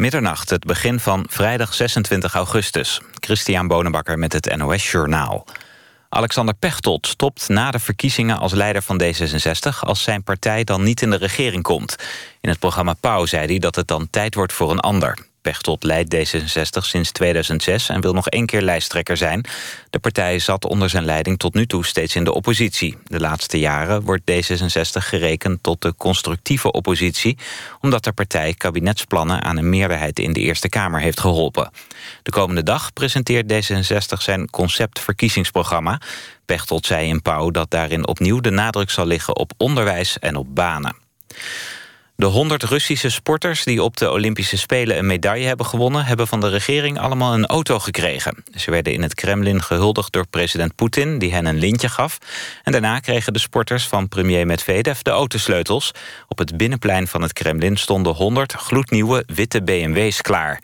Middernacht, het begin van vrijdag 26 augustus. Christian Bonenbakker met het NOS Journaal. Alexander Pechtold stopt na de verkiezingen als leider van D66... als zijn partij dan niet in de regering komt. In het programma Pauw zei hij dat het dan tijd wordt voor een ander. Pechtold leidt D66 sinds 2006 en wil nog één keer lijsttrekker zijn. De partij zat onder zijn leiding tot nu toe steeds in de oppositie. De laatste jaren wordt D66 gerekend tot de constructieve oppositie... omdat de partij kabinetsplannen aan een meerderheid in de Eerste Kamer heeft geholpen. De komende dag presenteert D66 zijn conceptverkiezingsprogramma. Pechtold zei in Pauw dat daarin opnieuw de nadruk zal liggen op onderwijs en op banen. De 100 Russische sporters die op de Olympische Spelen een medaille hebben gewonnen... hebben van de regering allemaal een auto gekregen. Ze werden in het Kremlin gehuldigd door president Poetin... die hen een lintje gaf. En daarna kregen de sporters van premier Medvedev de autosleutels. Op het binnenplein van het Kremlin stonden 100 gloednieuwe witte BMW's klaar.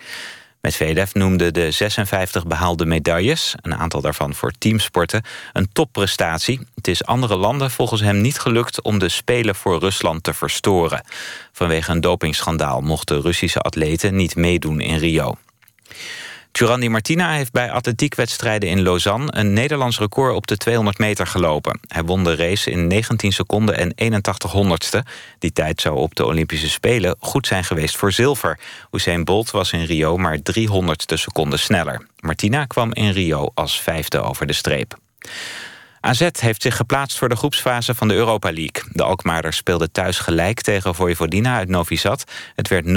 Medvedev noemde de 56 behaalde medailles, een aantal daarvan voor teamsporten, een topprestatie. Het is andere landen volgens hem niet gelukt om de Spelen voor Rusland te verstoren. Vanwege een dopingschandaal mochten Russische atleten niet meedoen in Rio. Giovanni Martina heeft bij atletiekwedstrijden in Lausanne... een Nederlands record op de 200 meter gelopen. Hij won de race in 19 seconden en 81 honderdste. Die tijd zou op de Olympische Spelen goed zijn geweest voor zilver. Usain Bolt was in Rio maar 300ste seconden sneller. Martina kwam in Rio als vijfde over de streep. AZ heeft zich geplaatst voor de groepsfase van de Europa League. De Alkmaarders speelden thuis gelijk tegen Vojvodina uit Novi Sad. Het werd 0-0.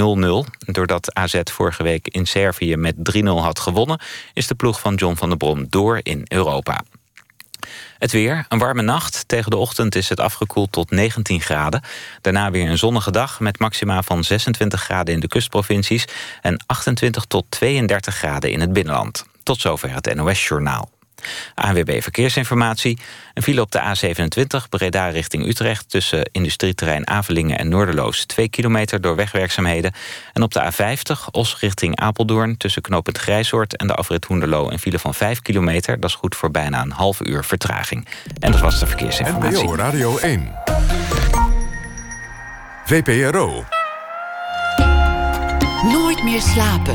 Doordat AZ vorige week in Servië met 3-0 had gewonnen... is de ploeg van John van der Brom door in Europa. Het weer, een warme nacht. Tegen de ochtend is het afgekoeld tot 19 graden. Daarna weer een zonnige dag met maxima van 26 graden in de kustprovincies... en 28 tot 32 graden in het binnenland. Tot zover het NOS-journaal. ANWB Verkeersinformatie. Een file op de A27 Breda richting Utrecht... tussen industrieterrein Avelingen en Noorderloos... 2 kilometer door wegwerkzaamheden. En op de A50 Os richting Apeldoorn... tussen knooppunt Grijsoord en de afrit Hoenderloo... een file van 5 kilometer. Dat is goed voor bijna een half uur vertraging. En dat was de verkeersinformatie. NPO Radio 1. VPRO. Nooit meer slapen.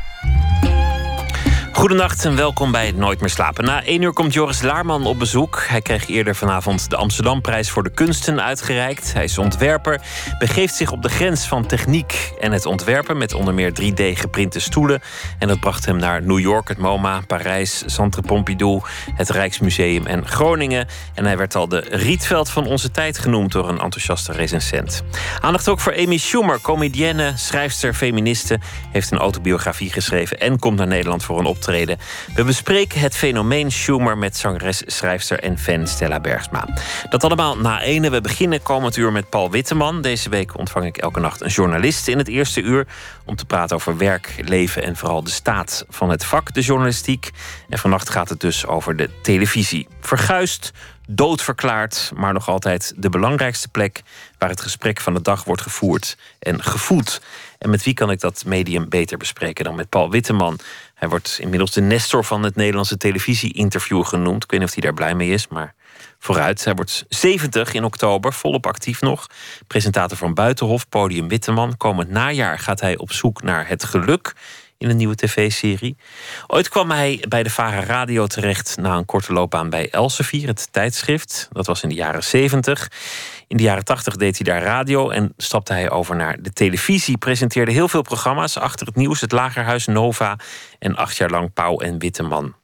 Goedenacht en welkom bij Nooit meer slapen. Na één uur komt Joris Laarman op bezoek. Hij kreeg eerder vanavond de Amsterdamprijs voor de kunsten uitgereikt. Hij is ontwerper, begeeft zich op de grens van techniek en het ontwerpen... met onder meer 3D geprinte stoelen. En dat bracht hem naar New York, het MoMA, Parijs, Centre Pompidou... het Rijksmuseum en Groningen. En hij werd al de Rietveld van onze tijd genoemd... door een enthousiaste recensent. Aandacht ook voor Amy Schumer, comedienne, schrijfster, feministe... heeft een autobiografie geschreven en komt naar Nederland voor een optreden we bespreken het fenomeen Schumer met zangeres, schrijfster en fan Stella Bergsma. Dat allemaal na ene. We beginnen komend uur met Paul Witteman. Deze week ontvang ik elke nacht een journalist in het eerste uur... om te praten over werk, leven en vooral de staat van het vak, de journalistiek. En vannacht gaat het dus over de televisie. Verguist, doodverklaard, maar nog altijd de belangrijkste plek waar het gesprek van de dag wordt gevoerd en gevoed. En met wie kan ik dat medium beter bespreken dan met Paul Witteman? Hij wordt inmiddels de Nestor van het Nederlandse televisie-interview genoemd. Ik weet niet of hij daar blij mee is, maar vooruit. Hij wordt 70 in oktober, volop actief nog. Presentator van Buitenhof, Podium Witteman. Komend najaar gaat hij op zoek naar het geluk in een nieuwe tv-serie. Ooit kwam hij bij de Vara Radio terecht na een korte loopbaan bij Elsevier, het tijdschrift. Dat was in de jaren 70. In de jaren 80 deed hij daar radio en stapte hij over naar de televisie. Presenteerde heel veel programma's achter het nieuws, het Lagerhuis Nova en acht jaar lang Pauw en Witteman.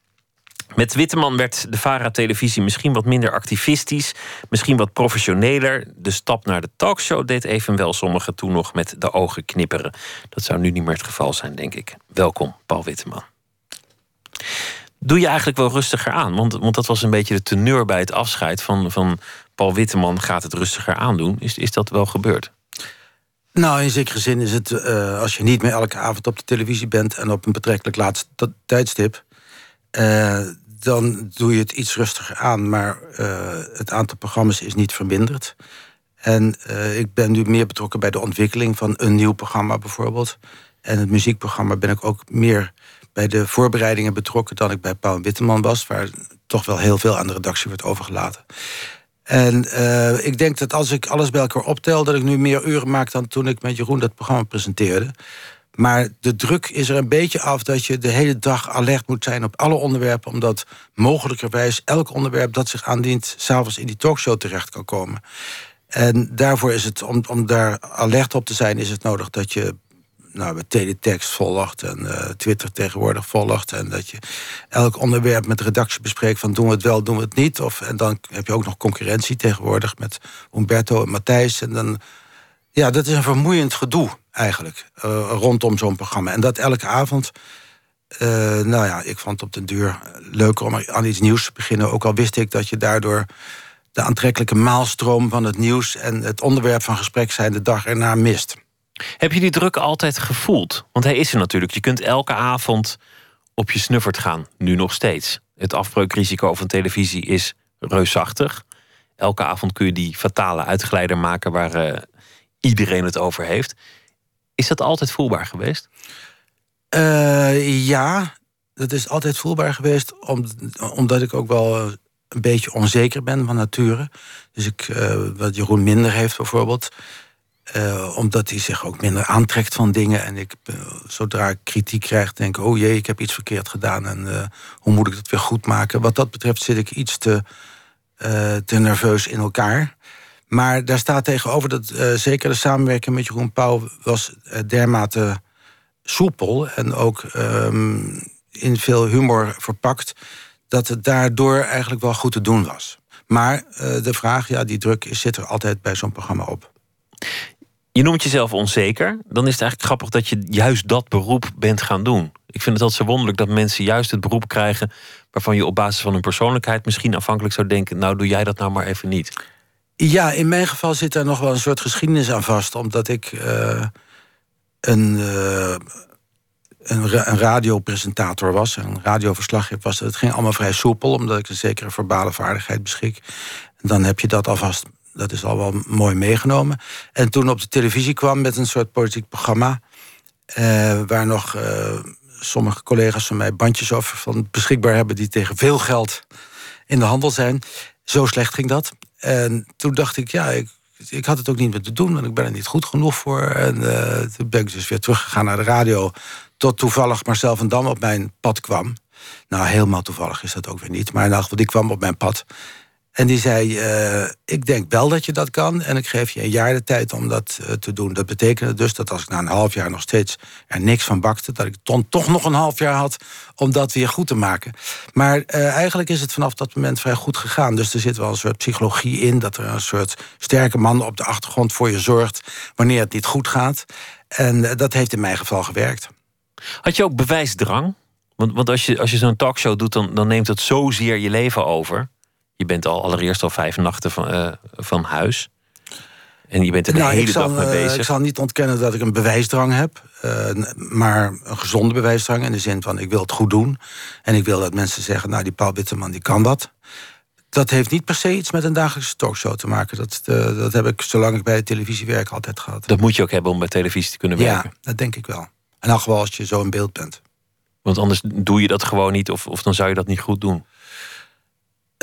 Met Witteman werd de VARA-televisie misschien wat minder activistisch, misschien wat professioneler. De stap naar de talkshow deed evenwel sommigen toen nog met de ogen knipperen. Dat zou nu niet meer het geval zijn, denk ik. Welkom, Paul Witteman. Doe je eigenlijk wel rustiger aan? Want, want dat was een beetje de teneur bij het afscheid van, van Paul Witteman gaat het rustiger aandoen. Is, is dat wel gebeurd? Nou, in zekere zin is het, uh, als je niet meer elke avond op de televisie bent en op een betrekkelijk laatste tijdstip, uh, dan doe je het iets rustiger aan. Maar uh, het aantal programma's is niet verminderd. En ik ben nu meer betrokken bij de ontwikkeling van een nieuw programma bijvoorbeeld. En het muziekprogramma ben ik ook meer bij de voorbereidingen betrokken dan ik bij Paul Witteman was, waar toch wel heel veel aan de redactie werd overgelaten. En uh, ik denk dat als ik alles bij elkaar optel, dat ik nu meer uren maak dan toen ik met Jeroen dat programma presenteerde. Maar de druk is er een beetje af dat je de hele dag alert moet zijn op alle onderwerpen, omdat mogelijkerwijs elk onderwerp dat zich aandient, s'avonds in die talkshow terecht kan komen. En daarvoor is het, om, om daar alert op te zijn, is het nodig dat je nou, met teletext volgt en uh, Twitter tegenwoordig volgt. En dat je elk onderwerp met de redactie bespreekt van doen we het wel, doen we het niet. Of, en dan heb je ook nog concurrentie tegenwoordig met Humberto en Matthijs. En dan, ja, dat is een vermoeiend gedoe eigenlijk uh, rondom zo'n programma. En dat elke avond. Uh, nou ja, ik vond het op den duur leuker om aan iets nieuws te beginnen. Ook al wist ik dat je daardoor de aantrekkelijke maalstroom van het nieuws en het onderwerp van gesprek zijn de dag erna mist. Heb je die druk altijd gevoeld? Want hij is er natuurlijk. Je kunt elke avond op je snuffert gaan, nu nog steeds. Het afbreukrisico van televisie is reusachtig. Elke avond kun je die fatale uitgeleider maken waar uh, iedereen het over heeft. Is dat altijd voelbaar geweest? Uh, ja, dat is altijd voelbaar geweest, om, omdat ik ook wel een beetje onzeker ben van nature. Dus ik, uh, wat Jeroen minder heeft bijvoorbeeld. Omdat hij zich ook minder aantrekt van dingen. En ik, zodra ik kritiek krijg, denk oh jee, ik heb iets verkeerd gedaan en hoe moet ik dat weer goed maken? Wat dat betreft zit ik iets te, te nerveus in elkaar. Maar daar staat tegenover dat zeker de samenwerking met Jeroen Pauw... was dermate soepel en ook um, in veel humor verpakt... dat het daardoor eigenlijk wel goed te doen was. Maar de vraag, ja, die druk zit er altijd bij zo'n programma op. Je noemt jezelf onzeker. Dan is het eigenlijk grappig dat je juist dat beroep bent gaan doen. Ik vind het altijd zo wonderlijk dat mensen juist het beroep krijgen waarvan je op basis van hun persoonlijkheid misschien afhankelijk zou denken: nou, doe jij dat nou maar even niet. Ja, in mijn geval zit daar nog wel een soort geschiedenis aan vast, omdat ik uh, een, uh, een, radiopresentator was, een radioverslaggever was. Het ging allemaal vrij soepel, omdat ik een zekere verbale vaardigheid beschik. En dan heb je dat alvast dat is al wel mooi meegenomen. En toen op de televisie kwam met een soort politiek programma... Uh, waar nog sommige collega's van mij bandjes over van beschikbaar hebben... die tegen veel geld in de handel zijn. Zo slecht ging dat. En toen dacht ik, ja, ik, ik had het ook niet meer te doen... want ik ben er niet goed genoeg voor. En uh, toen ben ik dus weer teruggegaan naar de radio... tot toevallig Marcel van Dam op mijn pad kwam. Nou, helemaal toevallig is dat ook weer niet. Maar in elk geval, die kwam op mijn pad... En die zei, uh, ik denk wel dat je dat kan... en ik geef je een jaar de tijd om dat uh, te doen. Dat betekende dus dat als ik na een half jaar nog steeds er niks van bakte... dat ik dan toch nog een half jaar had om dat weer goed te maken. Maar uh, eigenlijk is het vanaf dat moment vrij goed gegaan. Dus er zit wel een soort psychologie in... dat er een soort sterke man op de achtergrond voor je zorgt... wanneer het niet goed gaat. En dat heeft in mijn geval gewerkt. Had je ook bewijsdrang? Want, want als je, als je zo'n talkshow doet, dan, dan neemt het zozeer je leven over... Je bent al allereerst al vijf nachten van, uh, van huis. En je bent er de nou, hele zal, dag mee bezig. Ik zal niet ontkennen dat ik een bewijsdrang heb. Uh, maar een gezonde bewijsdrang in de zin van ik wil het goed doen. En ik wil dat mensen zeggen, nou die Paul Witteman die kan dat. Dat heeft niet per se iets met een dagelijkse talkshow te maken. Dat, uh, dat heb ik zolang ik bij de televisie werk altijd gehad. Dat moet je ook hebben om bij televisie te kunnen werken. Ja, dat denk ik wel. En dan gewoon als je zo in beeld bent. Want anders doe je dat gewoon niet of, of dan zou je dat niet goed doen.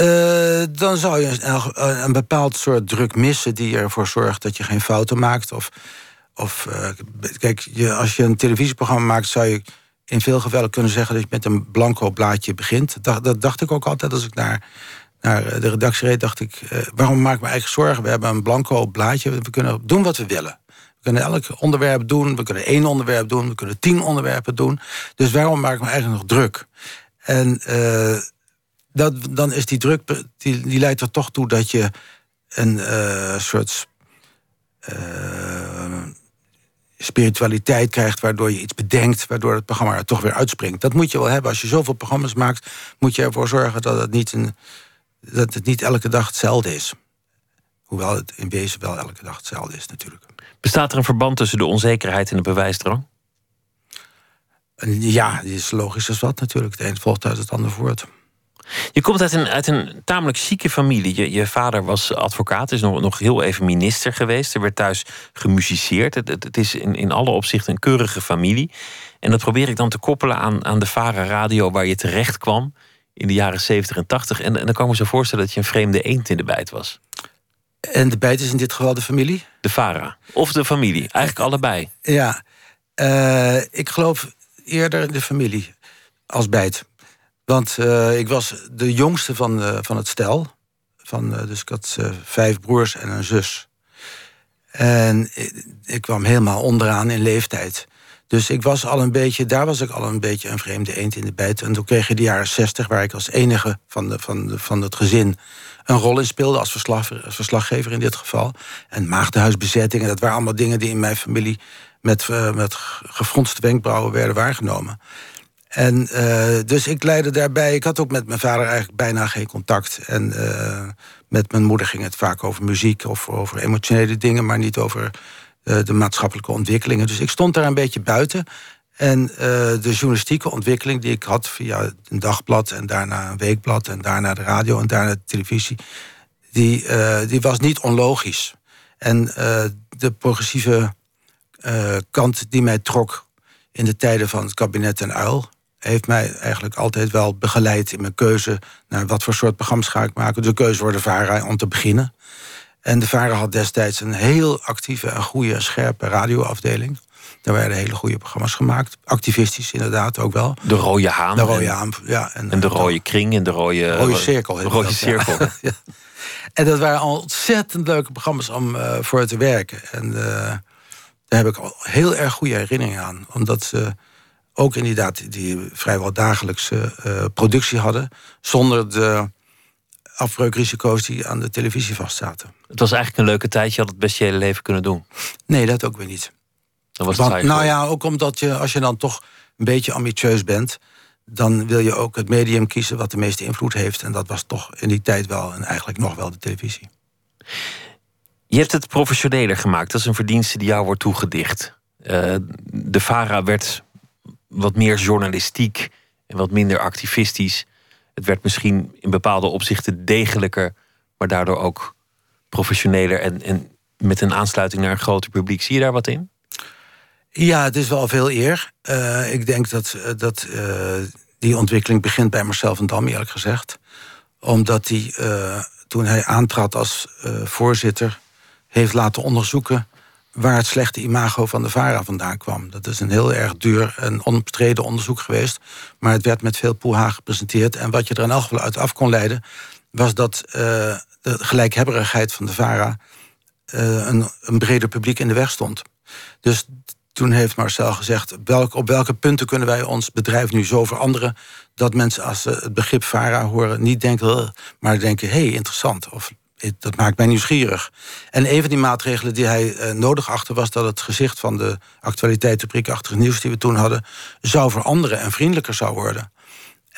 Uh, dan zou je een, een, bepaald soort druk missen die ervoor zorgt dat je geen fouten maakt. Of, of uh, kijk, je, als je een televisieprogramma maakt, zou je in veel gevallen kunnen zeggen dat je met een blanco blaadje begint. Dat, dat dacht ik ook altijd als ik naar, naar de redactie reed. Dacht ik, uh, waarom maak ik me eigenlijk zorgen? We hebben een blanco blaadje, we kunnen doen wat we willen. We kunnen elk onderwerp doen, we kunnen één onderwerp doen, we kunnen tien onderwerpen doen. Dus waarom maak ik me eigenlijk nog druk? En dat, dan is die druk, die, die leidt er toch toe dat je een uh, soort uh, spiritualiteit krijgt, waardoor je iets bedenkt, waardoor het programma er toch weer uitspringt. Dat moet je wel hebben. Als je zoveel programma's maakt, moet je ervoor zorgen dat het niet, een, dat het niet elke dag hetzelfde is. Hoewel het in wezen wel elke dag hetzelfde is, natuurlijk. Bestaat er een verband tussen de onzekerheid en de bewijsdrang? Ja, die is logisch als wat natuurlijk. Het een volgt uit het ander voort. Je komt uit een, uit een tamelijk chique familie. Je, je vader was advocaat, is nog, nog heel even minister geweest. Er werd thuis gemusiceerd. Het, het, is in, in alle opzichten een keurige familie. En dat probeer ik dan te koppelen aan, aan de Vara Radio waar je terecht kwam in de jaren 70 en 80. En, en dan kan ik me zo voorstellen dat je een vreemde eend in de bijt was. En de bijt is in dit geval de familie? De Vara. Of de familie. Eigenlijk allebei. Ja. Uh, ik geloof eerder de familie als bijt. Want uh, ik was de jongste van, uh, van het stel. Van, dus ik had vijf broers en een zus. En ik, kwam helemaal onderaan in leeftijd. Dus ik was al een beetje, daar was ik al een beetje een vreemde eend in de bijt. En toen kreeg je de jaren zestig, waar ik als enige van, de, van, de, van het gezin een rol in speelde, als, verslag, verslaggever in dit geval. En maagdenhuisbezettingen, dat waren allemaal dingen die in mijn familie met, met gefronste wenkbrauwen werden waargenomen. En uh, dus ik leidde daarbij. Ik had ook met mijn vader eigenlijk bijna geen contact. En uh, met mijn moeder ging het vaak over muziek of over emotionele dingen, maar niet over uh, de maatschappelijke ontwikkelingen. Dus ik stond daar een beetje buiten. En de journalistieke ontwikkeling die ik had via een dagblad en daarna een weekblad en daarna de radio en daarna de televisie, die, die was niet onlogisch. En de progressieve kant die mij trok in de tijden van het kabinet en uil heeft mij eigenlijk altijd wel begeleid in mijn keuze naar wat voor soort programma's ga ik maken. De keuze voor de VARA om te beginnen. En de VARA had destijds een heel actieve en goede, scherpe radioafdeling. Daar werden hele goede programma's gemaakt. Activistisch inderdaad ook wel. De Rode Haan. De Rode Haan, ja. En, en de Rode Kring en de Rode... Rode Cirkel. De Rode Cirkel. Ja. En dat waren ontzettend leuke programma's om uh, voor te werken. En uh, daar heb ik al heel erg goede herinneringen aan. Omdat ze ook inderdaad die vrijwel dagelijkse uh, productie hadden. Zonder de afbreukrisico's die aan de televisie vastzaten. Het was eigenlijk een leuke tijd. Je had het best je hele leven kunnen doen. Nee, dat ook weer niet. Dat was Want, nou ja, ook omdat je, als je dan toch een beetje ambitieus bent... dan wil je ook het medium kiezen wat de meeste invloed heeft. En dat was toch in die tijd wel en eigenlijk nog wel de televisie. Je hebt het professioneler gemaakt. Dat is een verdienste die jou wordt toegedicht. Uh, de VARA werd wat meer journalistiek en wat minder activistisch. Het werd misschien in bepaalde opzichten degelijker, maar daardoor ook professioneler en, en met een aansluiting naar een groter publiek. Zie je daar wat in? Ja, het is wel veel eer. Uh, ik denk dat, dat uh, die ontwikkeling begint bij Marcel van Dam, eerlijk gezegd. Omdat hij, toen hij aantrad als voorzitter, heeft laten onderzoeken waar het slechte imago van de VARA vandaan kwam. Dat is een heel erg duur en onbestreden onderzoek geweest. Maar het werd met veel poeha gepresenteerd. En wat je er in elk geval uit af kon leiden... was dat uh, de gelijkhebberigheid van de VARA... Uh, een, een breder publiek in de weg stond. Dus toen heeft Marcel gezegd... Op welke punten kunnen wij ons bedrijf nu zo veranderen... dat mensen als ze het begrip VARA horen niet denken... maar denken, hé, hey, interessant. Of dat maakt mij nieuwsgierig. En een van die maatregelen die hij uh, nodig achtte... was dat het gezicht van de actualiteit, de nieuws die we toen hadden... zou veranderen en vriendelijker zou worden.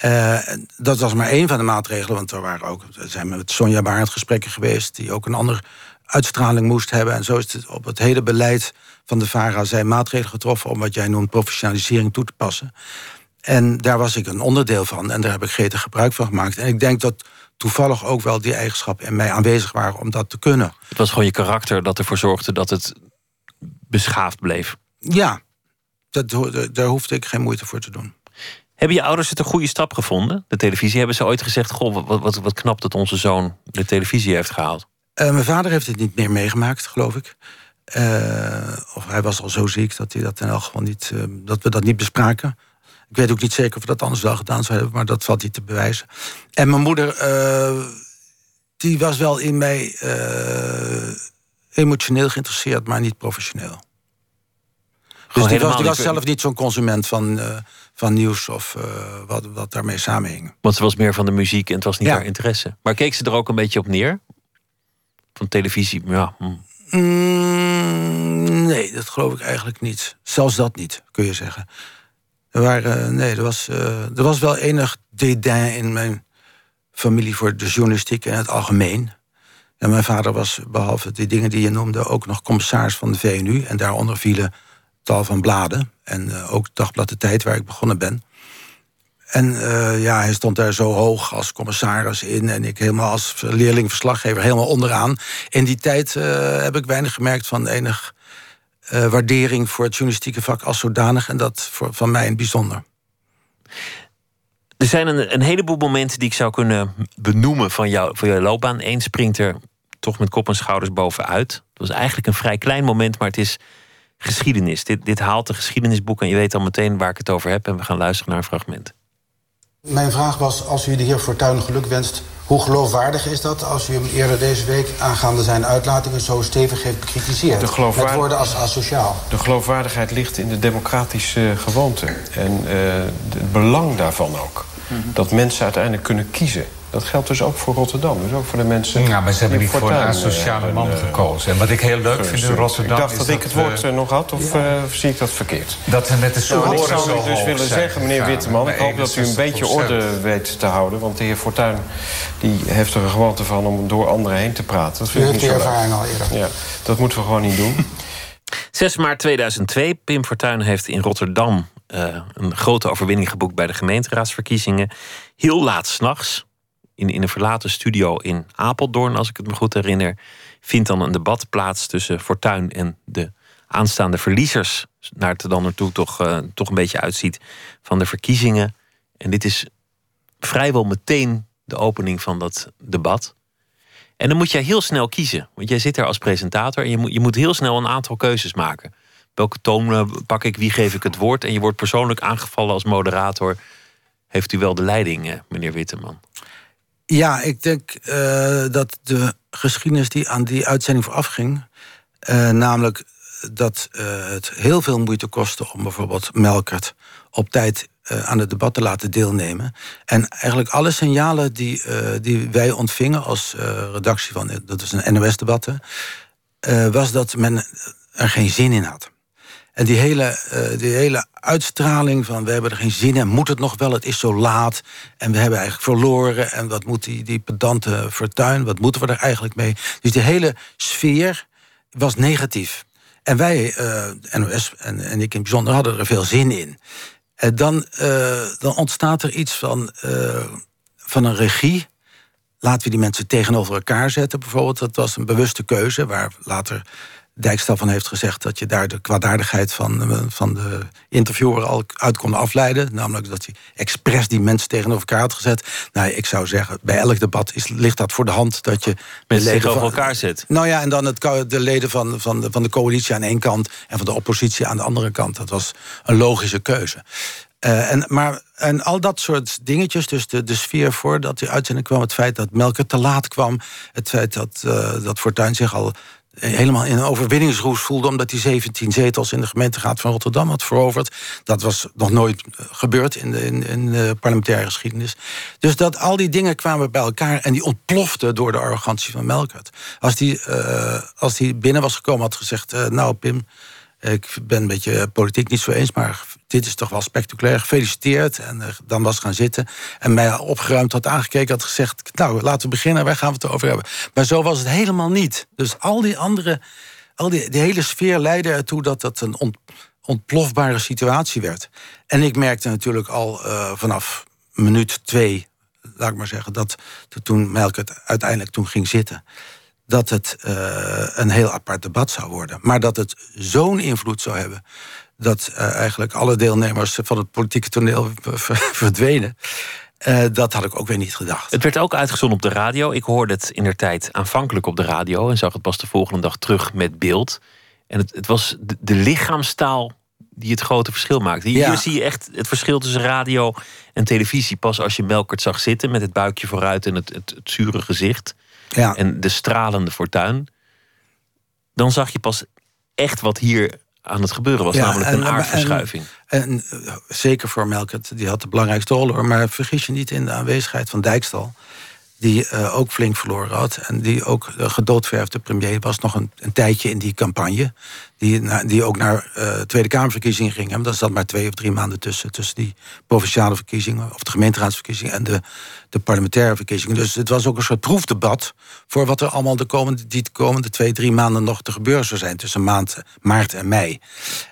Uh, dat was maar één van de maatregelen, want er waren ook, er zijn met Sonja Barend gesprekken geweest... die ook een andere uitstraling moest hebben. En zo is het op het hele beleid van de VARA zijn maatregelen getroffen... om wat jij noemt professionalisering toe te passen. En daar was ik een onderdeel van en daar heb ik gretig gebruik van gemaakt. En ik denk dat toevallig ook wel die eigenschappen in mij aanwezig waren om dat te kunnen. Het was gewoon je karakter dat ervoor zorgde dat het beschaafd bleef. Ja, dat, daar hoefde ik geen moeite voor te doen. Hebben je ouders het een goede stap gevonden? De televisie hebben ze ooit gezegd: Goh, wat, wat, wat knap dat onze zoon de televisie heeft gehaald. Uh, mijn vader heeft het niet meer meegemaakt, geloof ik. Uh, of hij was al zo ziek dat hij dat in elk geval niet, uh, dat we dat niet bespraken. Ik weet ook niet zeker of we dat anders wel gedaan zouden hebben, maar dat valt niet te bewijzen. En mijn moeder, uh, die was wel in mij uh, emotioneel geïnteresseerd, maar niet professioneel. Dus die was, die was zelf niet zo'n consument van, uh, van nieuws of wat, wat daarmee samenhing. Want ze was meer van de muziek en het was niet ja. haar interesse. Maar keek ze er ook een beetje op neer? Van televisie, ja. Hm. Mm, nee, dat geloof ik eigenlijk niet. Zelfs dat niet, kun je zeggen. Er, waren, nee, er, was, uh, er was wel enig dédain in mijn familie voor de journalistiek in het algemeen. En mijn vader was, behalve die dingen die je noemde, ook nog commissaris van de VNU. En daaronder vielen tal van bladen. En uh, ook Dagblad de Tijd, waar ik begonnen ben. en ja, hij stond daar zo hoog als commissaris in. En ik helemaal als leerling-verslaggever helemaal onderaan. In die tijd heb ik weinig gemerkt van enig uh, waardering voor het journalistieke vak als zodanig. En dat voor, van mij het bijzonder. Er zijn een, een, heleboel momenten die ik zou kunnen benoemen van, jou, van jouw loopbaan. Eén springt er toch met kop en schouders bovenuit. Dat was eigenlijk een vrij klein moment, maar het is geschiedenis. Dit, dit haalt de geschiedenisboek en je weet al meteen waar ik het over heb. En we gaan luisteren naar een fragment. Mijn vraag was, als u de heer Fortuyn geluk wenst... hoe geloofwaardig is dat als u hem eerder deze week... aangaande zijn uitlatingen zo stevig heeft bekritiseerd? De. Met woorden als asociaal. De geloofwaardigheid ligt in de democratische gewoonte. En uh, het belang daarvan ook. Mm -hmm. Dat mensen uiteindelijk kunnen kiezen. Dat geldt dus ook voor Rotterdam, dus ook voor de mensen. Ja, maar ze hebben niet voor een sociale man uh, gekozen. En wat ik heel leuk vind in Rotterdam. Ik dacht dat ik het woord we... nog had, of ja. uh, zie ik dat verkeerd? Dat we met de zo Ik zou dus willen zeggen, meneer Witteman. Ik hoop dat u een beetje orde weet te houden. Want de heer Fortuyn die heeft er een gewoonte van om door anderen heen te praten. Dat vind u die ervaring al eerder. Ja, dat moeten we gewoon niet doen. 6 maart 2002. Pim Fortuyn heeft in Rotterdam uh, een grote overwinning geboekt bij de gemeenteraadsverkiezingen. Heel laat s'nachts in, in een verlaten studio in Apeldoorn, als ik het me goed herinner, vindt dan een debat plaats tussen Fortuin en de aanstaande verliezers. Naar het er dan naartoe toch, uh, toch een beetje uitziet van de verkiezingen. En dit is vrijwel meteen de opening van dat debat. En dan moet jij heel snel kiezen. Want jij zit daar als presentator en je moet, je moet heel snel een aantal keuzes maken. Welke toon eh, pak ik, wie geef ik het woord? En je wordt persoonlijk aangevallen als moderator. Heeft u wel de leiding, eh, meneer Witteman? Ja, ik denk uh, dat de geschiedenis die aan die uitzending voorafging... Uh, namelijk dat uh, het heel veel moeite kostte om bijvoorbeeld Melkert op tijd aan het debat te laten deelnemen. En eigenlijk alle signalen die, die wij ontvingen als redactie van, dat is een NOS-debatten, was dat men er geen zin in had. En die hele, uh, die hele uitstraling van we hebben er geen zin in, moet het nog wel, het is zo laat. En we hebben eigenlijk verloren. En wat moet die, die pedante fortuin, wat moeten we er eigenlijk mee? Dus die hele sfeer was negatief. En wij, uh, NOS en, en ik in het bijzonder, hadden er veel zin in. En dan, uh, dan ontstaat er iets van, van een regie. Laten we die mensen tegenover elkaar zetten, bijvoorbeeld. Dat was een bewuste keuze, waar later Dijkstal van heeft gezegd dat je daar de kwaadaardigheid van, eh, van de interviewer al uit kon afleiden. Namelijk dat hij expres die mensen tegenover elkaar had gezet. Nou, ik zou zeggen, bij elk debat is, ligt dat voor de hand dat je. Mensen tegenover elkaar zet. Nou ja, en dan het, de leden van, van, de, van de coalitie aan één kant en van de oppositie aan de andere kant. Dat was een logische keuze. Uh, en, maar, en al dat soort dingetjes, dus de, de sfeer voordat die uitzending kwam... het feit dat Melker te laat kwam... het feit dat, uh, dat Fortuyn zich al helemaal in een overwinningsroes voelde... omdat hij 17 zetels in de gemeenteraad van Rotterdam had veroverd. Dat was nog nooit eh, gebeurd in de, in, parlementaire geschiedenis. Dus dat al die dingen kwamen bij elkaar... en die ontploften door de arrogantie van Melkert. Als uh, als die binnen was gekomen had gezegd... Uh, nou Pim, ik ben een beetje politiek niet zo eens... maar dit is toch wel spectaculair, gefeliciteerd. En uh, dan was gaan zitten en mij opgeruimd had aangekeken... had gezegd, nou, laten we beginnen, waar gaan we het over hebben? Maar zo was het helemaal niet. Dus al die andere, al die, die hele sfeer leidde ertoe... dat dat een ont, ontplofbare situatie werd. En ik merkte natuurlijk al uh, vanaf minuut twee... laat ik maar zeggen, dat toen Melk uiteindelijk toen ging zitten dat het uh, een heel apart debat zou worden. Maar dat het zo'n invloed zou hebben dat uh, eigenlijk alle deelnemers van het politieke toneel verdwenen. Uh, dat had ik ook weer niet gedacht. Het werd ook uitgezonden op de radio. Ik hoorde het in der tijd aanvankelijk op de radio en zag het pas de volgende dag terug met beeld. En het, het was de, de, lichaamstaal die het grote verschil maakte. Hier, ja. zie je echt het verschil tussen radio en televisie. Pas als je Melkert zag zitten met het buikje vooruit en het, het, het zure gezicht. Ja. En de stralende fortuin. Dan zag je pas echt wat hier aan het gebeuren was, ja, namelijk een aardverschuiving. En, en, zeker voor Melkert, die had de belangrijkste rol hoor. Maar vergis je niet in de aanwezigheid van Dijkstal. Die uh, ook flink verloren had. En die ook uh, gedoodverfde premier was nog een, een, tijdje in die campagne. Die, die ook naar uh, Tweede Kamerverkiezingen ging. En daar zat maar twee of drie maanden tussen. Tussen die provinciale verkiezingen, of de gemeenteraadsverkiezingen... en de, de parlementaire verkiezingen. Dus het was ook een soort proefdebat... voor wat er allemaal de komende, die de komende twee, drie maanden nog te gebeuren zou zijn. Tussen maand, maart en mei.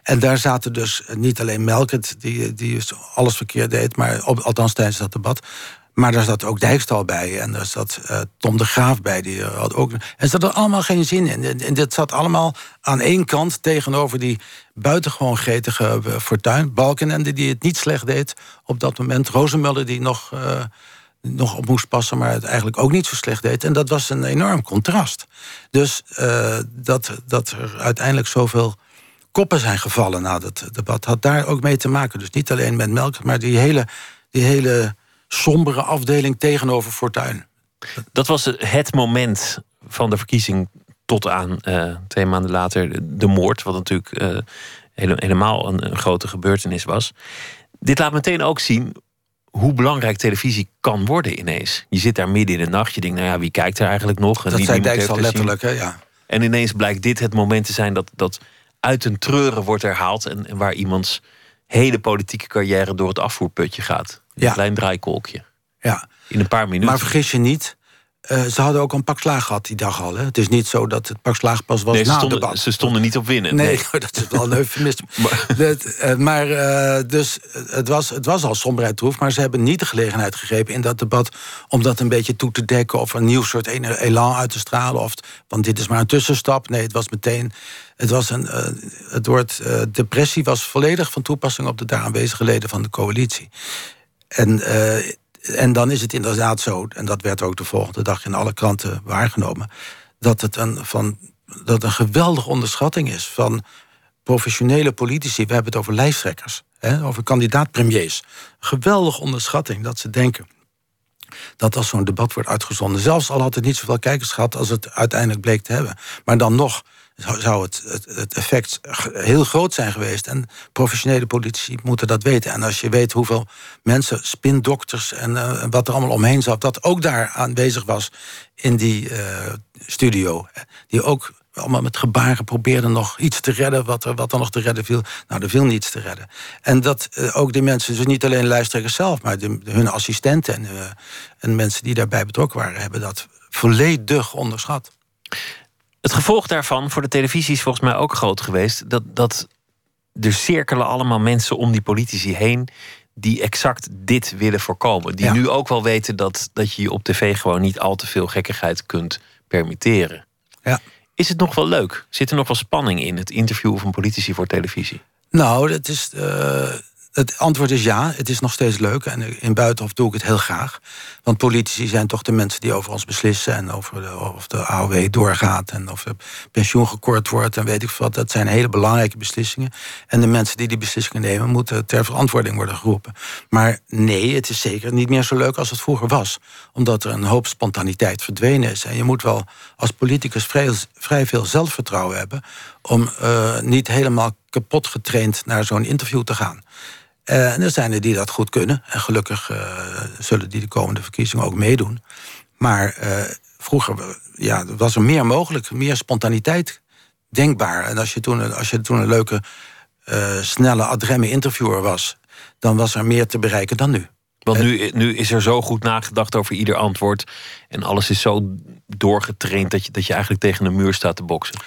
En daar zaten dus niet alleen Melkert, die, die alles verkeerd deed... maar op, althans tijdens dat debat maar daar zat ook Dijkstal bij en daar zat uh, Tom de Graaf bij. Die had ook, en zat er allemaal geen zin in. En dit zat allemaal aan één kant tegenover die buitengewoon gretige uh, Fortuin. Balkenende die het niet slecht deed op dat moment. Rozenmuller die nog, nog op moest passen, maar het eigenlijk ook niet zo slecht deed. En dat was een enorm contrast. Dus dat, dat er uiteindelijk zoveel koppen zijn gevallen na dat debat... had daar ook mee te maken. Dus niet alleen met Melk, maar die hele... Die hele sombere afdeling tegenover Fortuyn. Dat was het moment van de verkiezing tot aan uh, twee maanden later de moord, wat natuurlijk uh, helemaal een, een, grote gebeurtenis was. Dit laat meteen ook zien hoe belangrijk televisie kan worden ineens. Je zit daar midden in de nacht, je denkt, nou ja, wie kijkt er eigenlijk nog? Dat zei Dijkstal letterlijk, hè, ja. En ineens blijkt dit het moment te zijn dat, dat uit een treuren wordt herhaald en, en waar iemands hele politieke carrière door het afvoerputje gaat. Een klein draaikolkje. Ja. In een paar minuten. Maar vergis je niet, uh, ze hadden ook een pak slaag gehad die dag al. Hè? Het is niet zo dat het pak slaag pas was nee, na ze stonden. Ze stonden niet op winnen. Nee, nee. dat is wel een eufemisme. maar dat, uh, maar uh, dus het was, het was al somberheid troef, maar ze hebben niet de gelegenheid gegrepen in dat debat om dat een beetje toe te dekken of een nieuw soort elan uit te stralen. Of, want dit is maar een tussenstap. Nee, het was meteen. Het, was een, het woord depressie was volledig van toepassing op de daar aanwezige leden van de coalitie. En en dan is het inderdaad zo, en dat werd ook de volgende dag in alle kranten waargenomen, dat het een, van, dat een geweldige onderschatting is van professionele politici. We hebben het over lijsttrekkers, hè, over kandidaat-premiers. Geweldige onderschatting dat ze denken dat als zo'n debat wordt uitgezonden, zelfs al had het niet zoveel kijkers gehad als het uiteindelijk bleek te hebben, maar dan nog zou het, het, effect heel groot zijn geweest. En professionele politici moeten dat weten. En als je weet hoeveel mensen, spindokters en uh, wat er allemaal omheen zat, dat ook daar aanwezig was in die uh, studio. Die ook allemaal met gebaren probeerden nog iets te redden wat er, wat er nog te redden viel. Nou, er viel niets te redden. En dat uh, ook die mensen, dus niet alleen luisterers zelf, maar de, hun assistenten en, en mensen die daarbij betrokken waren, hebben dat volledig onderschat. Het gevolg daarvan voor de televisie is volgens mij ook groot geweest. Dat, dat er cirkelen allemaal mensen om die politici heen die exact dit willen voorkomen. Die nu ook wel weten dat, dat je je op tv gewoon niet al te veel gekkigheid kunt permitteren. Ja. Is het nog wel leuk? Zit er nog wel spanning in het interviewen van politici voor televisie? Nou, dat is. Uh het antwoord is ja, het is nog steeds leuk. En in Buitenhof doe ik het heel graag. Want politici zijn toch de mensen die over ons beslissen... en over of de AOW doorgaat en of de pensioen gekort wordt... en weet ik wat, dat zijn hele belangrijke beslissingen. En de mensen die die beslissingen nemen... moeten ter verantwoording worden geroepen. Maar nee, het is zeker niet meer zo leuk als het vroeger was. Omdat er een hoop spontaniteit verdwenen is. En je moet wel als politicus vrij, veel zelfvertrouwen hebben... om uh, niet helemaal kapot getraind naar zo'n interview te gaan. Uh, en er zijn er die dat goed kunnen. En gelukkig uh, zullen die de komende verkiezingen ook meedoen. Maar uh, vroeger ja, was er meer mogelijk, meer spontaniteit denkbaar. En als je toen, als je toen een leuke, snelle, adremme interviewer was... dan was er meer te bereiken dan nu. Want nu, nu is er zo goed nagedacht over ieder antwoord... en alles is zo doorgetraind dat je, dat je eigenlijk tegen een muur staat te boksen.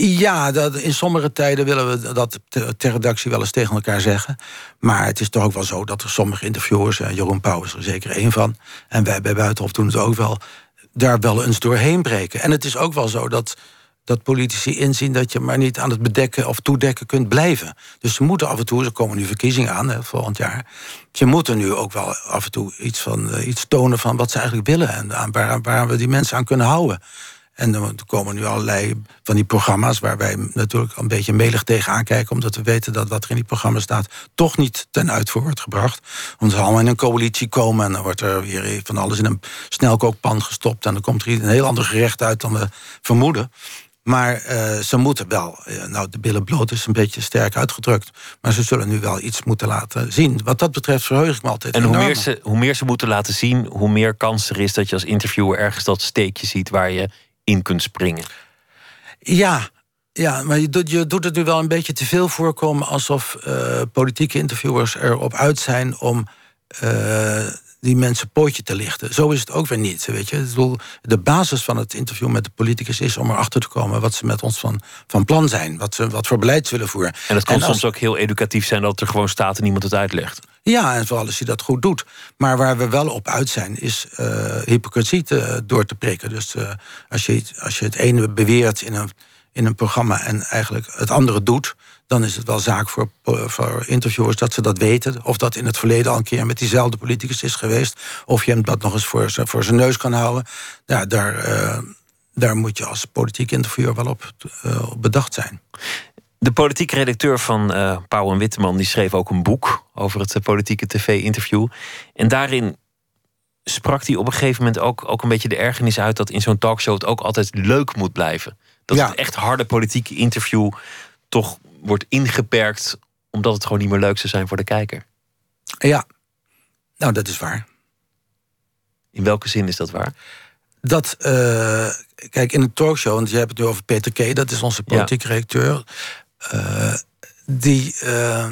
Ja, dat, in sommige tijden willen we dat ter redactie wel eens tegen elkaar zeggen. Maar het is toch ook wel zo dat er sommige interviewers... Jeroen Pauw is er zeker één van... en wij bij Buitenhof doen het ook wel... daar wel eens doorheen breken. En het is ook wel zo dat, dat politici inzien... dat je maar niet aan het bedekken of toedekken kunt blijven. Dus ze moeten af en toe, er komen nu verkiezingen aan hè, volgend jaar... je moet er nu ook wel af en toe iets, van, uh, iets tonen van wat ze eigenlijk willen... en aan, waar, waar we die mensen aan kunnen houden... En er komen nu allerlei van die programma's waar wij natuurlijk een beetje melig tegen aankijken, omdat we weten dat wat er in die programma's staat toch niet ten uitvoer wordt gebracht. Omdat ze allemaal in een coalitie komen en dan wordt er weer van alles in een snelkookpan gestopt en dan komt er een heel ander gerecht uit dan we vermoeden. Maar uh, ze moeten wel, uh, nou de billen bloot is een beetje sterk uitgedrukt... maar ze zullen nu wel iets moeten laten zien. Wat dat betreft verheug ik me altijd En hoe meer, ze, hoe meer ze moeten laten zien... hoe meer kans er is dat je als interviewer ergens dat steekje ziet... waar je in kunt springen. Ja, ja, maar je doet, je doet het nu wel een beetje te veel voorkomen alsof uh, politieke interviewers erop uit zijn om die mensen pootje te lichten. Zo is het ook weer niet. Weet je? De basis van het interview met de politicus is om erachter te komen wat ze met ons van, van plan zijn, wat, ze, wat voor beleid ze willen voeren. En het kan soms ook heel educatief zijn dat er gewoon staat en niemand het uitlegt. Ja, en vooral als je dat goed doet. Maar waar we wel op uit zijn, is uh, hypocrisie te, door te prikken. Dus uh, als, je, als je het ene beweert in een in een programma en eigenlijk het andere doet, dan is het wel zaak voor, voor interviewers dat ze dat weten. Of dat in het verleden al een keer met diezelfde politicus is geweest. Of je hem dat nog eens voor, voor zijn neus kan houden. Ja, daar, uh, daar moet je als politiek interviewer wel op, uh, op bedacht zijn. De politieke redacteur van uh, Pauw en Witteman die schreef ook een boek over het politieke tv-interview. En daarin sprak hij op een gegeven moment ook, ook een beetje de ergernis uit dat in zo'n talkshow het ook altijd leuk moet blijven. Dat ja. het echt harde politieke interview toch wordt ingeperkt omdat het gewoon niet meer leuk zou zijn voor de kijker. Ja, nou dat is waar. In welke zin is dat waar? Dat, uh, kijk, in een talkshow, want je hebt het nu over Peter K., dat is onze politieke ja. redacteur. Uh, die, uh,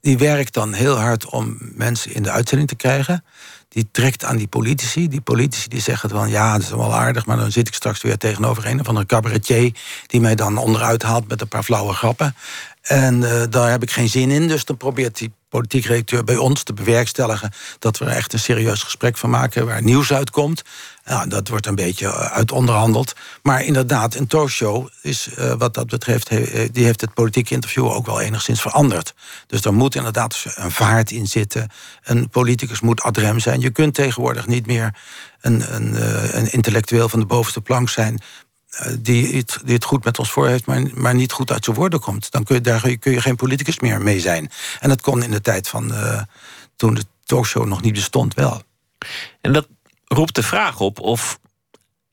die werkt dan heel hard om mensen in de uitzending te krijgen die trekt aan die politici. Die politici die zeggen van ja, dat is wel aardig, maar dan zit ik straks weer tegenover een van een cabaretier die mij dan onderuit haalt met een paar flauwe grappen. En uh, daar heb ik geen zin in. Dus dan probeert die politiek redacteur bij ons te bewerkstelligen dat we er echt een serieus gesprek van maken waar nieuws uitkomt. Nou, dat wordt een beetje eh, uit onderhandeld. Maar inderdaad, een talkshow is uh, wat dat betreft, he, die heeft het politieke interview ook wel enigszins veranderd. Dus er moet inderdaad een vaart in zitten. Een politicus moet adrem zijn. Je kunt tegenwoordig niet meer een, een, een intellectueel van de bovenste plank zijn die het, die het goed met ons voor heeft, maar, maar niet goed uit zijn woorden komt. Dan kun je, daar kun je geen politicus meer mee zijn. En dat kon in de tijd van uh, toen de talkshow nog niet bestond wel. En dat roept de vraag op of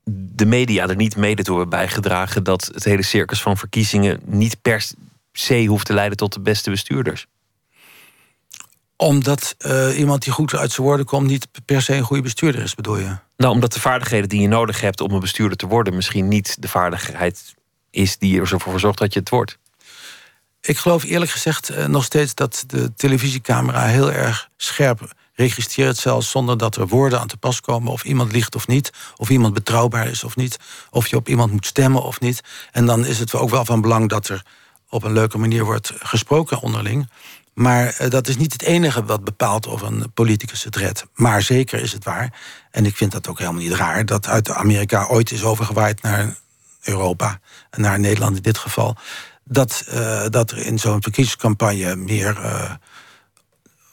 de media er niet mede toe hebben bijgedragen dat het hele circus van verkiezingen niet per se hoeft te leiden tot de beste bestuurders omdat uh, iemand die goed uit zijn woorden komt niet per se een goede bestuurder is, bedoel je? Nou, omdat de vaardigheden die je nodig hebt om een bestuurder te worden, misschien niet de vaardigheid is die ervoor zorgt dat je het wordt. Ik geloof eerlijk gezegd uh, nog steeds dat de televisiecamera heel erg scherp registreert, zelfs zonder dat er woorden aan te pas komen. Of iemand liegt of niet, of iemand betrouwbaar is of niet, of je op iemand moet stemmen of niet. En dan is het ook wel van belang dat er op een leuke manier wordt gesproken onderling. Maar uh, dat is niet het enige wat bepaalt of een politicus het redt. Maar zeker is het waar. En ik vind dat ook helemaal niet raar dat uit Amerika ooit is overgewaaid naar Europa. En naar Nederland in dit geval. Dat, uh, dat er in zo'n verkiezingscampagne meer uh,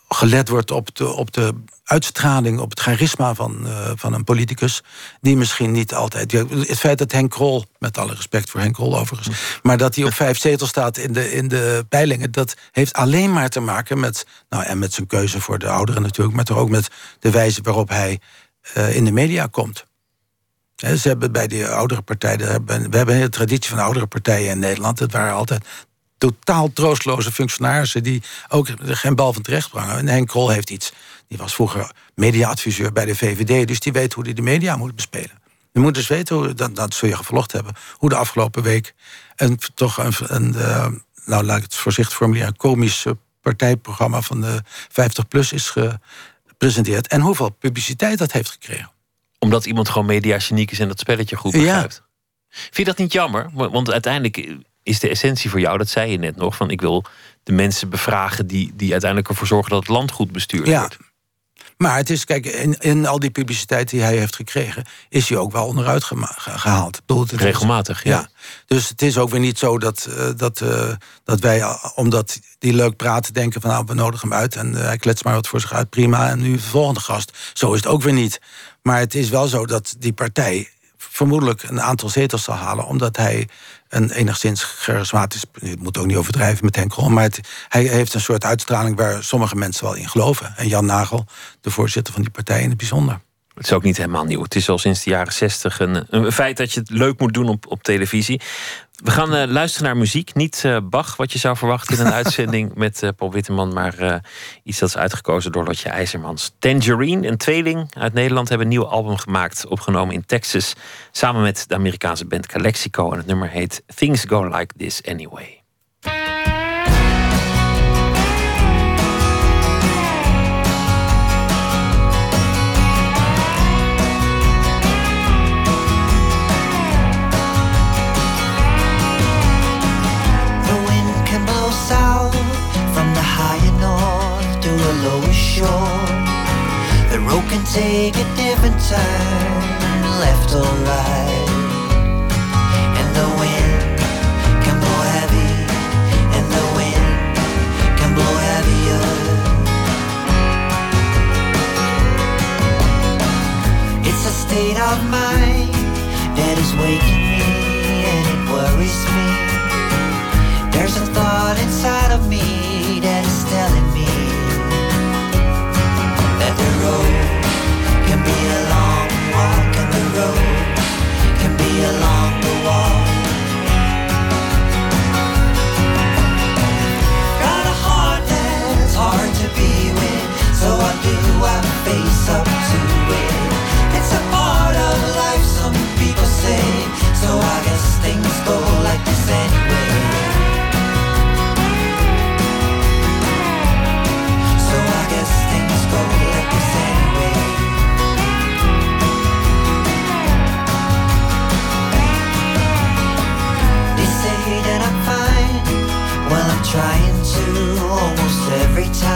gelet wordt op de, op de uitstraling, op het charisma van, uh, van een politicus. Die misschien niet altijd. Het feit dat Henk Krol, met alle respect voor Henk Krol overigens. maar dat hij op vijf zetels staat in de, in de peilingen. dat heeft alleen maar te maken met. Nou, en met zijn keuze voor de ouderen natuurlijk. maar toch ook met de wijze waarop hij uh, in de media komt. He, ze hebben bij die oudere partijen. We hebben een hele traditie van oudere partijen in Nederland. Het waren altijd totaal troostloze functionarissen die ook geen bal van terecht brengen. En Henk Krol heeft iets. Die was vroeger mediaadviseur bij de VVD, dus die weet hoe hij de media moet bespelen. Je moet dus weten, hoe, dat, dat zul je gevolgd hebben, hoe de afgelopen week een, toch een, een uh, nou laat ik het voorzichtig formuleren, een komisch partijprogramma van de 50PLUS is gepresenteerd. En hoeveel publiciteit dat heeft gekregen. Omdat iemand gewoon mediageniek is en dat spelletje goed begrijpt. Ja. Vind je dat niet jammer? Want uiteindelijk is de essentie voor jou, dat zei je net nog, van ik wil de mensen bevragen die, die uiteindelijk ervoor zorgen dat het land goed bestuurd ja. wordt. Maar het is, kijk, in, in al die publiciteit die hij heeft gekregen, is hij ook wel onderuit gehaald. Regelmatig, ja. Dus het is ook weer niet zo dat, uh, dat, uh, dat wij, omdat die leuk praten, denken van nou, we nodigen hem uit en uh, hij klets maar wat voor zich uit, prima. En nu de volgende gast. Zo is het ook weer niet. Maar het is wel zo dat die partij vermoedelijk een aantal zetels zal halen, omdat hij een enigszins charismatisch, je moet ook niet overdrijven met Henk Krol, maar het, hij heeft een soort uitstraling waar sommige mensen wel in geloven. En Jan Nagel, de voorzitter van die partij in het bijzonder. Het is ook niet helemaal nieuw. Het is al sinds de jaren zestig een, een feit dat je het leuk moet doen op, op televisie. We gaan uh, luisteren naar muziek. Niet uh, Bach, wat je zou verwachten in een uitzending met uh, Paul Witteman, maar iets dat is uitgekozen door Lotje IJzermans. Tangerine, een tweeling uit Nederland, hebben een nieuw album gemaakt, opgenomen in Texas, samen met de Amerikaanse band Calexico. En het nummer heet Things Go Like This Anyway. The can take a different turn, left or right. And the wind can blow heavy, and the wind can blow heavier. It's a state of mind that is waking me, and it worries me. There's a thought inside of me that is telling me face up to it? It's a part of life, some people say, every time.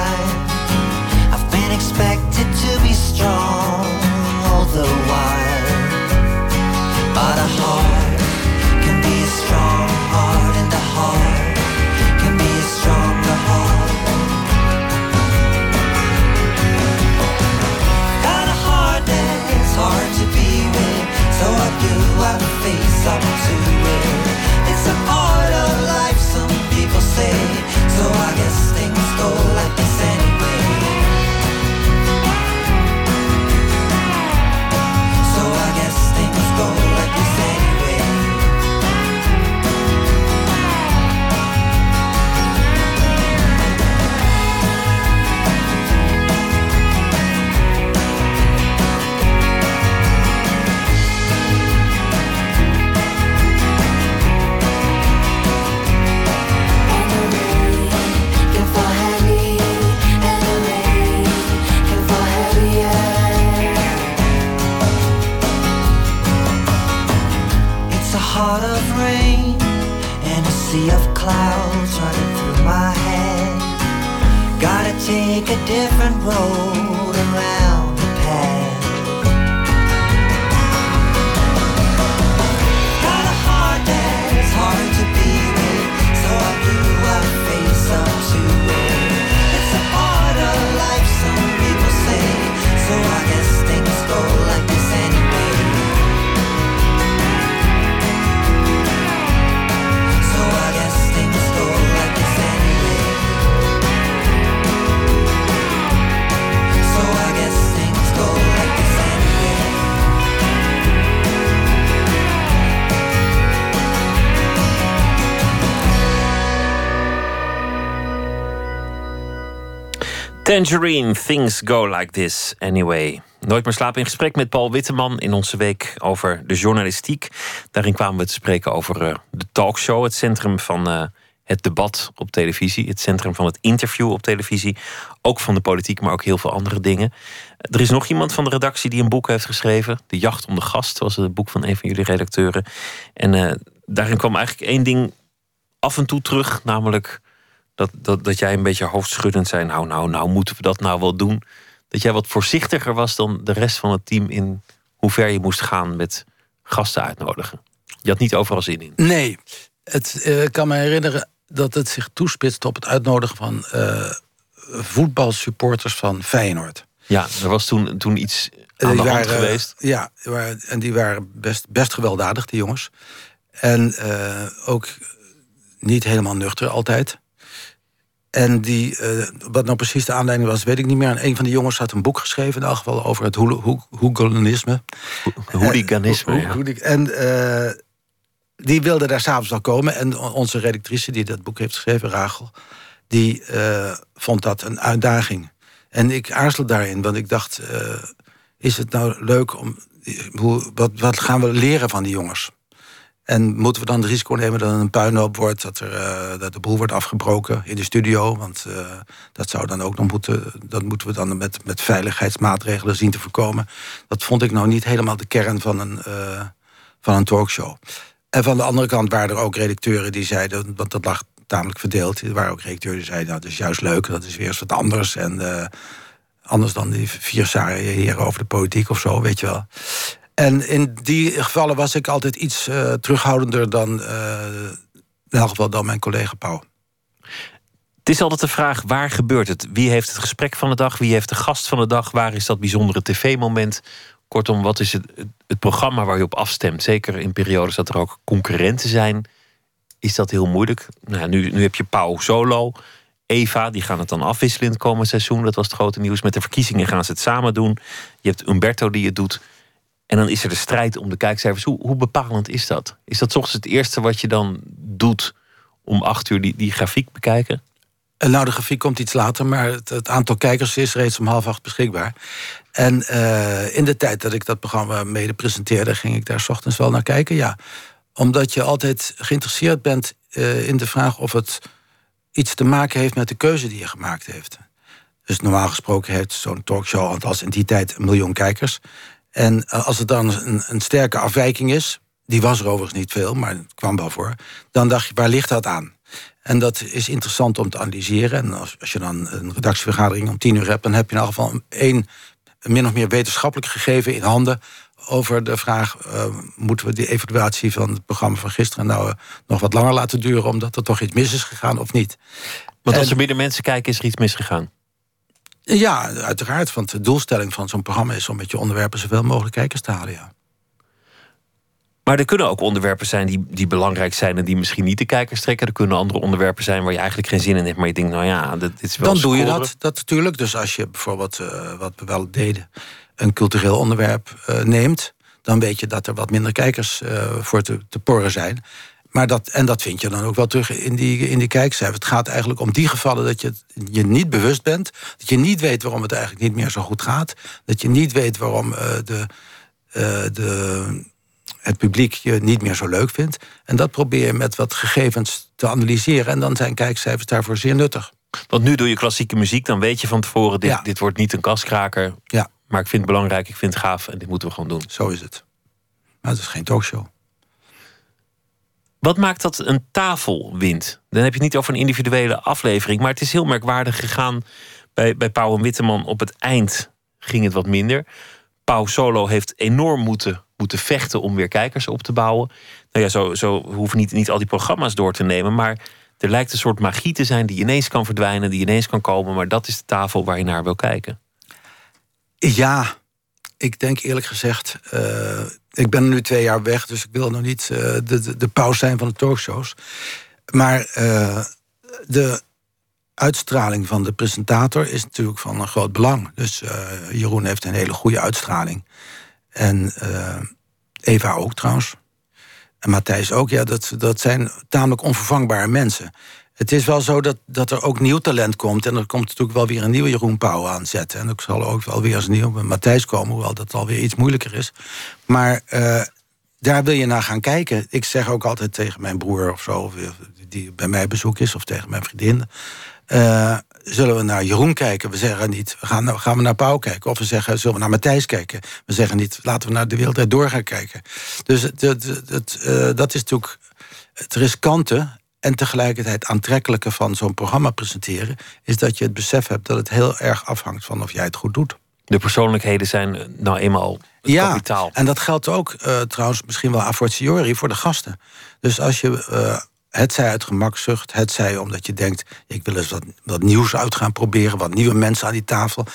Clouds running through my head. Gotta take a different road Tangerine, Things Go Like This Anyway. Nooit meer slapen in gesprek met Paul Witteman in onze week over de journalistiek. Daarin kwamen we te spreken over eh, de talkshow, het centrum van eh, het debat op televisie, het centrum van het interview op televisie. Ook van de politiek, maar ook heel veel andere dingen. Er is nog iemand van de redactie die een boek heeft geschreven. De Jacht om de Gast was het boek van een van jullie redacteuren. En eh, daarin kwam eigenlijk één ding af en toe terug, namelijk dat, dat, dat jij een beetje hoofdschuddend zei. Nou, nou, nou, moeten we dat nou wel doen? Dat jij wat voorzichtiger was dan de rest van het team in hoe ver je moest gaan met gasten uitnodigen. Je had niet overal zin in. Nee, het, eh, ik kan me herinneren dat het zich toespitst op het uitnodigen van eh, voetbalsupporters van Feyenoord. Ja, er was toen, toen iets aan Die de hand waren, geweest. Ja, waren- en die waren best, best gewelddadig, die jongens. En eh, ook niet helemaal nuchter altijd. En die, uh, wat nou precies de aanleiding was, weet ik niet meer. En een van de jongens had een boek geschreven, in elk geval over het hooliganisme. Hooliganisme, ja. En uh, die wilde daar s'avonds wel komen. En onze redactrice, die dat boek heeft geschreven, Rachel... die vond dat een uitdaging. En ik aarzelde daarin, want ik dacht... is het nou leuk om... Hoe, wat, wat gaan we leren van die jongens? En moeten we dan het risico nemen dat er een puinhoop wordt, dat, er, uh, dat de boel wordt afgebroken in de studio? Want uh, dat zou dan ook nog moeten, dat moeten we dan met, met veiligheidsmaatregelen zien te voorkomen. Dat vond ik nou niet helemaal de kern van een, uh, van een talkshow. En van de andere kant waren er ook redacteuren die zeiden, want dat lag tamelijk verdeeld. Er waren ook redacteuren die zeiden, nou, dat is juist leuk, dat is weer eens wat anders. En anders dan die vier saaie heren over de politiek of zo, weet je wel. En in die gevallen was ik altijd iets uh, terughoudender dan, uh, in geval dan mijn collega Pauw. Het is altijd de vraag, waar gebeurt het? Wie heeft het gesprek van de dag? Wie heeft de gast van de dag? Waar is dat bijzondere tv-moment? Kortom, wat is het, het programma waar je op afstemt? Zeker in periodes dat er ook concurrenten zijn, is dat heel moeilijk. Nou, nu, heb je Pauw solo. Eva, die gaan het dan afwisselen in het komende seizoen. Dat was het grote nieuws. Met de verkiezingen gaan ze het samen doen. Je hebt Umberto die het doet. En dan is er de strijd om de kijkcijfers. Hoe, hoe bepalend is dat? Is dat soms het eerste wat je dan doet om acht uur die, die grafiek bekijken? Eh, nou, de grafiek komt iets later, maar het, aantal kijkers is reeds om half acht beschikbaar. En uh, in de tijd dat ik dat programma mede presenteerde, ging ik daar s ochtends wel naar kijken, ja. Omdat je altijd geïnteresseerd bent uh, in de vraag of het iets te maken heeft met de keuze die je gemaakt heeft. Dus normaal gesproken heeft zo'n talkshow, althans in die tijd, een miljoen kijkers. En eh, als het dan een, een sterke afwijking is, die was er overigens niet veel, maar het kwam wel voor, dan dacht je, waar ligt dat aan? En dat is interessant om te analyseren. En als, als je dan een redactievergadering om tien uur hebt, dan heb je in elk geval één min of meer wetenschappelijk gegeven in handen over de vraag: uh, moeten we die evaluatie van het programma van gisteren nou uh, nog wat langer laten duren, omdat er toch iets mis is gegaan of niet? Want als er minder mensen kijken, is er iets misgegaan. Ja, uiteraard. Want de doelstelling van zo'n programma is om met je onderwerpen zoveel mogelijk kijkers te halen. Ja. Maar er kunnen ook onderwerpen zijn die, die belangrijk zijn en die misschien niet de kijkers trekken. Er kunnen andere onderwerpen zijn waar je eigenlijk geen zin in hebt, maar je denkt, nou ja, dat is wel. Dan doe je dat, dat natuurlijk. Dus als je bijvoorbeeld, uh, wat we wel deden, een cultureel onderwerp uh, neemt, dan weet je dat er wat minder kijkers uh, voor te, te porren zijn. Maar dat, en dat vind je dan ook wel terug in die, in die kijkcijfers. Het gaat eigenlijk om die gevallen dat je je niet bewust bent. Dat je niet weet waarom het eigenlijk niet meer zo goed gaat. Dat je niet weet waarom uh, de, uh, de, het publiek je niet meer zo leuk vindt. En dat probeer je met wat gegevens te analyseren. En dan zijn kijkcijfers daarvoor zeer nuttig. Want nu doe je klassieke muziek, dan weet je van tevoren... dit, dit wordt niet een kaskraker. Ja. Maar ik vind het belangrijk, ik vind het gaaf en dit moeten we gewoon doen. Zo is het. Maar het is geen talkshow. Wat maakt dat een tafel wint? Dan heb je het niet over een individuele aflevering. Maar het is heel merkwaardig gegaan bij, bij Pauw en Witteman. Op het eind ging het wat minder. Pauw Solo heeft enorm moeten, moeten vechten om weer kijkers op te bouwen. Nou ja, zo, zo hoeven niet, niet al die programma's door te nemen. Maar er lijkt een soort magie te zijn die ineens kan verdwijnen, die ineens kan komen. Maar dat is de tafel waar je naar wil kijken. Ja, ik denk eerlijk gezegd. Uh, ik ben nu twee jaar weg, dus ik wil nog niet uh, de, de, de zijn van de talkshows. Maar uh, de uitstraling van de presentator is natuurlijk van een groot belang. Dus Jeroen heeft een hele goede uitstraling. En Eva ook trouwens. En Matthijs ook. Ja, dat, dat zijn tamelijk onvervangbare mensen. Het is wel zo dat, dat er ook nieuw talent komt. En er komt natuurlijk wel weer een nieuwe Jeroen Pauw aanzetten. En er zal ook wel weer een nieuwe Matthijs komen. Hoewel dat alweer iets moeilijker is. Maar uh, daar wil je naar gaan kijken. Ik zeg ook altijd tegen mijn broer of zo... Of die bij mij bezoek is, of tegen mijn vriendin... Uh, zullen we naar Jeroen kijken? We zeggen niet, gaan, gaan we naar Pauw kijken. Of we zeggen, zullen we naar Matthijs kijken? We zeggen niet, laten we naar de wereld door gaan kijken. Dus het, het, dat is natuurlijk het riskante en tegelijkertijd aantrekkelijke van zo'n programma presenteren... is dat je het besef hebt dat het heel erg afhangt van of jij het goed doet. De persoonlijkheden zijn eh, nou eenmaal het ja, kapitaal. en dat geldt ook uh, trouwens misschien wel a fortiori voor de gasten. Dus als je uh, het zij uit gemakzucht, het zij omdat je denkt... ik wil eens wat, wat nieuws uit gaan proberen, wat nieuwe mensen aan die tafel...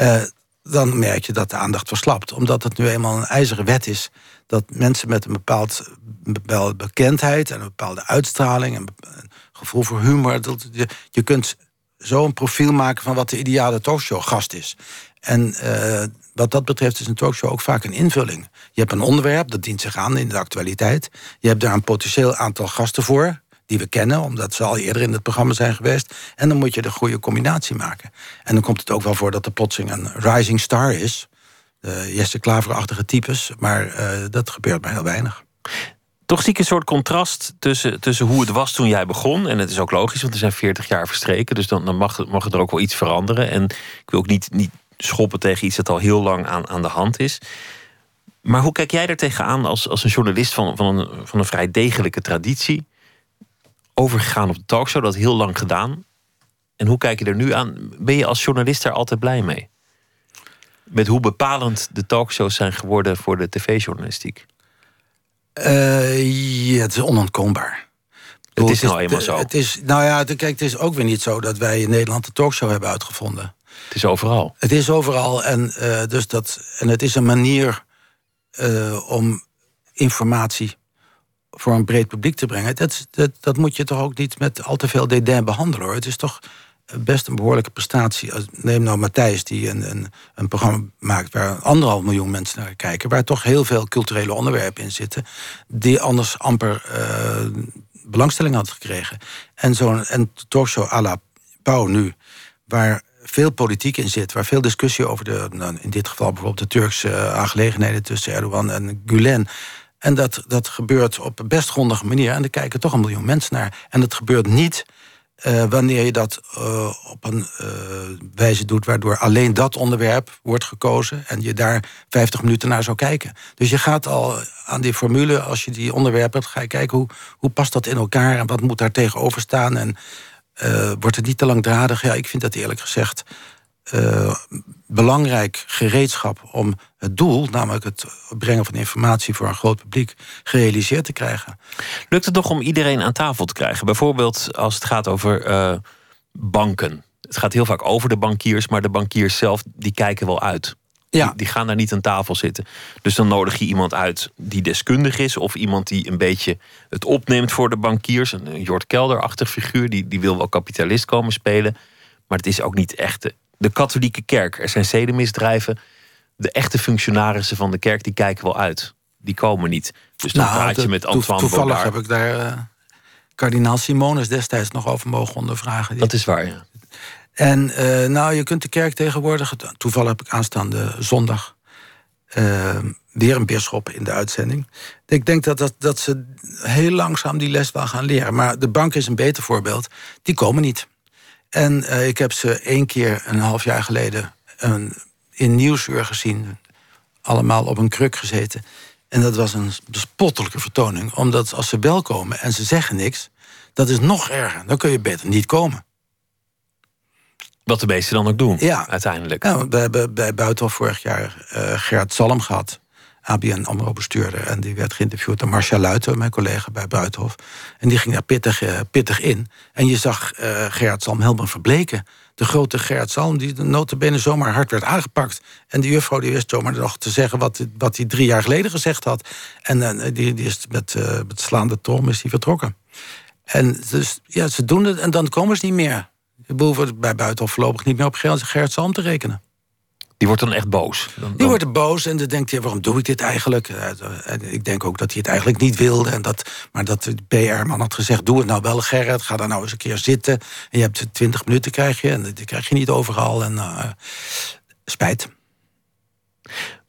Uh, dan merk je dat de aandacht verslapt. Omdat het nu eenmaal een ijzeren wet is... dat mensen met een bepaald, bepaalde bekendheid... en een bepaalde uitstraling... en een gevoel voor humor... Dat je, je kunt zo een profiel maken van wat de ideale talkshow-gast is. En uh, wat dat betreft is een talkshow ook vaak een invulling. Je hebt een onderwerp, dat dient zich aan in de actualiteit. Je hebt daar een potentieel aantal gasten voor die we kennen, omdat ze al eerder in het programma zijn geweest. En dan moet je de goede combinatie maken. En dan komt het ook wel voor dat er plotseling een rising star is. De Jesse Klaverachtige types, maar uh, dat gebeurt maar heel weinig. Toch zie ik een soort contrast tussen, tussen hoe het was toen jij begon. En het is ook logisch, want er zijn 40 jaar verstreken. Dus dan, dan mag, mag er ook wel iets veranderen. En ik wil ook niet, niet schoppen tegen iets dat al heel lang aan, aan de hand is. Maar hoe kijk jij er tegenaan als, als een journalist van, van, een, van een vrij degelijke traditie? Overgegaan op de talkshow, dat heel lang gedaan. En hoe kijk je er nu aan? Ben je als journalist daar altijd blij mee? Met hoe bepalend de talkshows zijn geworden voor de tv-journalistiek? Uh, ja, het is onontkoombaar. Het is nou eenmaal zo. Het is, nou ja, kijk, het is ook weer niet zo dat wij in Nederland de talkshow hebben uitgevonden. Het is overal. Het is overal. En, uh, dus dat, en het is een manier uh, om informatie voor een breed publiek te brengen. Dat, dat, dat moet je toch ook niet met al te veel dédain behandelen hoor. Het is toch best een behoorlijke prestatie. Neem nou Matthijs, die een, een, een, programma maakt waar anderhalf miljoen mensen naar kijken, waar toch heel veel culturele onderwerpen in zitten, die anders amper uh, belangstelling had gekregen. En zo'n en talkshow à la Pauw nu, waar veel politiek in zit, waar veel discussie over de, nou, in dit geval bijvoorbeeld de Turkse uh, aangelegenheden tussen Erdogan en Gulen. En dat, dat gebeurt op een best grondige manier. En er kijken toch een miljoen mensen naar. En dat gebeurt niet uh, wanneer je dat uh, op een uh, wijze doet waardoor alleen dat onderwerp wordt gekozen en je daar 50 minuten naar zou kijken. Dus je gaat al aan die formule, als je die onderwerpen hebt, ga je kijken hoe, hoe past dat in elkaar en wat moet daar tegenover staan. En wordt het niet te langdradig? Ja, ik vind dat eerlijk gezegd belangrijk gereedschap om het doel, namelijk het brengen van informatie voor een groot publiek, gerealiseerd te krijgen. Lukt het nog om iedereen aan tafel te krijgen? Bijvoorbeeld als het gaat over uh, banken. Het gaat heel vaak over de bankiers, maar de bankiers zelf die kijken wel uit. Ja. Die, die, gaan daar niet aan tafel zitten. Dus dan nodig je iemand uit die deskundig is, of iemand die een beetje het opneemt voor de bankiers. Een Jort Kelder-achtig figuur, die, die wil wel kapitalist komen spelen. Maar het is ook niet echt de katholieke kerk. Er zijn zedenmisdrijven. De echte functionarissen van de kerk die kijken wel uit. Die komen niet. Dus dan nou, praat je met Antoine Toevallig heb ik daar uh, kardinaal Simonis destijds nog over mogen ondervragen. Dat is waar, ja. En uh, nou, je kunt de kerk tegenwoordig... Toevallig heb ik aanstaande zondag... Uh, weer een bisschop in de uitzending. Ik denk dat, dat, dat ze heel langzaam die les wel gaan leren. Maar de bank is een beter voorbeeld. Die komen niet. En uh, ik heb ze één keer een half jaar geleden een, in Nieuwsuur gezien. Allemaal op een kruk gezeten. En dat was een bespottelijke vertoning. Omdat als ze wel komen en ze zeggen niks... dat is nog erger. Dan kun je beter niet komen. Wat de meesten dan ook doen, ja. uiteindelijk. Ja, we hebben bij Buitenhof vorig jaar uh, Gert Salm gehad. ABN AMRO-bestuurder. En die werd geïnterviewd door Marcia Luiten, mijn collega bij Buitenhof. En die ging daar pittig, uh, pittig in. En je zag uh, Gerard Salm helemaal verbleken. De grote Gerard Salm, die de notabene zomaar hard werd aangepakt. En die juffrouw die wist zomaar nog te zeggen wat, wat hij drie jaar geleden gezegd had. En uh, die, die is met, met slaande trom is die vertrokken. En dus, ja, ze doen het en dan komen ze niet meer. Behoeven bij Buitenhof voorlopig niet meer op Gerard Salm te rekenen. Die wordt dan echt boos. Die wordt boos en dan denkt hij: waarom doe ik dit eigenlijk? En ik denk ook dat hij het eigenlijk niet wilde. En dat, maar dat de PR-man had gezegd: doe het nou wel, Gerrit. Ga daar nou eens een keer zitten. En je hebt 20 minuten krijg je. En die krijg je niet overal. En uh, spijt.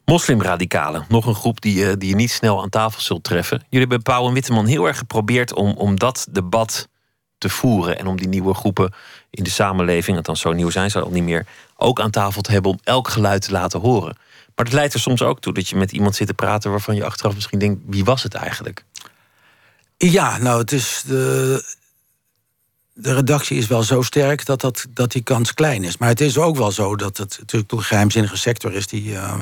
Moslimradicalen, nog een groep die, uh, die je niet snel aan tafel zult treffen. Jullie hebben Pauw en Witteman heel erg geprobeerd om, om dat debat te voeren. En om die nieuwe groepen in de samenleving, althans zo nieuw zijn ze al niet meer, ook aan tafel te hebben om elk geluid te laten horen. Maar het leidt er soms ook toe dat je met iemand zit te praten waarvan je achteraf misschien denkt: wie was het eigenlijk? Ja, nou, het is de, de redactie is wel zo sterk dat, dat, dat die kans klein is. Maar het is ook wel zo dat het natuurlijk een geheimzinnige sector is. Die, uh,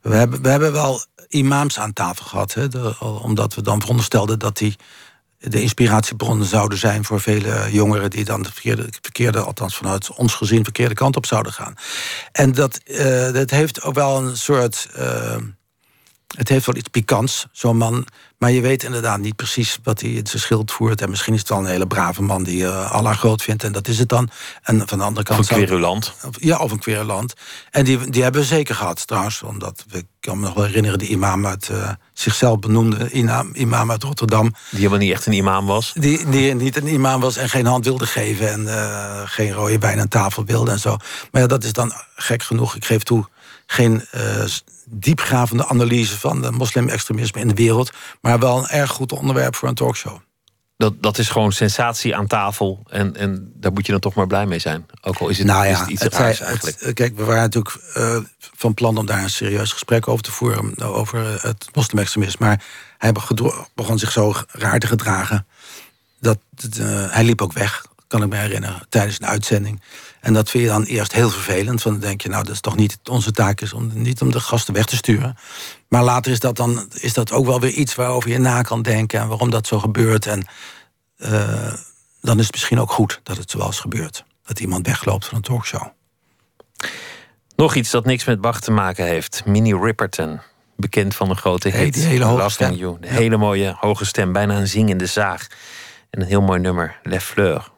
we, hebben, we hebben wel imams aan tafel gehad, hè, omdat we dan veronderstelden dat die de inspiratiebronnen zouden zijn voor vele jongeren die dan de verkeerde, verkeerde, althans vanuit ons gezien, verkeerde kant op zouden gaan. En dat, uh, dat heeft ook wel een soort uh, het heeft wel iets pikants, zo'n man. Maar je weet inderdaad niet precies wat hij in zijn schild voert. En misschien is het wel een hele brave man die uh, Allah groot vindt. En dat is het dan. En van de andere kant... Of een querulant. Ja, of een querulant. En die, die hebben we zeker gehad trouwens. Omdat, ik kan me nog wel herinneren, die imam uit... Uh, zichzelf benoemde imam, imam uit Rotterdam. Die helemaal niet echt een imam was? Die, die niet een imam was en geen hand wilde geven... en uh, geen rode wijn aan tafel wilde en zo. Maar ja, dat is dan gek genoeg. Ik geef toe, geen diepgravende analyse van de moslim-extremisme in de wereld. Maar wel een erg goed onderwerp voor een talkshow. Dat, dat is gewoon sensatie aan tafel. En, en daar moet je dan toch maar blij mee zijn. Ook al is het, nou ja, is iets raars eigenlijk. Het, kijk, we waren natuurlijk uh, van plan om daar een serieus gesprek over te voeren. Over het moslim-extremisme. Maar hij begon zich zo raar te gedragen. Dat, uh, hij liep ook weg, kan ik me herinneren, tijdens een uitzending. En dat vind je dan eerst heel vervelend. Want dan denk je, nou, dat is toch niet onze taak is om niet om de gasten weg te sturen. Maar later is dat dan is dat ook wel weer iets waarover je na kan denken en waarom dat zo gebeurt. En uh, dan is het misschien ook goed dat het zoals gebeurt. Dat iemand wegloopt van een talkshow. Nog iets dat niks met Bach te maken heeft. Minnie Ripperton. Bekend van een grote hit. Die hele hoge stem. You. De hele mooie hoge stem. Bijna een zingende zaag. En een heel mooi nummer. Les Fleurs.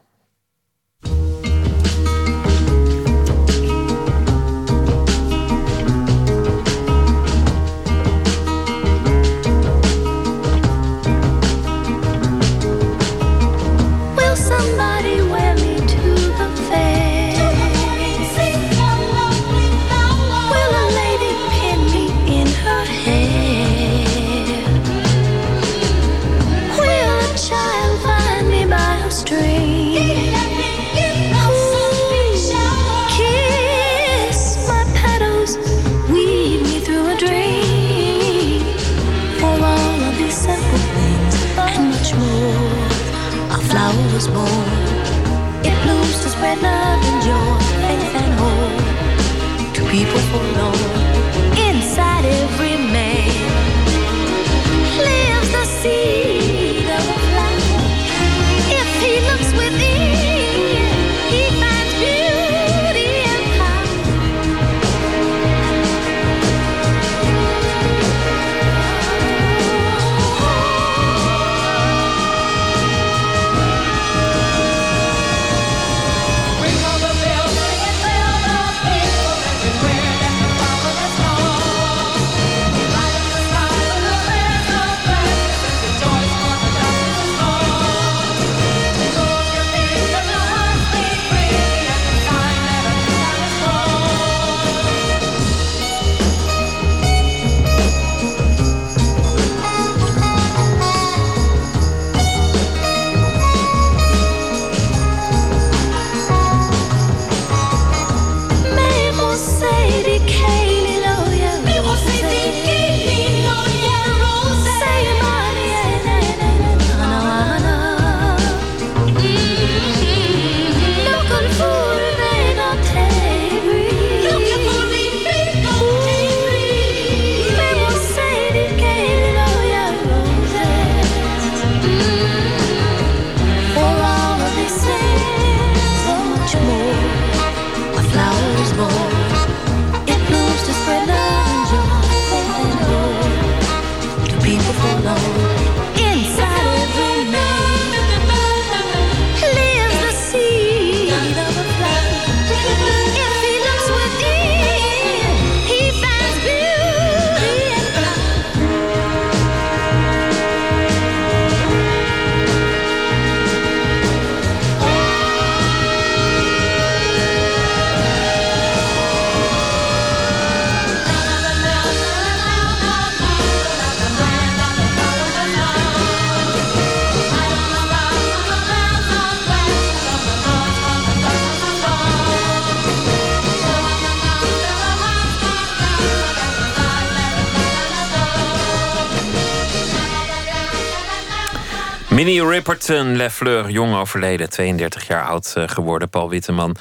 Lefleur, jong overleden, 32 jaar oud eh, geworden, Paul Witteman.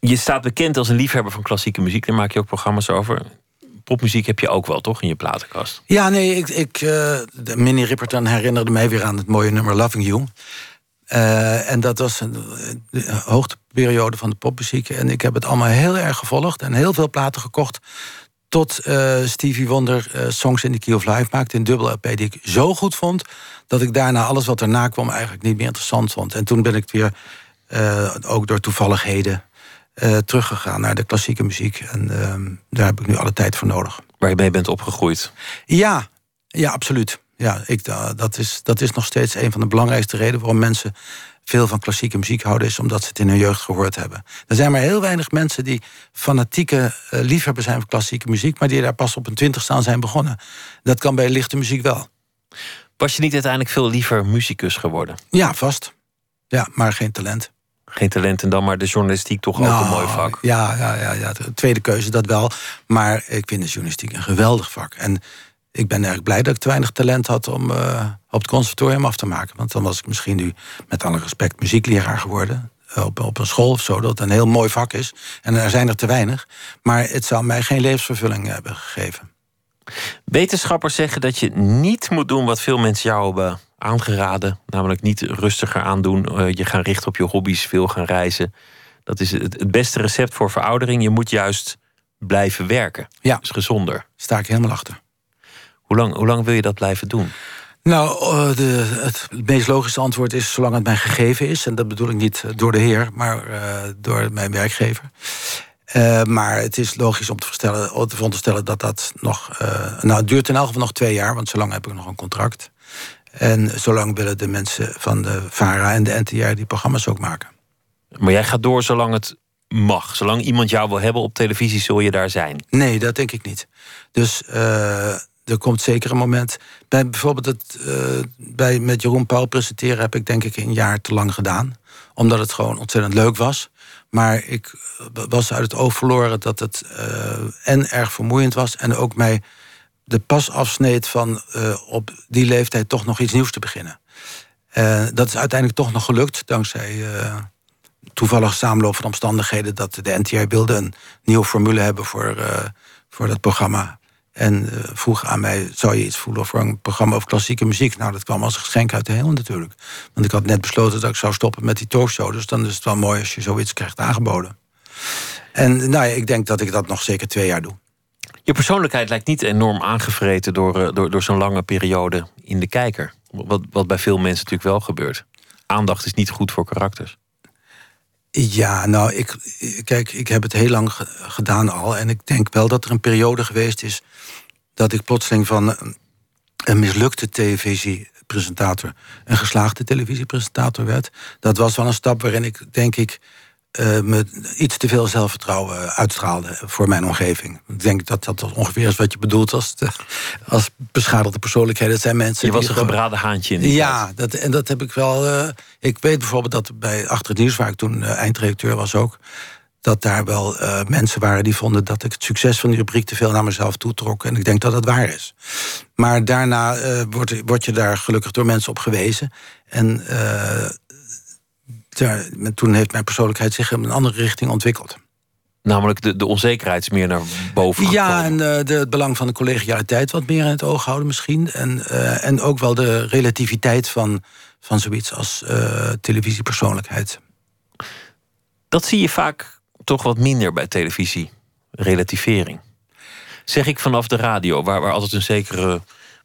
Je staat bekend als een liefhebber van klassieke muziek, daar maak je ook programma's over. Popmuziek heb je ook wel, toch, in je platenkast? Ja, nee, ik, ik, uh, Minnie Ripperton herinnerde mij weer aan het mooie nummer Loving You. Uh, en dat was een hoogteperiode van de popmuziek. En ik heb het allemaal heel erg gevolgd en heel veel platen gekocht Tot uh, Stevie Wonder uh, Songs in the Key of Life maakte. Een dubbel LP die ik zo goed vond... dat ik daarna alles wat erna kwam eigenlijk niet meer interessant vond. En toen ben ik weer, uh, ook door toevalligheden... teruggegaan naar de klassieke muziek. En ehm, daar heb ik nu alle tijd voor nodig. Waar je mee bent opgegroeid? Ja, ja absoluut. Ja, ik, dat, is, dat is nog steeds een van de belangrijkste redenen... waarom mensen veel van klassieke muziek houden, is omdat ze het in hun jeugd gehoord hebben. Er zijn maar heel weinig mensen die fanatieke uh, liefhebber zijn van klassieke muziek, maar die daar pas op een twintigste aan zijn begonnen. Dat kan bij lichte muziek wel. Was je niet uiteindelijk veel liever muzikus geworden? Ja, vast. Ja, maar geen talent. Geen talent en dan maar de journalistiek toch ook een nou, mooi vak. Ja, ja, ja, ja, de tweede keuze dat wel. Maar ik vind de journalistiek een geweldig vak. En ik ben erg blij dat ik te weinig talent had om uh, op het conservatorium af te maken. Want dan was ik misschien nu, met alle respect, muziekleraar geworden. Eh, op, op een school of zo, dat een heel mooi vak is. En er zijn er te weinig. Maar het zou mij geen levensvervulling hebben gegeven. Wetenschappers zeggen dat je niet moet doen wat veel mensen jou hebben aangeraden. Namelijk niet rustiger aandoen. Uh, je gaan richten op je hobby's, veel gaan reizen. Dat is het, het beste recept voor veroudering. Je moet juist blijven werken. Ja. Dat is gezonder. Sta ik helemaal achter. Hoe lang, hoe lang wil je dat blijven doen? Nou, eh, de, het meest logische antwoord is zolang het mij gegeven is. En dat bedoel ik niet door de heer, maar uh, door mijn werkgever. Uh, maar het is logisch om te, verstellen, te veronderstellen dat dat nog... nou, het duurt in elk geval nog twee jaar, want zolang heb ik nog een contract. En zolang willen de mensen van de VARA en de NTR die programma's ook maken. Maar jij gaat door zolang het mag. Zolang iemand jou wil hebben op televisie, zul je daar zijn. Nee, dat denk ik niet. Dus er komt zeker een moment. Bij bijvoorbeeld het uh, bij met Jeroen Pauw presenteren heb ik denk ik een jaar te lang gedaan. Omdat het gewoon ontzettend leuk was. Maar ik was uit het oog verloren dat het uh, en erg vermoeiend was. En ook mij de pas afsneed van op die leeftijd toch nog iets nieuws te beginnen. dat is uiteindelijk toch nog gelukt. Dankzij toevallig samenloop van omstandigheden dat de NTR wilde een nieuwe formule hebben voor, voor dat programma. En uh, vroeg aan mij, zou je iets voelen voor een programma over klassieke muziek? Nou, dat kwam als geschenk uit de hemel natuurlijk. Want ik had net besloten dat ik zou stoppen met die talkshow. Dus dan is het wel mooi als je zoiets krijgt aangeboden. En nou ik denk dat ik dat nog zeker twee jaar doe. Je persoonlijkheid lijkt niet enorm aangevreten door, eh, door, door zo'n lange periode in de kijker. Wat, wat bij veel mensen natuurlijk wel gebeurt. Aandacht is niet goed voor karakters. Ja, nou, ik, kijk, ik heb het heel lang gedaan al. En ik denk wel dat er een periode geweest is dat ik plotseling van een mislukte televisiepresentator een geslaagde televisiepresentator werd. Dat was wel een stap waarin ik, denk ik, uh, me iets te veel zelfvertrouwen uitstraalde voor mijn omgeving. Ik denk dat dat ongeveer is wat je bedoelt als, de, als beschadigde persoonlijkheden. Dat zijn mensen. Je was een gebraden haantje in die Ja, dat, en dat heb ik wel. Uh, ik weet bijvoorbeeld dat bij Achter het Nieuws, waar ik toen uh, eindredacteur was ook dat daar wel mensen waren die vonden dat ik het succes van die rubriek te veel naar mezelf toetrok. En ik denk dat dat waar is. Maar daarna uh, word, word, je daar gelukkig door mensen op gewezen. En toen heeft mijn persoonlijkheid zich in een andere richting ontwikkeld. Namelijk de, de onzekerheid is meer naar boven gekomen. Ja, en de, het belang van de collegialiteit wat meer in het oog houden misschien. En, en ook wel de relativiteit van, van zoiets als televisiepersoonlijkheid. Dat zie je vaak toch wat minder bij televisie. Relativering. Zeg ik vanaf de radio, waar, waar altijd een zekere,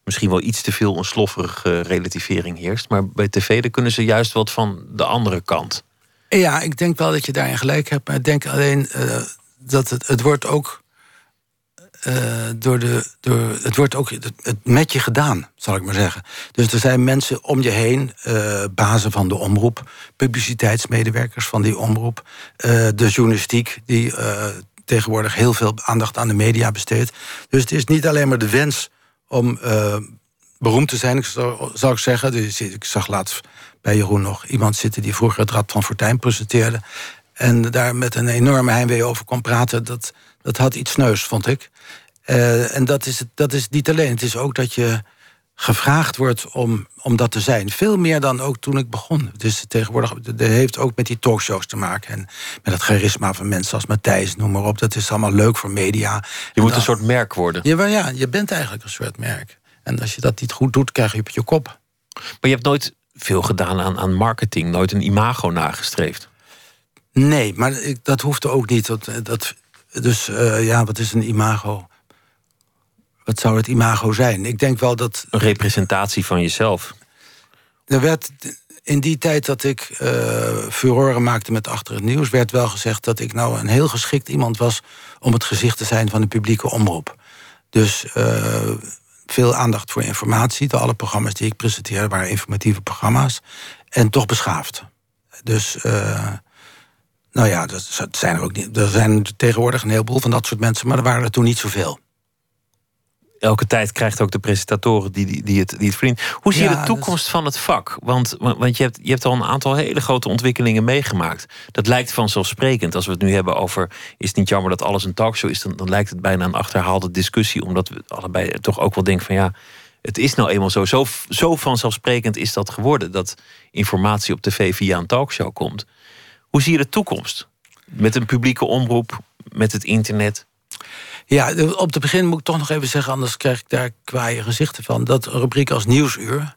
misschien wel iets te veel een slofferige relativering heerst. Maar bij tv kunnen ze juist wat van de andere kant. Ja, ik denk wel dat je daarin gelijk hebt. Maar ik denk alleen uh, dat het, het wordt ook uh, door de, door, het wordt ook het, met je gedaan, zal ik maar zeggen. Dus er zijn mensen om je heen, uh, bazen van de omroep, publiciteitsmedewerkers van die omroep, de journalistiek die tegenwoordig heel veel aandacht aan de media besteedt. Dus het is niet alleen maar de wens om beroemd te zijn, zou, ik zeggen. Dus ik zag laatst bij Jeroen nog iemand zitten die vroeger het Rad van Fortuin presenteerde. En daar met een enorme heimwee over kon praten. Dat, dat had iets neus, vond ik. Uh, en dat is, dat is niet alleen. Het is ook dat je gevraagd wordt om, om dat te zijn. Veel meer dan ook toen ik begon. Dus tegenwoordig dat heeft ook met die talkshows te maken. En met het charisma van mensen als Matthijs, noem maar op. Dat is allemaal leuk voor media. Je moet een soort merk worden. Ja, ja, je bent eigenlijk een soort merk. En als je dat niet goed doet, krijg je op je kop. Maar je hebt nooit veel gedaan aan, aan marketing. Nooit een imago nagestreefd. Nee, maar ik, dat hoefde ook niet. Dat, dat, dus uh, ja, wat is een imago? Wat zou het imago zijn? Ik denk wel dat. Een representatie van jezelf. Er werd in die tijd dat ik uh, furoren maakte met Achter het Nieuws, werd wel gezegd dat ik nou een heel geschikt iemand was om het gezicht te zijn van de publieke omroep. Dus uh, veel aandacht voor informatie. De alle programma's die ik presenteerde waren informatieve programma's. En toch beschaafd. Dus, uh, nou ja, dat zijn er ook niet. Er zijn tegenwoordig een heleboel van dat soort mensen, maar er waren er toen niet zoveel elke tijd krijgt ook de presentatoren die, die, die, het, die het verdienen. Hoe zie je de toekomst van het vak? Want, want je, hebt, je hebt al een aantal hele grote ontwikkelingen meegemaakt. Dat lijkt vanzelfsprekend. Als we het nu hebben over. Is het niet jammer dat alles een talkshow is? Dan, dan lijkt het bijna een achterhaalde discussie. Omdat we allebei toch ook wel denken van ja. Het is nou eenmaal zo. Zo, zo vanzelfsprekend is dat geworden. Dat informatie op tv via een talkshow komt. Hoe zie je de toekomst? Met een publieke omroep, met het internet. Ja, op het begin moet ik toch nog even zeggen, anders krijg ik daar kwaaie gezichten van. Dat een rubriek als Nieuwsuur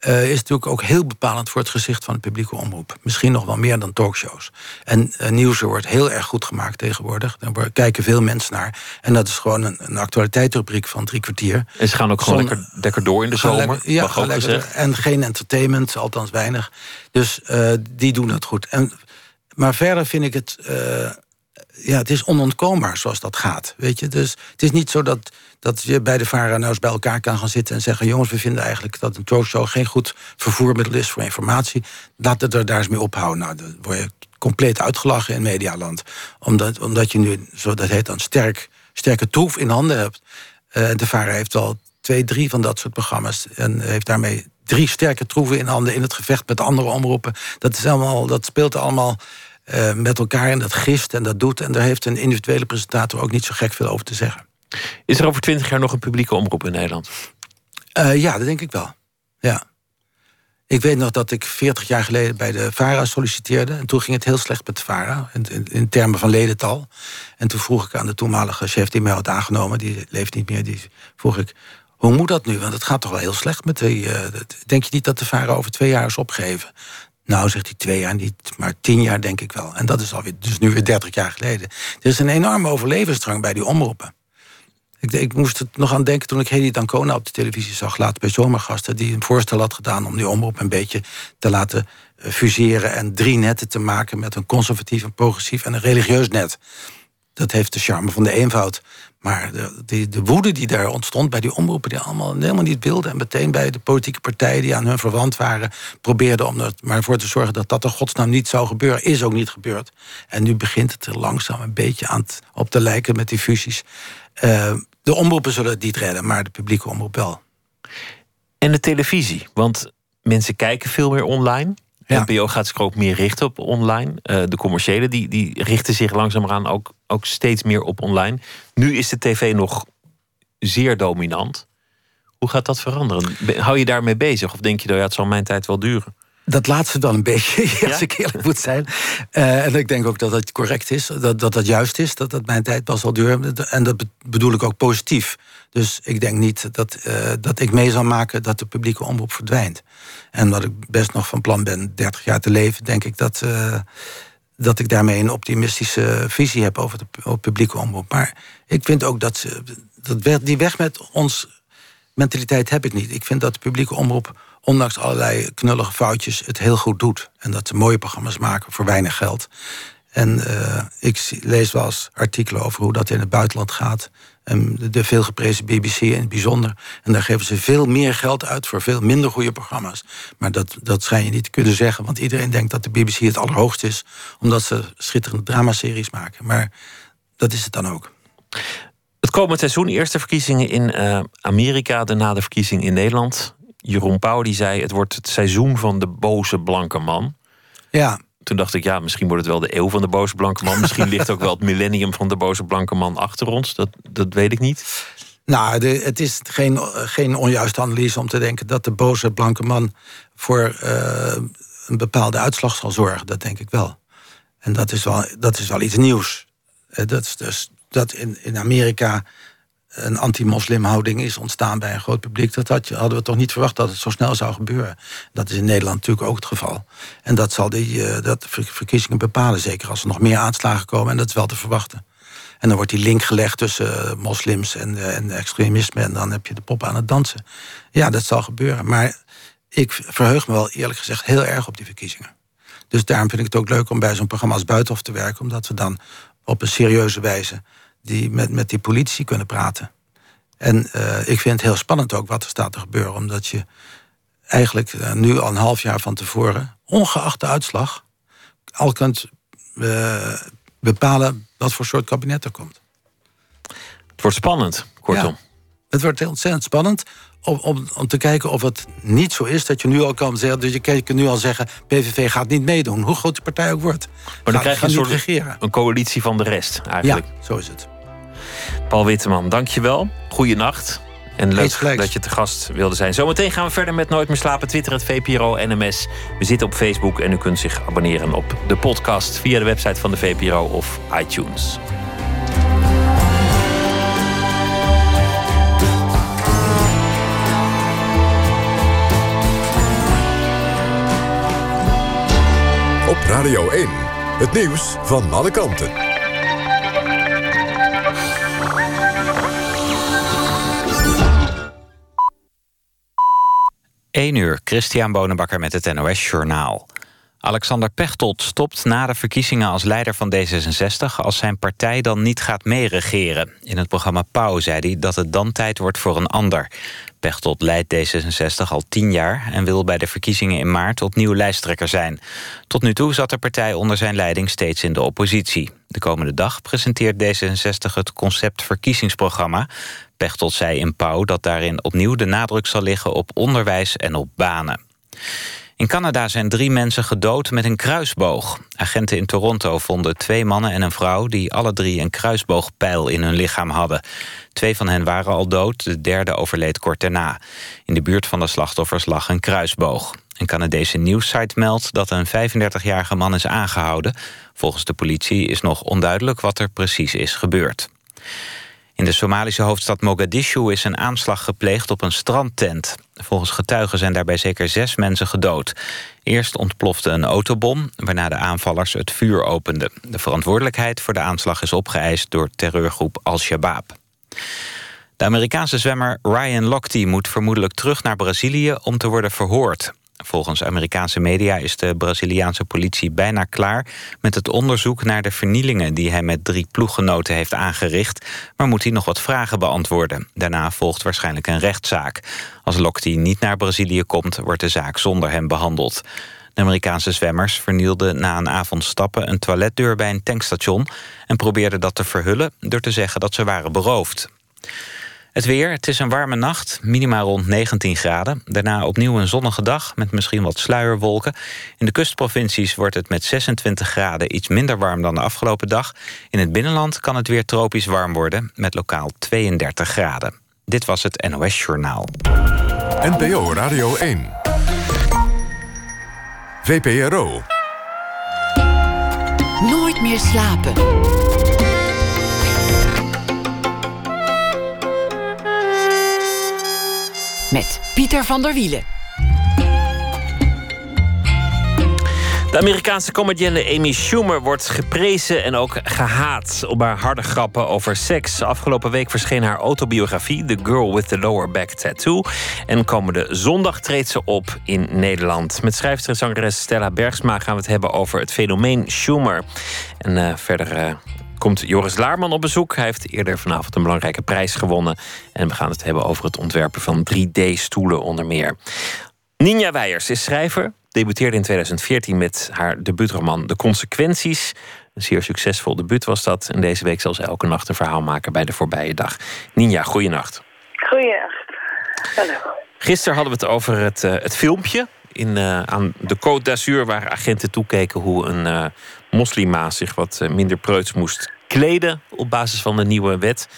uh, is natuurlijk ook heel bepalend voor het gezicht van de publieke omroep. Misschien nog wel meer dan talkshows. En uh, Nieuwsuur wordt heel erg goed gemaakt tegenwoordig. Daar kijken veel mensen naar. En dat is gewoon een, een actualiteitsrubriek van drie kwartier. En ze gaan ook gewoon lekker, lekker, door in de zomer. Lekker, ja, ook lekker, en geen entertainment, althans weinig. Dus uh, die doen het goed. En, maar verder vind ik het ja, het is onontkoombaar zoals dat gaat. Weet je? Dus het is niet zo dat, dat je bij de nou eens bij elkaar kan gaan zitten en zeggen: jongens, we vinden eigenlijk dat een talkshow geen goed vervoermiddel is voor informatie. Laten we er daar eens mee ophouden. Nou, dan word je compleet uitgelachen in medialand. Omdat, omdat je nu, zo dat heet dan, sterk, sterke troef in handen hebt. Uh, de VARA heeft al twee, drie van dat soort programma's. En heeft daarmee drie sterke troeven in handen in het gevecht met andere omroepen. Dat, is allemaal, dat speelt allemaal uh, met elkaar en dat gist en dat doet. En daar heeft een individuele presentator ook niet zo gek veel over te zeggen. Is er over twintig jaar nog een publieke omroep in Nederland? Uh, ja, dat denk ik wel. Ja. Ik weet nog dat ik 40 jaar geleden bij de VARA solliciteerde. En toen ging het heel slecht met de VARA, in, in, termen van ledental. En toen vroeg ik aan de toenmalige chef die mij had aangenomen... die leeft niet meer, die vroeg ik... hoe moet dat nu? Want het gaat toch wel heel slecht met die... Uh, denk je niet dat de VARA over twee jaar is opgegeven? Nou, zegt hij twee jaar niet, maar tien jaar denk ik wel. En dat is alweer, dus nu weer dertig jaar geleden. Er is een enorme overlevingsdrang bij die omroepen. Ik, ik, moest het nog aan denken toen ik Hedy Dancona op de televisie zag... later bij Zomergasten, die een voorstel had gedaan... om die omroep een beetje te laten eh, fuseren... en drie netten te maken met een conservatief, een progressief en een religieus net. Dat heeft de charme van de eenvoud. Maar de, de, de, woede die daar ontstond bij die omroepen... die allemaal helemaal niet wilden... en meteen bij de politieke partijen die aan hun verwant waren... probeerden om er maar voor te zorgen dat dat er godsnaam niet zou gebeuren... is ook niet gebeurd. En nu begint het er langzaam een beetje aan op te lijken met die fusies. Uh, de omroepen zullen het niet redden, maar de publieke omroep wel. En de televisie, want mensen kijken veel meer online... Ja. NPO gaat zich ook meer richten op online. Uh, de commerciële die, die richten zich langzamerhand ook, ook steeds meer op online. Nu is de tv nog zeer dominant. Hoe gaat dat veranderen? Hou je daarmee bezig? Of denk je, nou ja, het zal mijn tijd wel duren? Dat laatste dan een beetje, als ik eerlijk moet zijn. Uh, en ik denk ook dat het correct is, dat dat, dat juist is, dat dat mijn tijd pas zal duren. En dat bedoel ik ook positief. Dus ik denk niet dat, uh, dat ik mee zal maken dat de publieke omroep verdwijnt. En dat ik best nog van plan ben 30 jaar te leven, denk ik dat, uh, dat ik daarmee een optimistische visie heb over de publieke omroep. Maar ik vind ook dat, ze, dat die weg met ons mentaliteit heb ik niet. Ik vind dat de publieke omroep, ondanks allerlei knullige foutjes, het heel goed doet. En dat ze mooie programma's maken voor weinig geld. En uh, ik lees wel eens artikelen over hoe dat in het buitenland gaat. En de veel geprezen BBC in het bijzonder. En daar geven ze veel meer geld uit voor veel minder goede programma's. Maar dat, dat schijn je niet te kunnen zeggen, want iedereen denkt dat de BBC het allerhoogst is, omdat ze schitterende dramaseries maken. Maar dat is het dan ook. Het komende seizoen, eerste verkiezingen in uh, Amerika, daarna de verkiezing in Nederland. Jeroen Pauw die zei: het wordt het seizoen van de boze blanke man. Ja. Toen dacht ik, ja, misschien wordt het wel de eeuw van de boze blanke man. Misschien ligt ook wel het millennium van de boze blanke man achter ons. Dat, dat weet ik niet. Nou, de, het is geen, geen onjuiste analyse om te denken dat de boze blanke man voor uh, een bepaalde uitslag zal zorgen. Dat denk ik wel. En dat is wel, dat is wel iets nieuws. Uh, dat is dus dat in, in Amerika een anti-moslimhouding is ontstaan bij een groot publiek. Dat had, hadden we toch niet verwacht dat het zo snel zou gebeuren. Dat is in Nederland natuurlijk ook het geval. En dat zal die uh, dat verkiezingen bepalen, zeker als er nog meer aanslagen komen. En dat is wel te verwachten. En dan wordt die link gelegd tussen eh, moslims en, eh, en extremisme. En dan heb je de pop aan het dansen. Ja, dat zal gebeuren. Maar ik verheug me wel eerlijk gezegd heel erg op die verkiezingen. Dus daarom vind ik het ook leuk om bij zo'n programma als Buitenhof te werken. Omdat we dan op een serieuze wijze die met, met die politie kunnen praten. En uh, ik vind het heel spannend ook wat er staat te gebeuren. Omdat je eigenlijk uh, nu al een half jaar van tevoren, ongeacht de uitslag, al kunt uh, bepalen wat voor soort kabinet er komt. Het wordt spannend, kortom. Ja, het wordt heel ontzettend spannend om, om, om te kijken of het niet zo is dat je nu al kan zeggen. Dus je kan nu al zeggen: PVV gaat niet meedoen, hoe groot de partij ook wordt. Maar dan krijg je een soort regeren. een coalitie van de rest, eigenlijk. Ja, zo is het. Paul Witteman, dankjewel. Goeienacht. En leuk dat je te gast wilde zijn. Zometeen gaan we verder met Nooit meer slapen. Twitter, het VPRO, NMS. We zitten op Facebook en u kunt zich abonneren op de podcast... via de website van de VPRO of iTunes. Op Radio 1, het nieuws van alle kanten. 1 uur, Christian Bonenbakker met het NOS Journaal. Alexander Pechtold stopt na de verkiezingen als leider van D66... als zijn partij dan niet gaat meeregeren. In het programma Pauw zei hij dat het dan tijd wordt voor een ander. Pechtold leidt D66 al tien jaar... en wil bij de verkiezingen in maart opnieuw lijsttrekker zijn. Tot nu toe zat de partij onder zijn leiding steeds in de oppositie. De komende dag presenteert D66 het concept verkiezingsprogramma. Pechtold zei in Pauw dat daarin opnieuw de nadruk zal liggen op onderwijs en op banen. In Canada zijn drie mensen gedood met een kruisboog. Agenten in Toronto vonden twee mannen en een vrouw... die alle drie een kruisboogpijl in hun lichaam hadden. Twee van hen waren al dood, de derde overleed kort daarna. In de buurt van de slachtoffers lag een kruisboog. Een Canadese nieuwssite meldt dat een 35-jarige man is aangehouden. Volgens de politie is nog onduidelijk wat er precies is gebeurd. In de Somalische hoofdstad Mogadishu is een aanslag gepleegd op een strandtent. Volgens getuigen zijn daarbij zeker zes mensen gedood. Eerst ontplofte een autobom, waarna de aanvallers het vuur openden. De verantwoordelijkheid voor de aanslag is opgeëist door terreurgroep Al-Shabaab. De Amerikaanse zwemmer Ryan Lochte moet vermoedelijk terug naar Brazilië om te worden verhoord. Volgens Amerikaanse media is de Braziliaanse politie bijna klaar met het onderzoek naar de vernielingen die hij met drie ploeggenoten heeft aangericht, maar moet hij nog wat vragen beantwoorden. Daarna volgt waarschijnlijk een rechtszaak. Als Lochte niet naar Brazilië komt, wordt de zaak zonder hem behandeld. De Amerikaanse zwemmers vernielden na een avond stappen een toiletdeur bij een tankstation en probeerden dat te verhullen door te zeggen dat ze waren beroofd. Het weer, het is een warme nacht, minima rond 19 graden. Daarna opnieuw een zonnige dag met misschien wat sluierwolken. In de kustprovincies wordt het met 26 graden iets minder warm dan de afgelopen dag. In het binnenland kan het weer tropisch warm worden met lokaal 32 graden. Dit was het NOS Journaal. NPO Radio 1. VPRO. Nooit meer slapen. Met Pieter van der Wielen. De Amerikaanse comedienne Amy Schumer wordt geprezen en ook gehaat op haar harde grappen over seks. Afgelopen week verscheen haar autobiografie The Girl with the Lower Back Tattoo. En komende zondag treedt ze op in Nederland. Met schrijfster en zangeres Stella Bergsma gaan we het hebben over het fenomeen Schumer. En uh, verder uh, komt Joris Laarman op bezoek. Hij heeft eerder vanavond een belangrijke prijs gewonnen. En we gaan het hebben over het ontwerpen van 3D-stoelen onder meer. Ninja Weijers is schrijver. Debuteerde in 2014 met haar debuutroman De Consequenties. Een zeer succesvol debuut was dat. En deze week zal ze elke nacht een verhaal maken bij de voorbije dag. Ninja, goeienacht. Goeienacht. Hallo. Gisteren hadden we het over het, uh, het filmpje in, uh, aan de Côte d'Azur... waar agenten toekeken hoe een uh, moslima zich wat minder preuts moest kleden op basis van de nieuwe wet.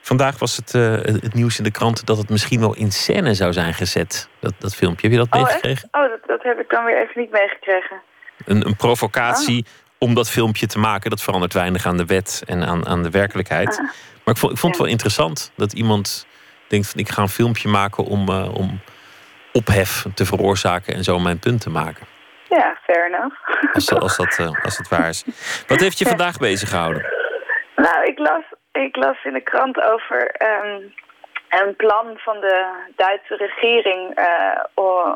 Vandaag was het, uh, het nieuws in de krant dat het misschien wel in scène zou zijn gezet, dat, dat filmpje. Heb je dat oh, meegekregen? Oh, dat, dat, heb ik dan weer even niet meegekregen. Een, een provocatie ah. om dat filmpje te maken, dat verandert weinig aan de wet en aan, aan de werkelijkheid. Ah. Maar ik vond, ik vond het wel interessant dat iemand denkt van ik ga een filmpje maken om, uh, om ophef te veroorzaken en zo mijn punt te maken. Ja, fair enough. Als, als, dat, als het waar is. Wat heeft je vandaag bezig gehouden? Nou, ik las, ik las in de krant over ehm, een plan van de Duitse regering uh,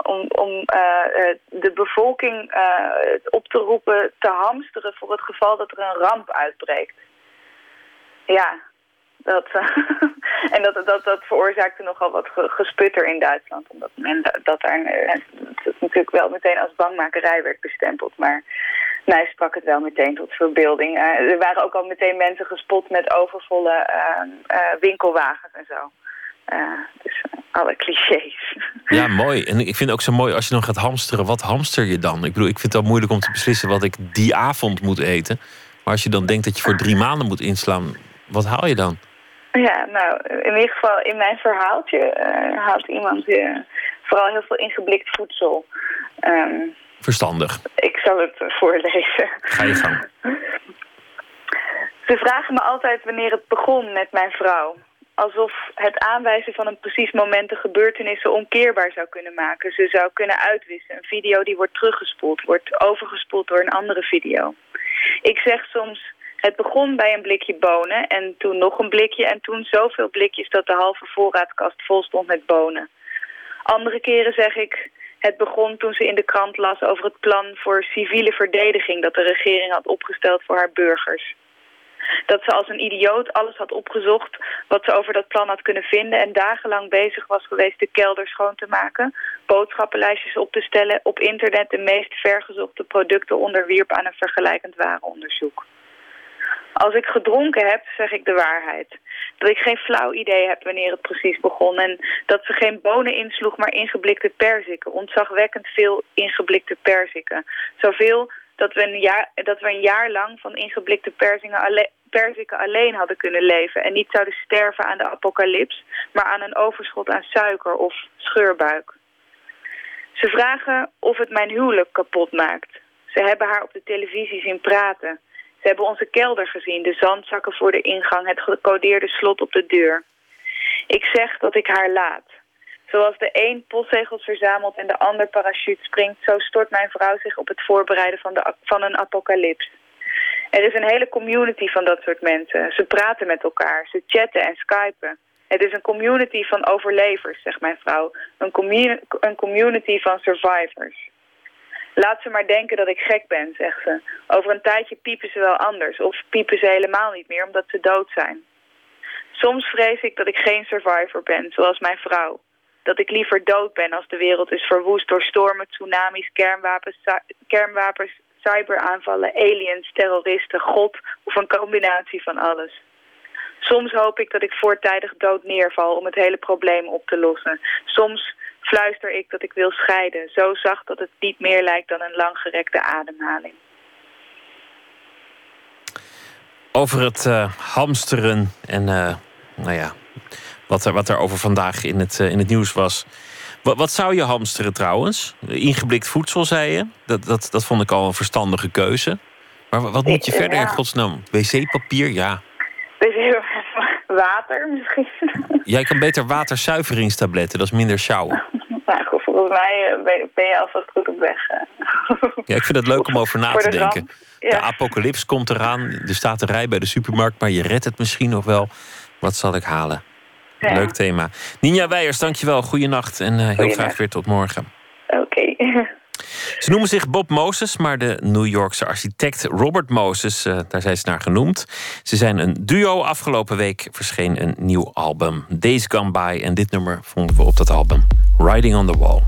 om, om uh, de bevolking uh, op te roepen te hamsteren voor het geval dat er een ramp uitbreekt. Ja, dat, en dat, dat, dat veroorzaakte nogal wat gesputter in Duitsland. Omdat men dat daar dat natuurlijk wel meteen als bangmakerij werd bestempeld. Maar mij sprak het wel meteen tot verbeelding. er waren ook al meteen mensen gespot met overvolle winkelwagens en zo. Dus alle clichés. Ja, mooi. En ik vind het ook zo mooi als je dan gaat hamsteren. Wat hamster je dan? Ik bedoel, ik vind het wel moeilijk om te beslissen wat ik die avond moet eten. Maar als je dan denkt dat je voor drie maanden moet inslaan, wat haal je dan? Ja, nou, in ieder geval in mijn verhaaltje uh, haalt iemand vooral heel veel ingeblikt voedsel. Um, Verstandig. Ik zal het voorlezen. Ga je gang. Ze vragen me altijd wanneer het begon met mijn vrouw alsof het aanwijzen van een precies moment de gebeurtenissen onkeerbaar zou kunnen maken. Ze zou kunnen uitwissen. Een video die wordt teruggespoeld, wordt overgespoeld door een andere video. Ik zeg soms, het begon bij een blikje bonen en toen nog een blikje en toen zoveel blikjes dat de halve voorraadkast vol stond met bonen. Andere keren zeg ik, het begon toen ze in de krant las over het plan voor civiele verdediging dat de regering had opgesteld voor haar burgers. Dat ze als een idioot alles had opgezocht wat ze over dat plan had kunnen vinden... en dagenlang bezig was geweest de kelder schoon te maken... boodschappenlijstjes op te stellen, op internet de meest vergezochte producten onderwierp aan een vergelijkend warenonderzoek. Als ik gedronken heb, zeg ik de waarheid. Dat ik geen flauw idee heb wanneer het precies begon... en dat ze geen bonen insloeg, maar ingeblikte perziken. Ontzagwekkend veel ingeblikte perziken. Zoveel dat we een jaar, dat we een jaar lang van ingeblikte persingen alle, perziken alleen hadden kunnen leven... en niet zouden sterven aan de apocalyps... maar aan een overschot aan suiker of scheurbuik. Ze vragen of het mijn huwelijk kapot maakt. Ze hebben haar op de televisie zien praten. Ze hebben onze kelder gezien, de zandzakken voor de ingang... het gecodeerde slot op de deur. Ik zeg dat ik haar laat. Zoals de een postzegels verzamelt en de ander parachute springt... zo stort mijn vrouw zich op het voorbereiden van, de, van een apocalyps. Er is een hele community van dat soort mensen. Ze praten met elkaar, ze chatten en skypen. Het is een community van overlevers, zegt mijn vrouw. Een, commu een community van survivors. Laat ze maar denken dat ik gek ben, zegt ze. Over een tijdje piepen ze wel anders. Of piepen ze helemaal niet meer omdat ze dood zijn. Soms vrees ik dat ik geen survivor ben, zoals mijn vrouw dat ik liever dood ben als de wereld is verwoest door stormen, tsunamis, kernwapens, kernwapens cyberaanvallen, aliens, terroristen, God of een combinatie van alles. Soms hoop ik dat ik voortijdig dood neerval om het hele probleem op te lossen. Soms fluister ik dat ik wil scheiden, zo zacht dat het niet meer lijkt dan een langgerekte ademhaling. Over het uh, hamsteren en uh, nou ja, wat er, wat er over vandaag in het, uh, in het nieuws was. Wat, wat, zou je hamsteren trouwens? Ingeblikt voedsel, zei je. Dat, dat, dat vond ik al een verstandige keuze. Maar wat moet je Ik- verder in godsnaam? Wc-papier, ja. Water misschien. Jij kan beter waterzuiveringstabletten, dat is minder sjouwen. Nou, goed, volgens mij eh, ben, je alvast goed op weg. eh. Ja, ik vind het leuk om over na te de denken. De apocalyps komt eraan. Er staat een rij bij de supermarkt, maar je redt het misschien nog wel. Wat zal ik halen? Ja. Leuk thema. Ninja Weijers, dankjewel. Goeienacht en eh, heel graag weer tot morgen. Oké. Ze noemen zich Bob Moses, maar de New Yorkse architect Robert Moses, eh, daar zijn ze naar genoemd. Ze zijn een duo. Afgelopen week verscheen een nieuw album, Days Gone By. En dit nummer vonden we op dat album, Riding on the Wall.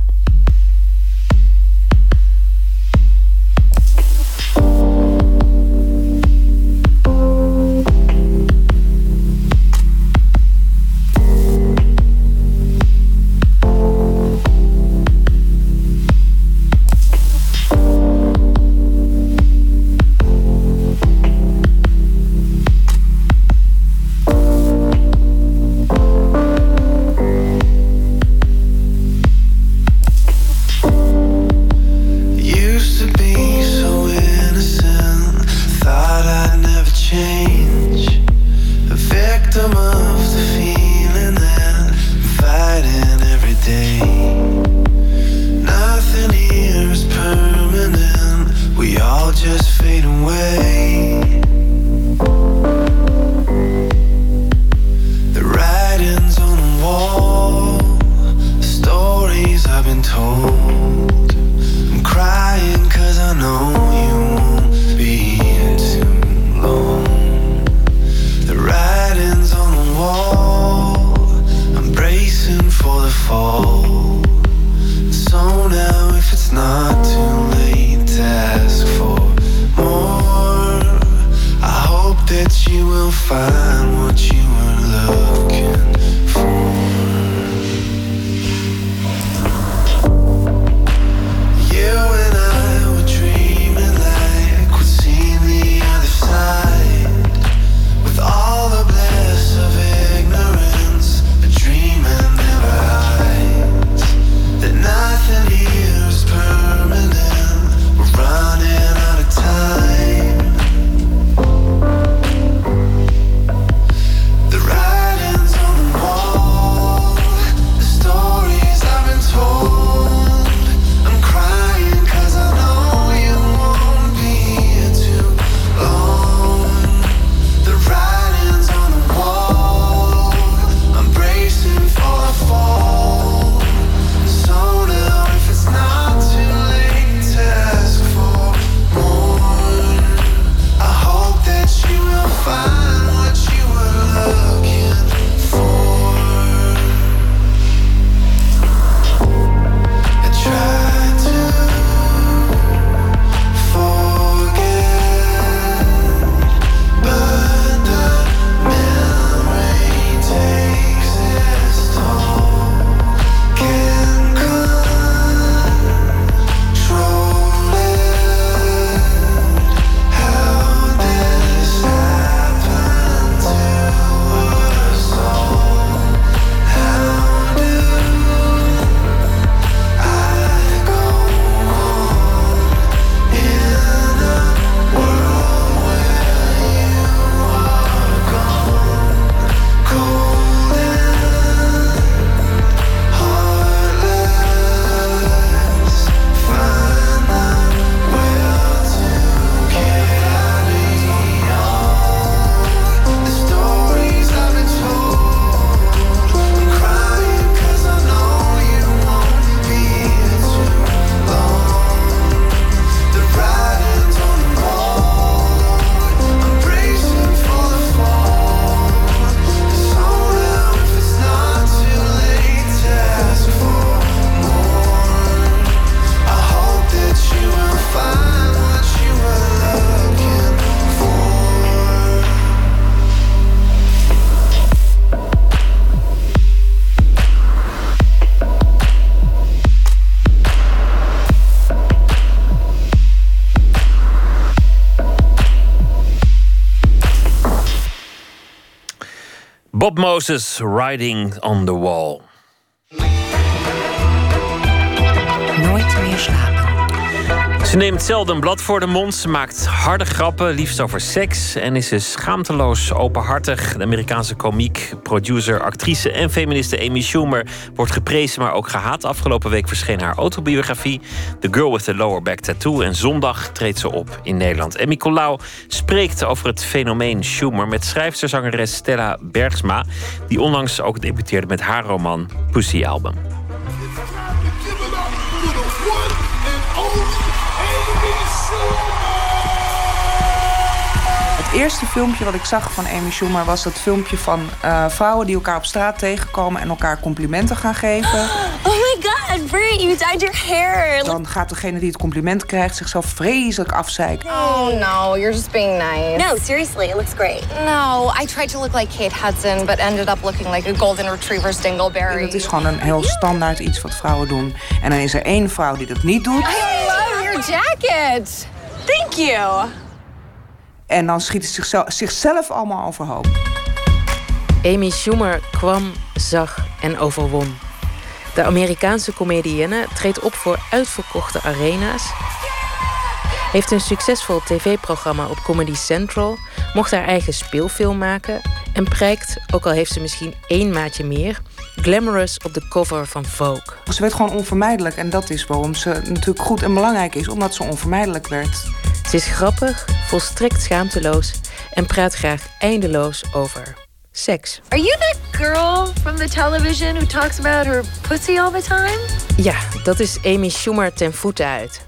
Moses, Riding on the Wall. Nooit meer slapen. Ze neemt zelden blad voor de mond. Ze maakt harde grappen, liefst over seks. En is ze schaamteloos openhartig. De Amerikaanse komiek, producer, actrice en feministe Amy Schumer wordt geprezen, maar ook gehaat. Afgelopen week verscheen haar autobiografie, The Girl with the Lower Back Tattoo. En zondag treedt ze op in Nederland. En Nicolaou spreekt over het fenomeen Schumer met schrijfster-zangeres Stella Bergsma, die onlangs ook debuteerde met haar roman Pussy Album. Het eerste filmpje wat ik zag van Amy Schumer was dat filmpje van eh, vrouwen die elkaar op straat tegenkomen en elkaar complimenten gaan geven. Oh my god, Brie, you dyed your hair. Dan gaat degene die het compliment krijgt zichzelf vreselijk afzeiken. Oh no, you're just being nice. No, seriously, it looks great. No, I tried to look like Kate Hudson, but ended up looking like a golden retriever's dingleberry. Dat is gewoon een heel standaard iets wat vrouwen doen. En dan is er één vrouw die dat niet doet. I love your jacket. Thank you. En dan schiet het zichzelf, zichzelf allemaal overhoop. Amy Schumer kwam, zag en overwon. De Amerikaanse comedienne treedt op voor uitverkochte arena's. Heeft een succesvol tv-programma op Comedy Central. Mocht haar eigen speelfilm maken. En prijkt, ook al heeft ze misschien één maatje meer, glamorous op de cover van Vogue. Ze werd gewoon onvermijdelijk. En dat is waarom ze natuurlijk goed en belangrijk is. Omdat ze onvermijdelijk werd. Ze is grappig, volstrekt schaamteloos en praat graag eindeloos over seks. Are you that girl from the television who talks about her pussy all the time? Ja, dat is Amy Schumer ten voeten uit.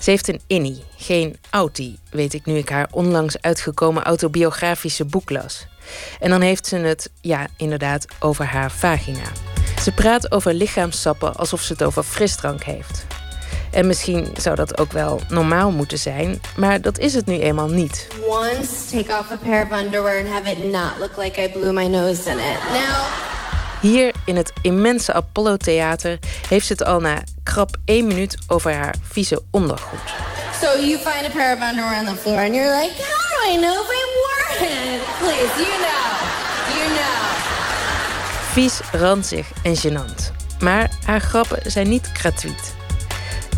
Ze heeft een innie, geen outie, weet ik nu ik haar onlangs uitgekomen autobiografische boek las. En dan heeft ze het, ja, inderdaad, over haar vagina. Ze praat over lichaamsappen alsof ze het over frisdrank heeft. En misschien zou dat ook wel normaal moeten zijn, maar dat is het nu eenmaal niet. Once take off a pair of underwear and have it not look like I blew my nose in it. Now, Hier in het immense Apollo Theater heeft ze het al na krap één minuut over haar vieze ondergoed. so you find a pair of underwear on the floor and you're like, how do I know if I wore it? Please, you know, you know. Vies, ranzig en gênant. Maar haar grappen zijn niet gratuit.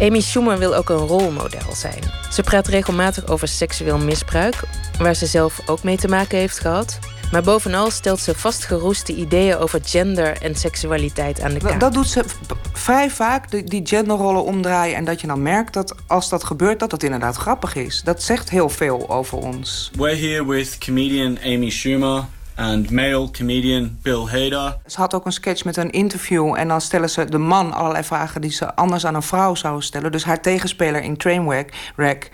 Amy Schumer wil ook een rolmodel zijn. Ze praat regelmatig over seksueel misbruik, waar ze zelf ook mee te maken heeft gehad. Maar bovenal stelt ze vastgeroeste ideeën over gender en seksualiteit aan de kaak. Dat, dat doet ze vrij vaak, die, die genderrollen omdraaien. En dat je dan merkt dat als dat gebeurt, dat het inderdaad grappig is. Dat zegt heel veel over ons. We're here with comedian Amy Schumer and male comedian Bill Hader. Ze had ook een sketch met een interview. En dan stellen ze de man allerlei vragen die ze anders aan een vrouw zouden stellen. Dus haar tegenspeler in Trainwreck. Wreck.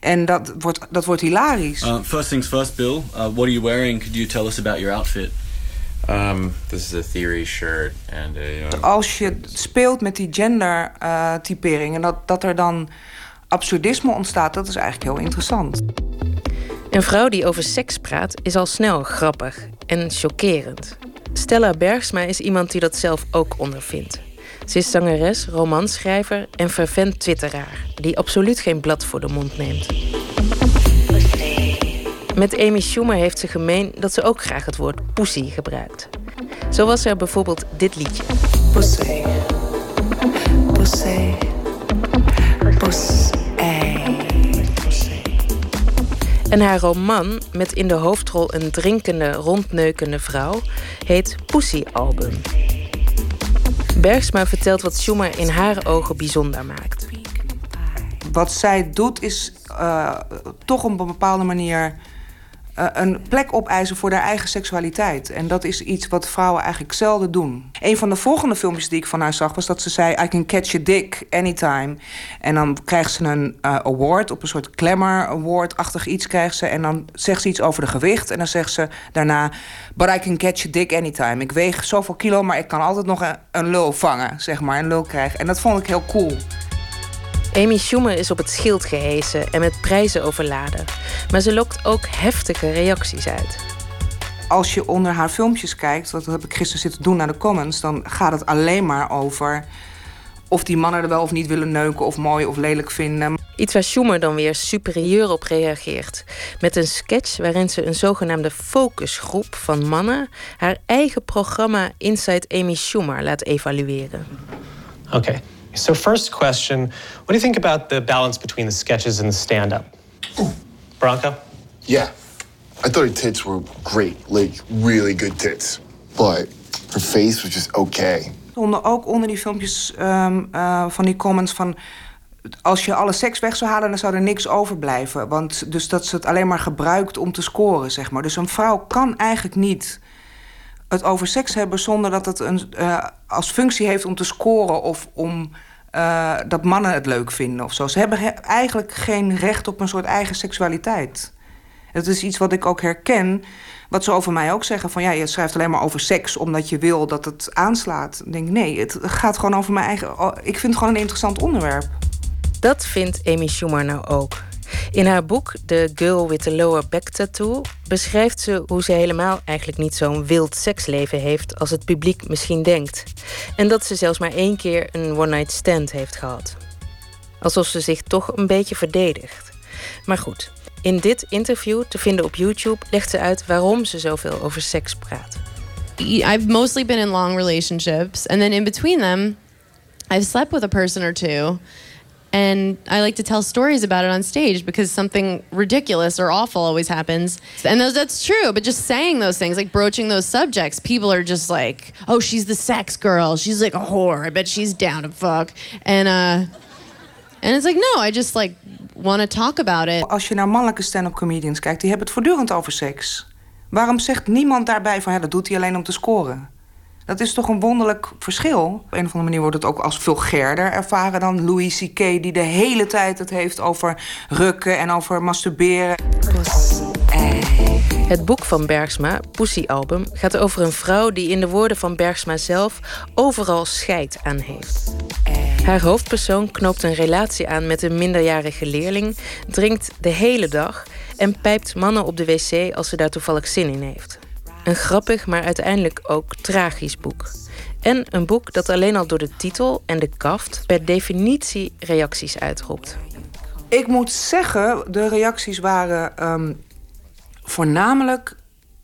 En dat wordt, dat wordt hilarisch. Uh, first things first, Bill. Uh, what are you wearing? Could you tell us about your outfit? Um, this is a theory shirt and a. Um, Als je speelt met die gender-typering en dat, dat er dan absurdisme ontstaat, dat is eigenlijk heel interessant. Een vrouw die over seks praat is al snel grappig en chockerend. Stella Bergsma is iemand die dat zelf ook ondervindt. Ze is zangeres, romanschrijver en fervent twitteraar... die absoluut geen blad voor de mond neemt. Met Amy Schumer heeft ze gemeen dat ze ook graag het woord pussy gebruikt. Zo was er bijvoorbeeld dit liedje. Pussy. Pussy. Pussy. En haar roman, met in de hoofdrol een drinkende, rondneukende vrouw, heet Pussy Album. Bergsma vertelt wat Schumer in haar ogen bijzonder maakt. Wat zij doet is eh, toch op een bepaalde manier eh, een plek opeisen voor haar eigen seksualiteit. En dat is iets wat vrouwen eigenlijk zelden doen. Een van de volgende filmpjes die ik van haar zag was dat ze zei: I can catch a dick anytime. En dan krijgt ze een eh, award, op een soort glamour award-achtig iets krijgt ze. En dan zegt ze iets over de gewicht. En dan zegt ze daarna: But I can catch a dick anytime. Ik weeg zoveel kilo, maar ik kan altijd nog een, een lul vangen, zeg maar, een lul krijgen. En dat vond ik heel cool. Amy Schumer is op het schild gehesen en met prijzen overladen. Maar ze lokt ook heftige reacties uit. als je onder haar filmpjes kijkt, dat heb ik gisteren zitten doen naar de comments, dan gaat het alleen maar over of die mannen er wel of niet willen neuken of mooi of lelijk vinden. Iets waar Schumer dan weer superieur op reageert. Met een sketch waarin ze een zogenaamde focusgroep van mannen haar eigen programma Inside Amy Schumer laat evalueren. Okay. So first question, what do you think about the balance between the sketches and the stand-up? Bronco? Yeah. I thought her tits were great, like really good tits. But her face was just okay. Stonden ook onder die filmpjes ehm, eh, van die comments van... als je alle seks weg zou halen, dan zou er niks overblijven. Want dus dat ze het alleen maar gebruikt om te scoren, zeg maar. Dus een vrouw kan eigenlijk niet het over seks hebben... zonder dat het een, eh, als functie heeft om te scoren of om... eh, dat mannen het leuk vinden of zo. Ze hebben he- eigenlijk geen recht op een soort eigen seksualiteit. Dat is iets wat ik ook herken. Wat ze over mij ook zeggen: van ja, je schrijft alleen maar over seks omdat je wil dat het aanslaat. Ik denk nee, het gaat gewoon over mijn eigen. oh, Ik vind het gewoon een interessant onderwerp. Dat vindt Amy Schumer nou ook. In haar boek The Girl with the Lower Back Tattoo beschrijft ze hoe ze helemaal eigenlijk niet zo'n wild seksleven heeft als het publiek misschien denkt. En dat ze zelfs maar één keer een one-night stand heeft gehad. Alsof ze zich toch een beetje verdedigt. Maar goed, in dit interview te vinden op YouTube legt ze uit waarom ze zoveel over seks praat. I've mostly been in long relationships, and then in between them, I've slept with a person or two. And I like to tell stories about it on stage because something ridiculous or awful always happens. And those, that's true, but just saying those things, like broaching those subjects, people are just like, oh, she's the sex girl. She's like a whore. I bet she's down to fuck. And, uh, and it's like, no, I just like want to talk about it. Als je naar mannelijke stand-up comedians kijkt, die hebben het voortdurend over seks. Waarom zegt niemand daarbij van ja, dat doet hij alleen om te scoren? Dat is toch een wonderlijk verschil. Op een of andere manier wordt het ook als vulgairder ervaren dan Louis C.K. die de hele tijd het heeft over rukken en over masturberen. Het boek van Bergsma, Pussy Album, gaat over een vrouw die in de woorden van Bergsma zelf overal scheid aan heeft. Haar hoofdpersoon knoopt een relatie aan met een minderjarige leerling, drinkt de hele dag en pijpt mannen op de wc als ze daar toevallig zin in heeft. Een grappig, maar uiteindelijk ook tragisch boek. En een boek dat alleen al door de titel en de kaft per definitie reacties uitroept. Ik moet zeggen, de reacties waren ehm, voornamelijk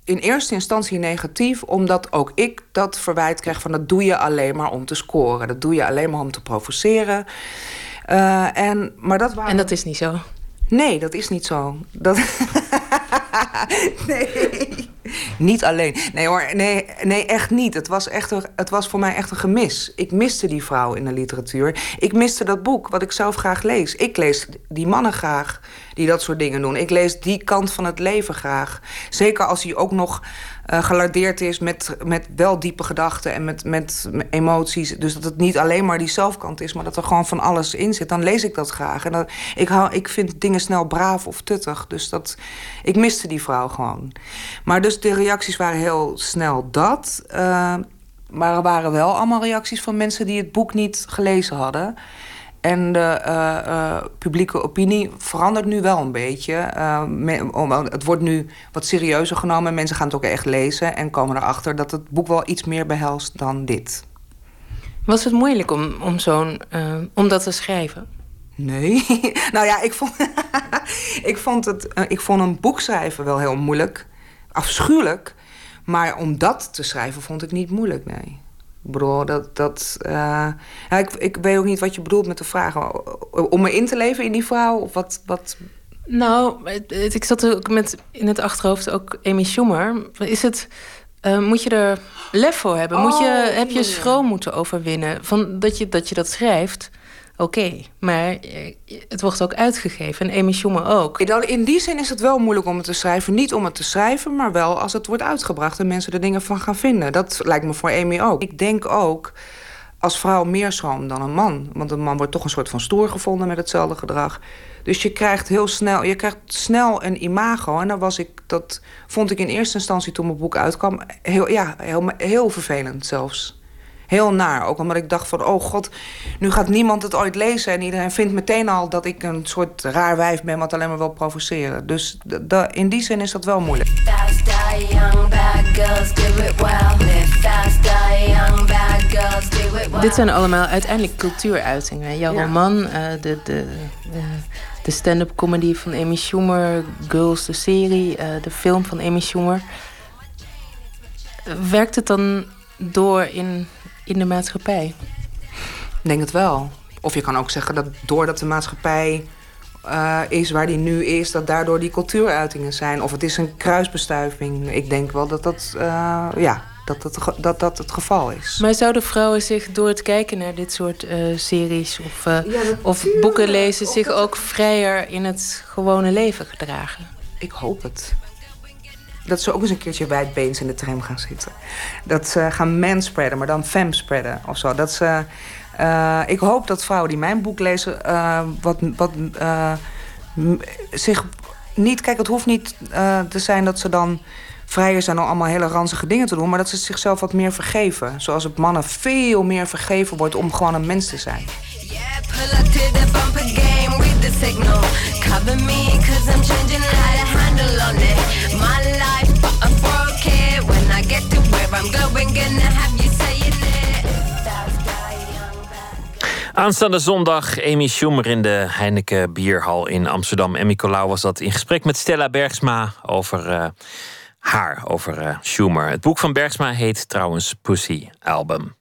in eerste instantie negatief, omdat ook ik dat verwijt krijg van dat doe je alleen maar om te scoren. Dat doe je alleen maar om te provoceren. Eh, en, maar dat waren... En dat is niet zo. Nee, dat is niet zo. Dat... nee. Niet alleen. Nee hoor, nee, nee echt niet. Het was, echt een, het was voor mij echt een gemis. Ik miste die vrouw in de literatuur. Ik miste dat boek, wat ik zelf graag lees. Ik lees die mannen graag die dat soort dingen doen. Ik lees die kant van het leven graag. Zeker als hij ook nog uh, gelardeerd is met, met wel diepe gedachten en met, met emoties. Dus dat het niet alleen maar die zelfkant is, maar dat er gewoon van alles in zit. Dan lees ik dat graag. En ik, hou, ik vind dingen snel braaf of tuttig. Dus dat, ik miste die vrouw gewoon. Maar dus de reacties waren heel snel dat. Uh, maar er waren wel allemaal reacties van mensen die het boek niet gelezen hadden. En de uh, uh, publieke opinie verandert nu wel een beetje. Uh, het wordt nu wat serieuzer genomen. Mensen gaan het ook echt lezen en komen erachter dat het boek wel iets meer behelst dan dit. Was het moeilijk om, om, zo'n, om dat te schrijven? Nee. nou ja, ik vond, ik, vond het, ik vond een boek schrijven wel heel moeilijk. Afschuwelijk. Maar om dat te schrijven vond ik niet moeilijk, nee. Bedoel, dat. dat uh, ja, ik, ik weet ook niet wat je bedoelt met de vraag. Om me in te leven in die vrouw? Of wat. wat... Nou, ik zat ook met in het achterhoofd ook Amy Schumer. Is het. Uh, moet je er lef voor hebben? moet je, Oh, heb je schroom moeten overwinnen van dat je dat, je dat schrijft? Oké, maar eh, het wordt ook uitgegeven en Schumer ook. In die zin is het wel moeilijk om het te schrijven. Niet om het te schrijven, maar wel als het wordt uitgebracht en mensen er dingen van gaan vinden. Dat lijkt me voor Amy ook. Ik denk ook als vrouw meer schroom dan een man. Want een man wordt toch een soort van stoer gevonden met hetzelfde gedrag. Dus je krijgt heel snel, je krijgt snel een imago. En dan was ik, dat vond ik in eerste instantie toen mijn boek uitkwam, heel, ja, heel, heel vervelend zelfs heel naar. Ook omdat ik dacht van, oh god, nu gaat niemand het ooit lezen... en iedereen vindt meteen al dat ik een soort raar wijf ben... wat alleen maar wil provoceren. Dus in die zin is dat wel moeilijk. Dit zijn allemaal uiteindelijk cultuuruitingen. Jouw Ja. roman, uh, de, de, de, de stand-up comedy van Amy Schumer... Girls, de serie, uh, de film van Amy Schumer. Werkt het dan door in in de maatschappij? Ik denk het wel. Of je kan ook zeggen dat doordat de maatschappij uh, is waar die nu is, dat daardoor die cultuuruitingen zijn. Of het is een kruisbestuiving. Ik denk wel dat dat, uh, ja, dat, dat, dat, dat het geval is. Maar zouden vrouwen zich door het kijken naar dit soort uh, series of, ja, of boeken lezen, zich ook vrijer in het gewone leven gedragen? Ik hoop het dat ze ook eens een keertje wijdbeens in de tram gaan zitten. Dat ze gaan manspreaden, maar dan femspreaden of zo. Dat ze, uh, ik hoop dat vrouwen die mijn boek lezen... Uh, wat, wat uh, zich niet... Kijk, het hoeft niet te zijn dat ze dan vrijer zijn om allemaal hele ranzige dingen te doen... maar dat ze zichzelf wat meer vergeven. Zoals het mannen veel meer vergeven wordt om gewoon een mens te zijn. Aanstaande zondag Amy Schumer in de Heineken Bierhal in Amsterdam. Emmy Colau was dat in gesprek met Stella Bergsma over uh, haar, over uh, Schumer. Het boek van Bergsma heet trouwens Pussy Album.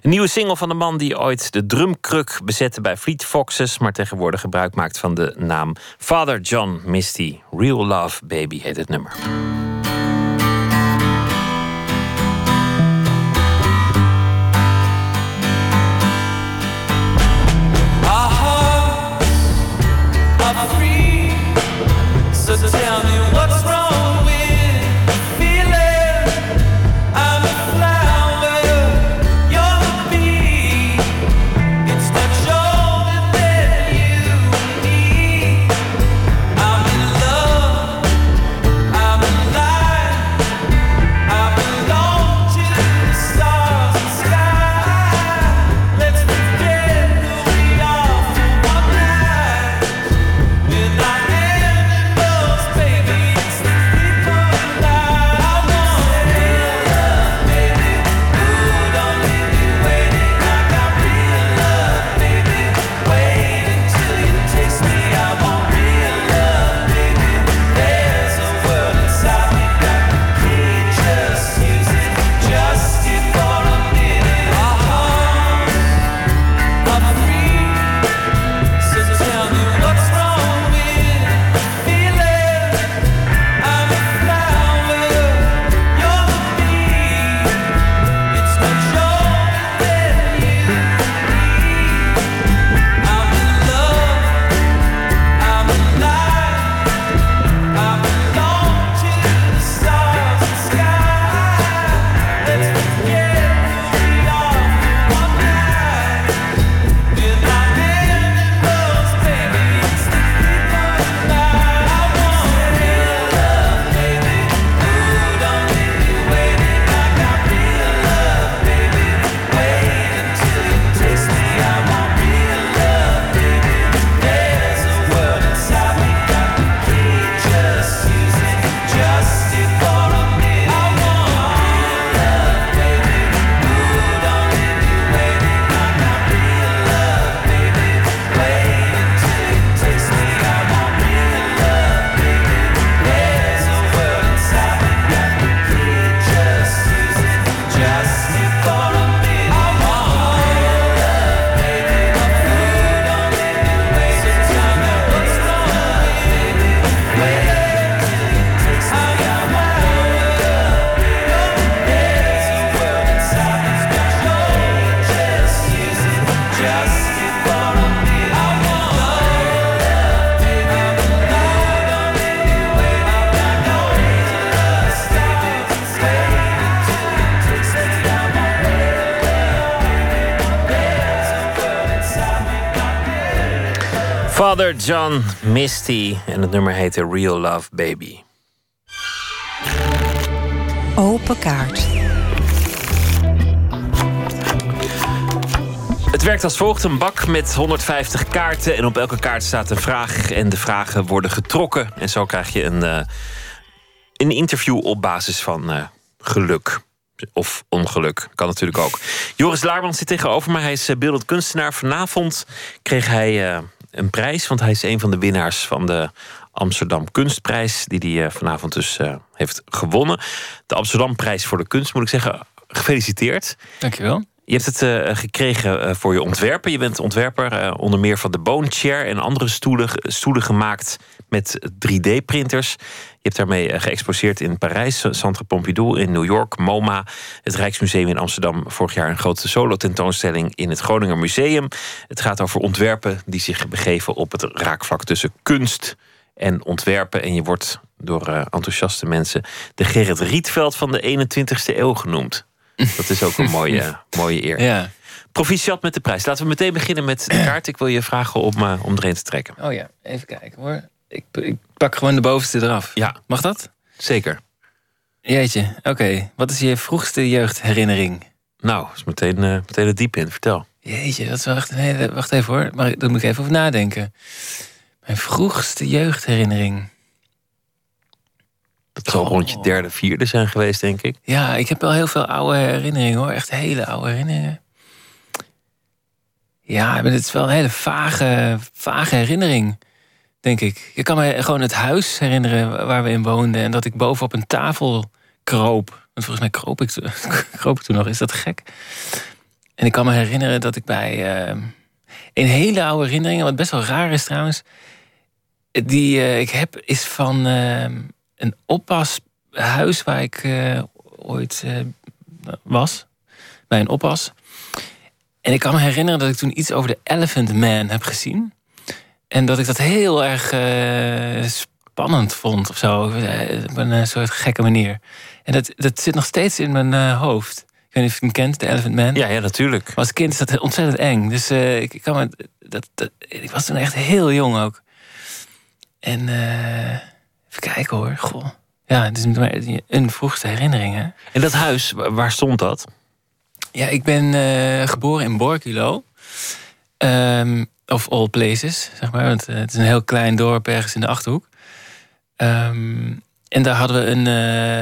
Een nieuwe single van de man die ooit de drumkruk bezette bij Fleet Foxes, maar tegenwoordig gebruik maakt van de naam Father John Misty. Real Love Baby heet het nummer. Father John Misty en het nummer heette Real Love Baby. Open kaart. Het werkt als volgt: een bak met 150 kaarten. En op elke kaart staat een vraag. En de vragen worden getrokken. En zo krijg je een, eh, een interview op basis van eh, geluk. Of ongeluk. Kan natuurlijk ook. Joris Laarman zit tegenover me. Hij is eh, beeldend kunstenaar. Vanavond kreeg hij een prijs. Want hij is een van de winnaars van de Amsterdam Kunstprijs. Die hij eh, vanavond dus eh, heeft gewonnen. De Amsterdamprijs voor de kunst, moet ik zeggen. Gefeliciteerd. Dankjewel. Je hebt het eh, gekregen voor je ontwerpen. Je bent ontwerper onder meer van de Bone Chair en andere stoelen, stoelen gemaakt met 3D-printers. Je hebt daarmee eh, geëxposeerd in Parijs, Centre Pompidou in New York, MoMA, het Rijksmuseum in Amsterdam. Vorig jaar een grote solo-tentoonstelling in het Groninger Museum. Het gaat over ontwerpen die zich begeven op het raakvlak tussen kunst en ontwerpen. En je wordt door eh, enthousiaste mensen de Gerrit Rietveld van de 21ste eeuw genoemd. Dat is ook een mooie, mooie eer. Ja. Proficiat met de prijs. Laten we meteen beginnen met de kaart. Ik wil je vragen om, eh, om erin te trekken. Oh ja, even kijken hoor. Ik, ik pak gewoon de bovenste eraf. Ja. Mag dat? Zeker. Jeetje, oké. Wat is je vroegste jeugdherinnering? Nou, is meteen, eh, meteen het diep in. Vertel. Jeetje, dat is wel echt een hele... Wacht even hoor, maar daar moet ik even over nadenken. Mijn vroegste jeugdherinnering. Dat zal rond je derde, vierde zijn geweest, denk ik. Ja, ik heb wel heel veel oude herinneringen hoor. Echt hele oude herinneringen. Ja, maar het is wel een hele vage, vage herinnering, denk ik. Ik kan me gewoon het huis herinneren waar we in woonden. En dat ik boven op een tafel kroop. Want volgens mij kroop ik, kroop ik toen nog. Is dat gek? En ik kan me herinneren dat ik bij... eh, een hele oude herinnering, wat best wel raar is trouwens... die eh, ik heb, is van eh, een oppashuis waar ik eh, ooit eh, was. Bij een oppas. En ik kan me herinneren dat ik toen iets over de Elephant Man heb gezien. En dat ik dat heel erg eh, spannend vond of zo. eh, Op een eh, soort gekke manier. En dat, dat zit nog steeds in mijn hoofd. Ik weet niet of je hem kent, de Elephant Man. Ja, ja, natuurlijk. Maar als kind is dat ontzettend eng. Dus ik, kan me, dat, dat, ik was toen echt heel jong ook. En even kijken hoor. Goh. Ja, het is een vroegste herinnering. Hè? En dat huis, wa- waar stond dat? Ja, ik ben geboren in Borculo. Ehm, of all places, zeg maar. Want eh, het is een heel klein dorp ergens in de Achterhoek. Ehm, en daar hadden we een...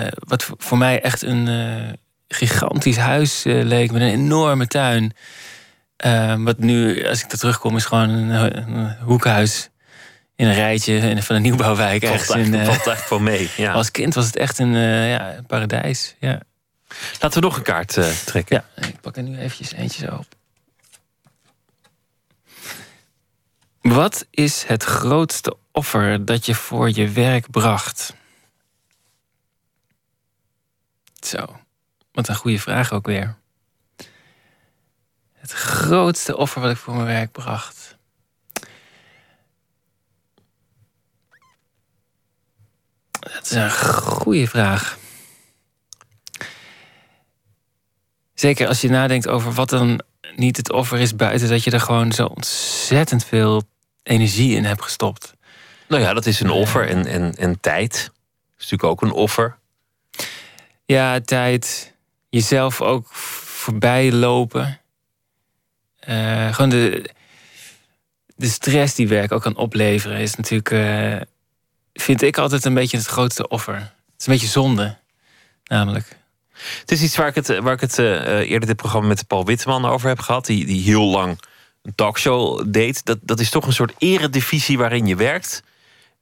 eh, wat voor- voor mij echt een eh, gigantisch huis leek. Met een enorme tuin. Ehm, wat nu, als ik daar terugkom, is gewoon een, een hoekhuis. In een rijtje in- van een nieuwbouwwijk. Valt ergens in, eigenlijk, eh, valt eigenlijk wel mee. Ja. Als kind was het echt een, ja, een paradijs. Ja. Laten we nog een kaart trekken. Ja, ik pak er nu eventjes eentje zo op. Wat is het grootste offer dat je voor je werk bracht? Zo, wat een goede vraag ook weer. Het grootste offer wat ik voor mijn werk bracht. Dat is een goede vraag. Zeker als je nadenkt over wat dan niet het offer is buiten dat je er gewoon zo ontzettend veel energie in hebt gestopt. Nou ja, dat is een offer. En, en, en tijd is natuurlijk ook een offer. Ja, tijd. Jezelf ook voorbij lopen. Eh, gewoon de, de stress die werk ook kan opleveren is natuurlijk, eh, vind ik altijd een beetje het grootste offer. Het is een beetje zonde, namelijk. Het is iets waar ik het, waar ik het eh, eerder dit programma met Paul Witteman over heb gehad. Die, die heel lang een talkshow deed. Dat, dat is toch een soort eredivisie waarin je werkt.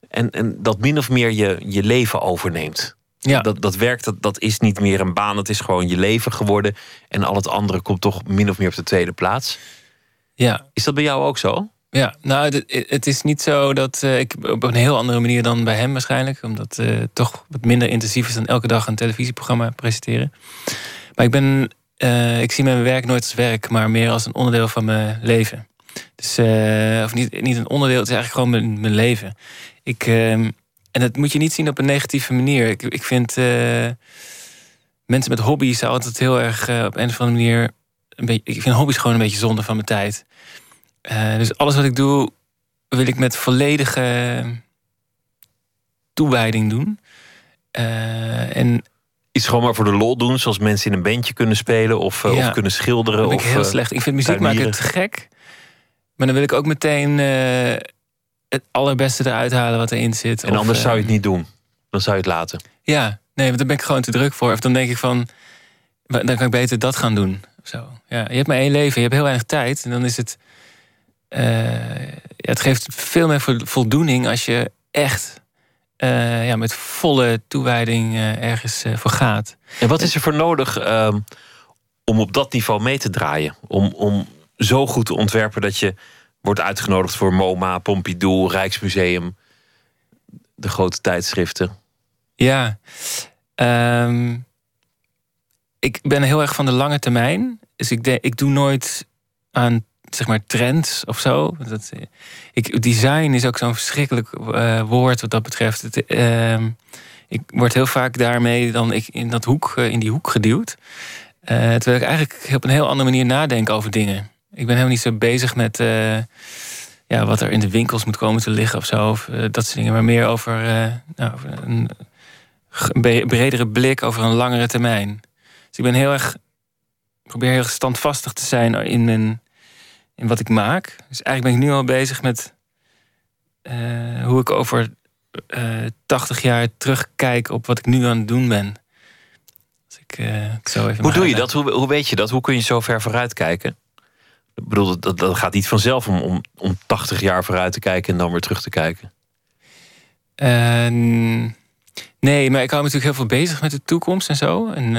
En, en dat min of meer je, je leven overneemt. Ja. Dat, dat werk, dat, dat is niet meer een baan. Het is gewoon je leven geworden. En al het andere komt toch min of meer op de tweede plaats. Ja. Is dat bij jou ook zo? Ja, nou, het- is niet zo dat eh, ik op een heel andere manier dan bij hem waarschijnlijk, omdat het toch wat minder intensief is dan elke dag een televisieprogramma presenteren. Maar ik ben, eh, ik zie mijn werk nooit als werk, maar meer als een onderdeel van mijn leven. Dus, eh, of niet, niet een onderdeel, het is eigenlijk gewoon mijn, mijn leven. Ik, ehm, en dat moet je niet zien op een negatieve manier. Ik, ik vind eh, mensen met hobby's altijd heel erg op een of andere manier. Een beetje, ik vind hobby's gewoon een beetje zonde van mijn tijd. Dus alles wat ik doe, wil ik met volledige toewijding doen. En Iets gewoon maar voor de lol doen, zoals mensen in een bandje kunnen spelen of, eh, Ja. of kunnen schilderen. Dat vind of, ik heel eh, slecht. Ik vind muziek maken te gek. Maar dan wil ik ook meteen eh, het allerbeste eruit halen wat erin zit. En Of, anders zou je het niet doen. Dan zou je het laten. Ja, nee, want daar ben ik gewoon te druk voor. Of dan denk ik van, dan kan ik beter dat gaan doen. Zo. Ja, je hebt maar één leven, je hebt heel weinig tijd. En dan is het... ja, het geeft veel meer vo- voldoening als je echt ja, met volle toewijding eh, ergens eh, voor gaat. En wat is er voor nodig ehm, om op dat niveau mee te draaien? Om, om zo goed te ontwerpen dat je wordt uitgenodigd voor MoMA, Pompidou, Rijksmuseum, de grote tijdschriften. Ja, ehm, ik ben heel erg van de lange termijn. Dus ik, ik doe nooit aan zeg maar trends of zo. Dat, eh, ik, design is ook zo'n verschrikkelijk eh, woord wat dat betreft. Het, ehm, ik word heel vaak daarmee dan ik in, dat hoek, eh, in die hoek geduwd. Terwijl ik eigenlijk op een heel andere manier nadenk over dingen. Ik ben helemaal niet zo bezig met ja, wat er in de winkels moet komen te liggen of zo. Of dat soort dingen. Maar meer over, nou, een bredere blik over een langere termijn. Dus ik ben heel erg. Probeer heel standvastig te zijn in, mijn, in wat ik maak. Dus eigenlijk ben ik nu al bezig met eh, hoe ik over eh 80 jaar terugkijk op wat ik nu aan het doen ben. Als ik, eh, ik zo even Hoe doe je dat? Hoe, hoe weet je dat? Hoe kun je zo ver vooruit kijken? Ik bedoel, dat- dat, gaat niet vanzelf om, om, om 80 jaar vooruit te kijken en dan weer terug te kijken. Nee, maar ik hou me natuurlijk heel veel bezig met de toekomst en zo. En,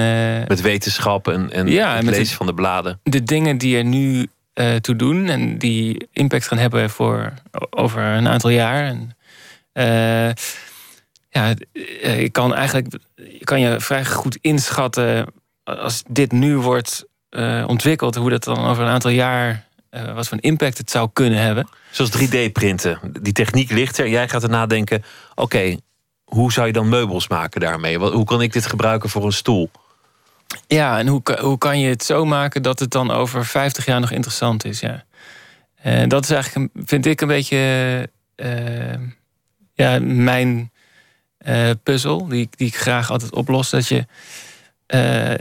Met wetenschap en, en Ja, het lezen van de bladen. de dingen die er nu eh toe doen en die impact gaan hebben voor over een aantal jaar. En, eh, ja, eh, ik kan eigenlijk kan je vrij goed inschatten als dit nu wordt ontwikkeld, hoe dat dan over een aantal jaar wat voor een impact het zou kunnen hebben. Zoals 3D-printen. Die techniek ligt er. Jij gaat er nadenken, oké, hoe zou je dan meubels maken daarmee? Hoe kan ik dit gebruiken voor een stoel? Ja, en hoe, hoe kan je het zo maken dat het dan over 50 jaar nog interessant is? Ja. En dat is eigenlijk, vind ik, een beetje eh, ja, mijn eh, puzzel, die, die ik graag altijd oplos. Dat je. eh,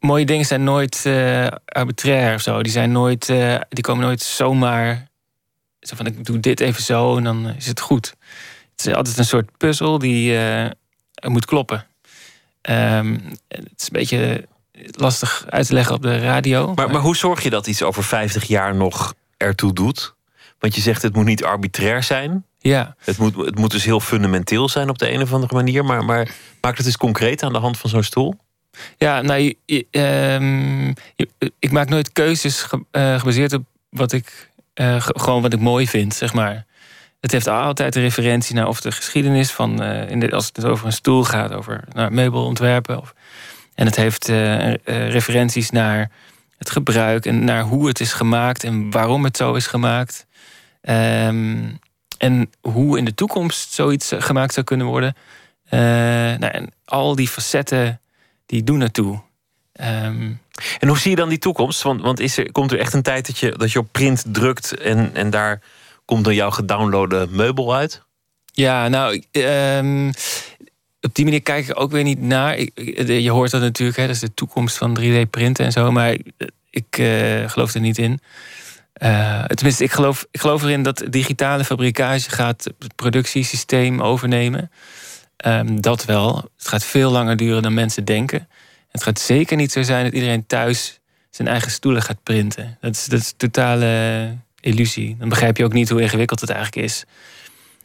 mooie dingen zijn nooit eh, arbitrair of zo. Die, zijn nooit, eh, die komen nooit zomaar. Zo van ik doe dit even zo en dan is het goed. Het is altijd een soort puzzel die eh, moet kloppen. Ehm, het is een beetje lastig uit te leggen op de radio. Maar, maar hoe zorg je dat iets over 50 jaar nog ertoe doet? Want je zegt het moet niet arbitrair zijn. Ja. Het moet, het moet dus heel fundamenteel zijn op de een of andere manier. Maar, maar maak het eens concreet aan de hand van zo'n stoel. Ja, nou, je- je- ehm, je- ik maak nooit keuzes ge- eh, gebaseerd op wat ik eh, ge- gewoon wat ik mooi vind, zeg maar. Het heeft altijd een referentie naar of de geschiedenis van, eh, in als het over een stoel gaat, over nou, meubelontwerpen. Of, en het heeft eh, eh, referenties naar het gebruik en naar hoe het is gemaakt en waarom het zo is gemaakt. Ehm, en hoe in de toekomst zoiets gemaakt zou kunnen worden. Nou, en al die facetten die doen naartoe. Ehm, En hoe zie je dan die toekomst? Want, want is er, komt er echt een tijd dat je, dat je op print drukt en, en daar komt dan jouw gedownloade meubel uit? Ja, nou, ehm, op die manier kijk ik ook weer niet naar. Je hoort dat natuurlijk, hè, dat is de toekomst van 3D-printen en zo, maar ik, eh, geloof er niet in. Eh, tenminste, ik geloof, ik geloof erin dat digitale fabricage gaat het productiesysteem overnemen. Ehm, dat wel. Het gaat veel langer duren dan mensen denken. Het gaat zeker niet zo zijn dat iedereen thuis zijn eigen stoelen gaat printen. Dat is, dat is totale illusie. Dan begrijp je ook niet hoe ingewikkeld het eigenlijk is.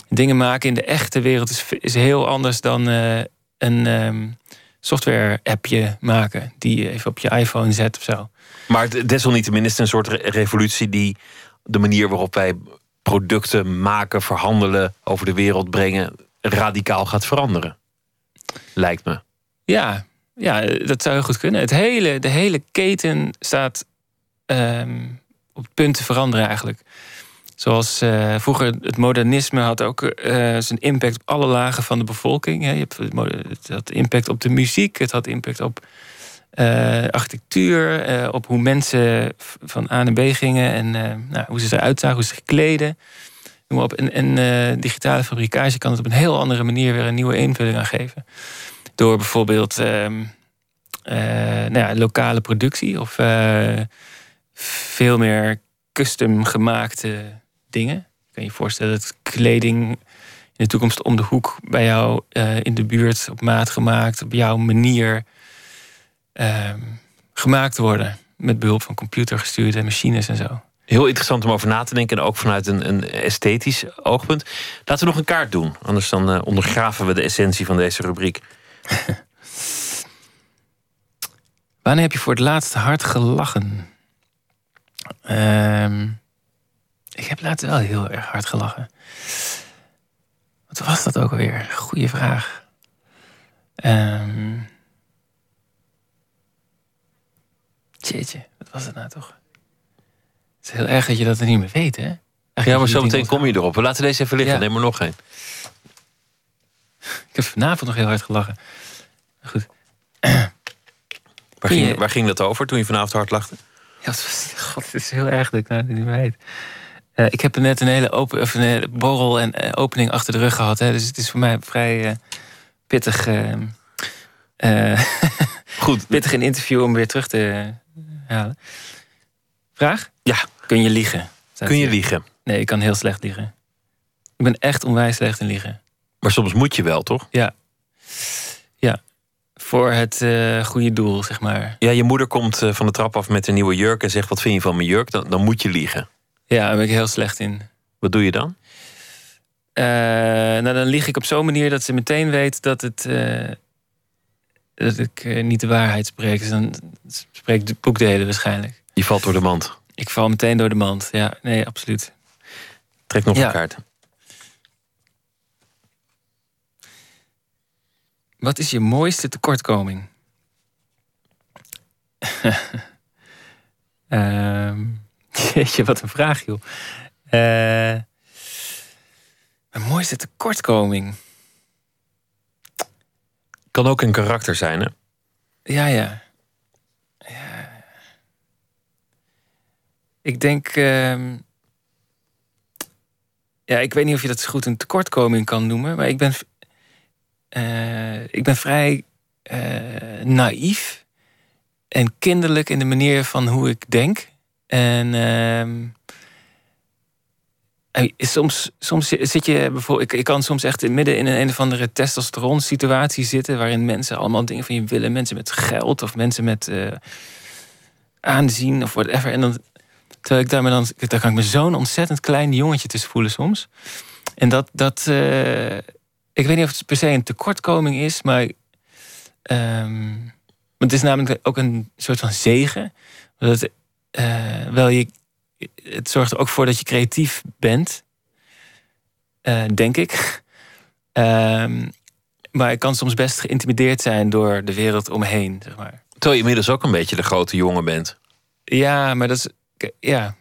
Dingen maken in de echte wereld is, is heel anders dan eh, een ehm, software-appje maken die je even op je iPhone zet of zo. Maar het- desalniettemin is het een soort re- revolutie die de manier waarop wij producten maken, verhandelen, over de wereld brengen, radicaal gaat veranderen. Lijkt me. Ja, ja, dat zou heel goed kunnen. Het hele, de hele keten staat ehm, op veranderen eigenlijk. Zoals eh, vroeger het modernisme had ook eh, zijn impact op alle lagen van de bevolking. Hè. Je hebt het, had impact op de muziek, het had impact op eh, architectuur, op hoe mensen van A naar B gingen en nou, hoe ze eruit zagen, hoe ze zich kleden. Noem op. En, en digitale fabricage kan het op een heel andere manier weer een nieuwe invulling aan geven. Door bijvoorbeeld ehm, eh, nou ja, lokale productie of veel meer custom gemaakte dingen. Ik kan je voorstellen dat kleding in de toekomst om de hoek bij jou eh, in de buurt op maat gemaakt, op jouw manier ehm, gemaakt worden. Met behulp van computergestuurde machines en zo. Heel interessant om over na te denken. En ook vanuit een, een esthetisch oogpunt. Laten we nog een kaart doen. Anders dan eh, ondergraven we de essentie van deze rubriek. Wanneer heb je voor het laatst hard gelachen? Ehm, ik heb laatst wel heel erg hard gelachen. Wat was dat ook alweer? Goeie vraag. Jeetje, wat was het nou toch? Het is heel erg dat je dat er niet meer weet, hè? Ja, maar zo meteen kom je erop. We laten deze even liggen. Ja. Neem er nog een. Ik heb vanavond nog heel hard gelachen. Goed. Waar Kun ging, je- waar ging dat over toen je vanavond hard lachte? Was- God, het is heel erg dat ik nou niet meer weet. Eh, ik heb net een hele, open, of een hele borrel en eh, opening achter de rug gehad. Hè, dus het is voor mij vrij eh, pittig. eh, eh, Goed. pittig een interview om weer terug te halen. Vraag? Ja. Kun je liegen? Kun je hier. liegen? Nee, ik kan heel slecht liegen. Ik ben echt onwijs slecht in liegen. Maar soms moet je wel, toch? Ja. Voor het eh, goede doel, zeg maar. Ja, je moeder komt eh, van de trap af met een nieuwe jurk en zegt: Wat vind je van mijn jurk? Dan, dan moet je liegen. Ja, daar ben ik heel slecht in. Wat doe je dan? Eh, nou, dan lieg ik op zo'n manier dat ze meteen weet dat, het, dat ik niet de waarheid spreek. Dus dan spreek ik de boekdelen waarschijnlijk. Je valt door de mand. Ik val meteen door de mand. Ja, nee, absoluut. Trek nog Ja. een kaart. Wat is je mooiste tekortkoming? Ehm jeetje, wat een vraag, joh. Eh, mijn mooiste tekortkoming? Kan ook een karakter zijn, hè? Ja, ja. ja. Ik denk. ehm, ja, ik weet niet of je dat zo goed een tekortkoming kan noemen, maar ik ben. Eh, ik ben vrij eh, naïef en kinderlijk in de manier van hoe ik denk. En. ehm, eh, Soms, soms zit je bijvoorbeeld. Ik, ik kan soms echt midden in een, een of andere testosteron situatie zitten. waarin mensen allemaal dingen van je willen. Mensen met geld of mensen met eh, aanzien of whatever. En dan. Terwijl ik daar, me dan, daar kan ik me zo'n ontzettend klein jongetje tussen voelen soms. En dat. dat ik weet niet of het per se een tekortkoming is, maar. ehm, het is namelijk ook een soort van zegen. Dat, eh, wel je, het zorgt er ook voor dat je creatief bent. Eh, denk ik. Ehm, maar ik kan soms best geïntimideerd zijn door de wereld om me heen, zeg maar. Terwijl je inmiddels ook een beetje de grote jongen bent. Ja, maar dat is. Ja.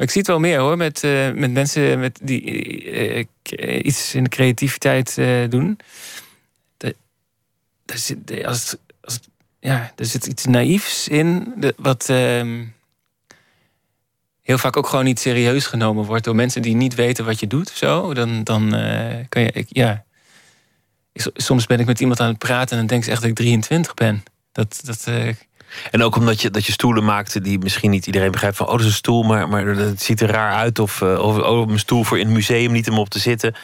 Ik zie het wel meer hoor, met, eh, met mensen met die eh, k- iets in de creativiteit eh, doen. Als ja, er zit iets naïefs in, wat ehm, heel vaak ook gewoon niet serieus genomen wordt door mensen die niet weten wat je doet of zo. Dan, dan eh, kan je, ik, ja. Ik- Soms ben ik met iemand aan het praten en dan denk ze echt dat ik 23 ben. Dat, dat, eh, En ook omdat je, dat je stoelen maakte die misschien niet iedereen begrijpt van... oh, dat is een stoel, maar, maar het ziet er raar uit. Of, eh, of oh, een stoel voor in het museum, niet om op te zitten.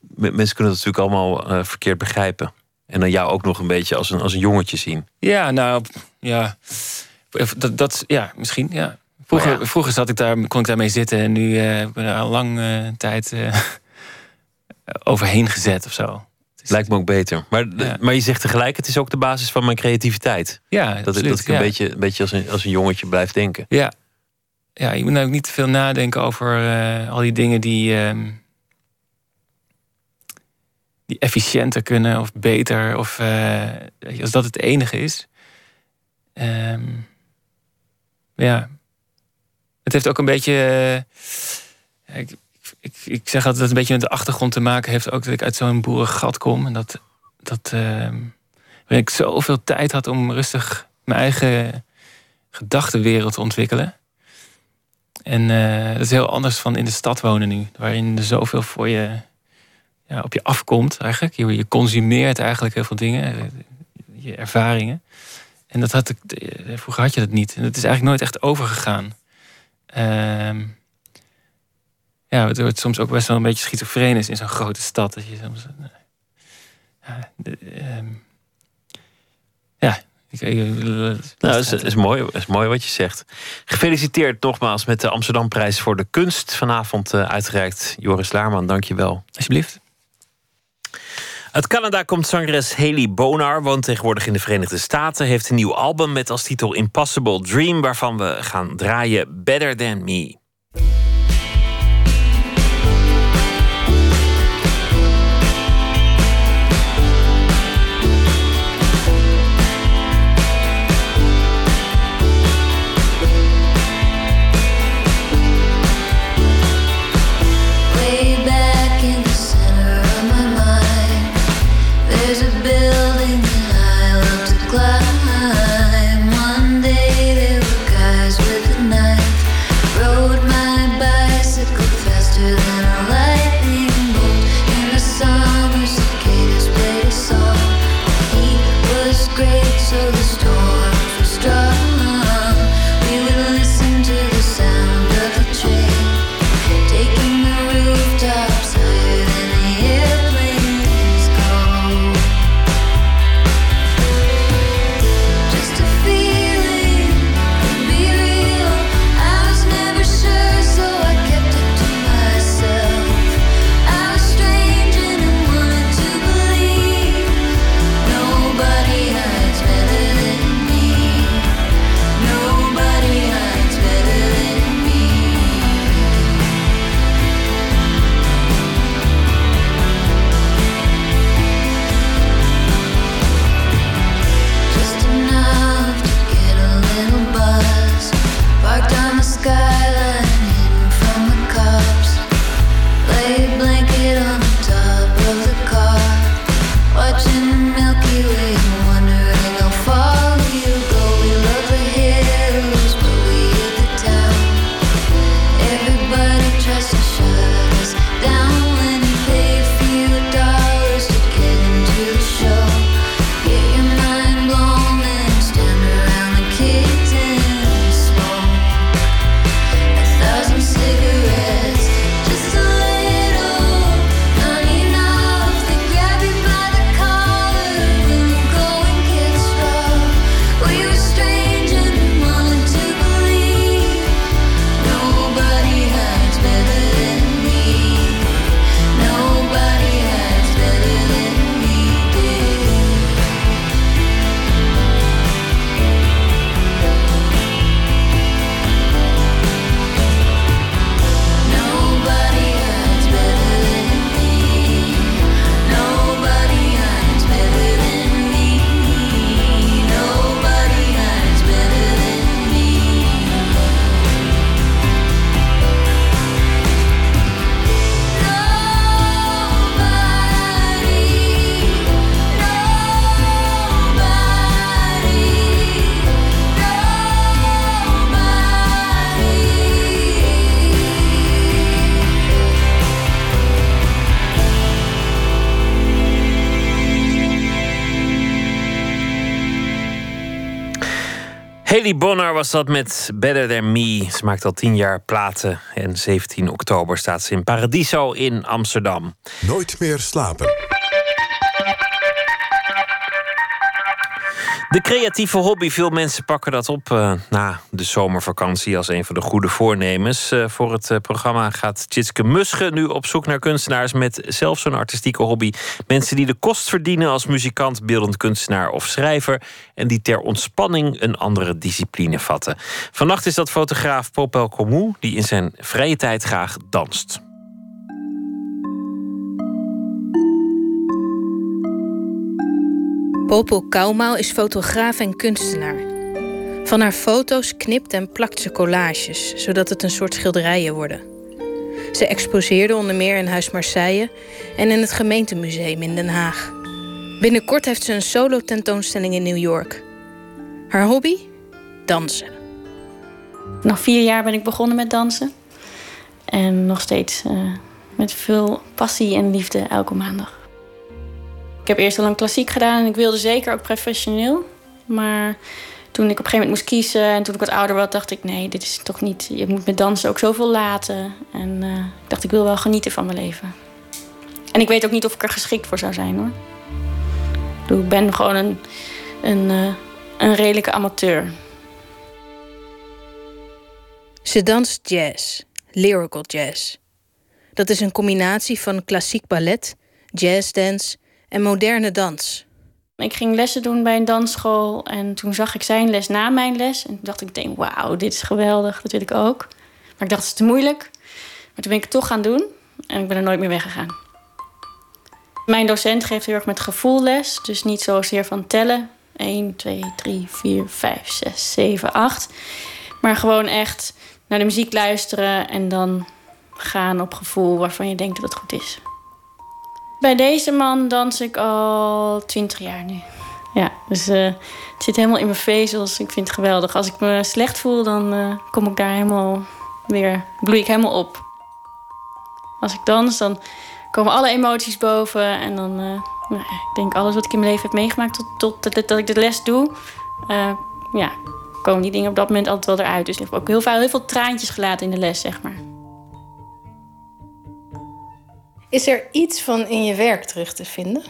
Mensen kunnen dat natuurlijk allemaal eh, verkeerd begrijpen. En dan jou ook nog een beetje als een, als een jongetje zien. Ja, nou, ja. Dat, dat, ja, misschien, ja. Vroeger, ja. vroeger zat ik daar, kon ik daarmee zitten en nu eh, ben ik er al lang tijd overheen gezet of zo. Lijkt me ook beter. Maar, Ja. maar je zegt tegelijk, het is ook de basis van mijn creativiteit. Ja, dat, ik- absoluut, dat ik een ja. beetje, een beetje als, een, als een jongetje blijf denken. Ja. Ja, je moet nou ook niet te veel nadenken over eh, al die dingen die, ehm, die efficiënter kunnen of beter. Of eh, als dat het enige is. Ehm, ja. Het heeft ook een beetje. eh, ik, ik, ik zeg altijd dat het een beetje met de achtergrond te maken heeft. Ook dat ik uit zo'n boerengat kom. En dat, dat waarin ik zoveel tijd had om rustig mijn eigen gedachtenwereld te ontwikkelen. En eh, dat is heel anders van in de stad wonen nu. Waarin er zoveel voor je ja, op je afkomt eigenlijk. Je, je consumeert eigenlijk heel veel dingen. eh, Je ervaringen. En dat had ik, eh, vroeger had je dat niet. En het is eigenlijk nooit echt overgegaan. Ehm, ja, het wordt soms ook best wel een beetje schizofreen is in zo'n grote stad. Dat je soms, eh, ja, de- ehm, ja, ik, ik- Nou, dat is, is mooi, is mooi wat je zegt. Gefeliciteerd nogmaals met de Amsterdamprijs voor de kunst. Vanavond eh, uitgereikt. Joris Laarman, dank je wel. Alsjeblieft. Uit Canada komt zangeres Haley Bonar, woont tegenwoordig in de Verenigde Staten. Heeft een nieuw album met als titel Impossible Dream, waarvan we gaan draaien Better Than Me. Haley Bonnar was dat met Better Than Me. Ze maakt al tien jaar platen. En 17 oktober staat ze in Paradiso in Amsterdam. Nooit meer slapen. De creatieve hobby. Veel mensen pakken dat op eh, na de zomervakantie als een van de goede voornemens. Eh, voor het eh, programma gaat Tjitske Musche nu op zoek naar kunstenaars met zelf zo'n artistieke hobby. Mensen die de kost verdienen als muzikant, beeldend kunstenaar of schrijver. En die ter ontspanning een andere discipline vatten. Vannacht is dat fotograaf Popel Comou, die in zijn vrije tijd graag danst. Popel Koumaal is fotograaf en kunstenaar. Van haar foto's knipt en plakt ze collages, zodat het een soort schilderijen worden. Ze exposeerde onder meer in Huis Marseille en in het gemeentemuseum in Den Haag. Binnenkort heeft ze een solo-tentoonstelling in New York. Haar hobby? Dansen. Na vier jaar ben ik begonnen met dansen. En nog steeds eh, met veel passie en liefde elke maandag. Ik heb eerst al lang klassiek gedaan en ik wilde zeker ook professioneel. Maar toen ik op een gegeven moment moest kiezen en toen ik wat ouder was, dacht ik: nee, dit is toch niet. Je moet met dansen ook zoveel laten. En eh, ik dacht: ik wil wel genieten van mijn leven. En ik weet ook niet of ik er geschikt voor zou zijn hoor. Ik ben gewoon een, een, eh, een redelijke amateur. Ze danst jazz, lyrical jazz. Dat is een combinatie van klassiek ballet, jazzdance en moderne dans. Ik ging lessen doen bij een dansschool en toen zag ik zijn les na mijn les. En toen dacht ik, denk, wauw, dit is geweldig, dat wil ik ook. Maar ik dacht, het is te moeilijk. Maar toen ben ik het toch gaan doen en ik ben er nooit meer weggegaan. Mijn docent geeft heel erg met gevoel les, dus niet zozeer van tellen. 1, 2, 3, 4, 5, 6, 7, 8. Maar gewoon echt naar de muziek luisteren en dan gaan op gevoel waarvan je denkt dat het goed is. Bij deze man dans ik al 20 jaar nu. Ja, dus eh, het zit helemaal in mijn vezels. Ik vind het geweldig. Als ik me slecht voel, dan eh, kom ik daar helemaal weer, bloei ik helemaal op. Als ik dans, dan komen alle emoties boven. En dan, eh, nou, ik denk alles wat ik in mijn leven heb meegemaakt tot, tot dat, ik de les doe. ja, komen die dingen op dat moment altijd wel eruit. Dus ik heb ook heel veel, heel veel traantjes gelaten in de les, zeg maar. Is er iets van in je werk terug te vinden?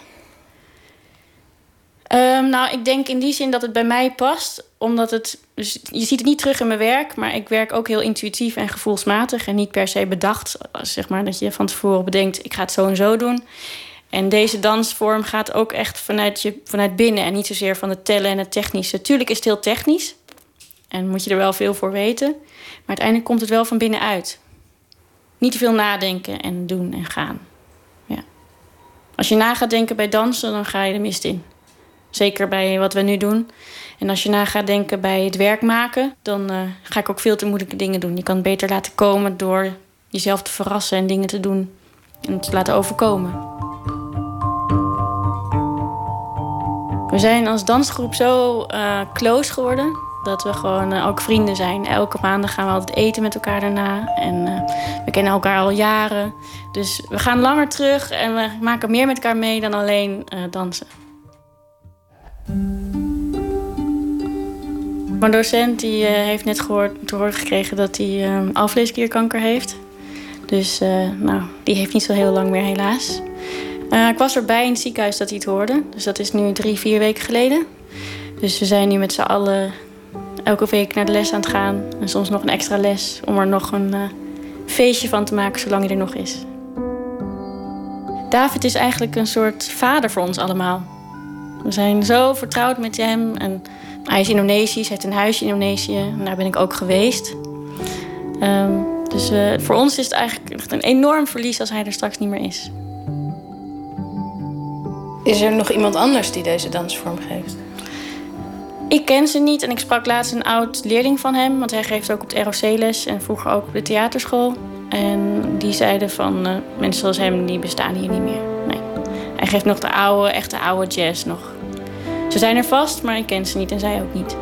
Ehm, nou, ik denk in die zin dat het bij mij past. Omdat het. Dus je ziet het niet terug in mijn werk, maar ik werk ook heel intuïtief en gevoelsmatig. En niet per se bedacht. Zeg maar dat je van tevoren bedenkt: ik ga het zo en zo doen. En deze dansvorm gaat ook echt vanuit, je, vanuit binnen en niet zozeer van het tellen en het technische. Tuurlijk is het heel technisch en moet je er wel veel voor weten. Maar uiteindelijk komt het wel van binnenuit. Niet te veel nadenken en doen en gaan. Als je na gaat denken bij dansen, dan ga je de mist in. Zeker bij wat we nu doen. En als je na gaat denken bij het werk maken, dan eh, ga ik ook veel te moeilijke dingen doen. Je kan het beter laten komen door jezelf te verrassen en dingen te doen en te laten overkomen. We zijn als dansgroep zo eh, close geworden dat we gewoon eh, ook vrienden zijn. Elke maandag gaan we altijd eten met elkaar daarna. En eh, we kennen elkaar al jaren. Dus we gaan langer terug en we maken meer met elkaar mee dan alleen eh, dansen. Mijn docent die, heeft net gehoord, te horen gekregen dat hij alvleesklierkanker heeft. Dus nou, die heeft niet zo heel lang meer helaas. Ik was erbij in het ziekenhuis dat hij het hoorde. Dus dat is nu drie, vier weken geleden. Dus we zijn nu met z'n allen elke week naar de les aan het gaan. En soms nog een extra les om er nog een eh, feestje van te maken zolang hij er nog is. David is eigenlijk een soort vader voor ons allemaal. We zijn zo vertrouwd met hem. En hij is Indonesisch, hij heeft een huisje in Indonesië. En daar ben ik ook geweest. Ehm, dus eh, voor ons is het eigenlijk echt een enorm verlies als hij er straks niet meer is. Is er nog iemand anders die deze dansvorm geeft? Ik ken ze niet en ik sprak laatst een oud leerling van hem, want hij geeft ook op het ROC les en vroeger ook op de theaterschool. En die zeiden van eh, mensen zoals hem die bestaan hier niet meer. Nee. Hij geeft nog de oude, echte oude jazz nog. Ze zijn er vast, maar ik ken ze niet en zij ook niet.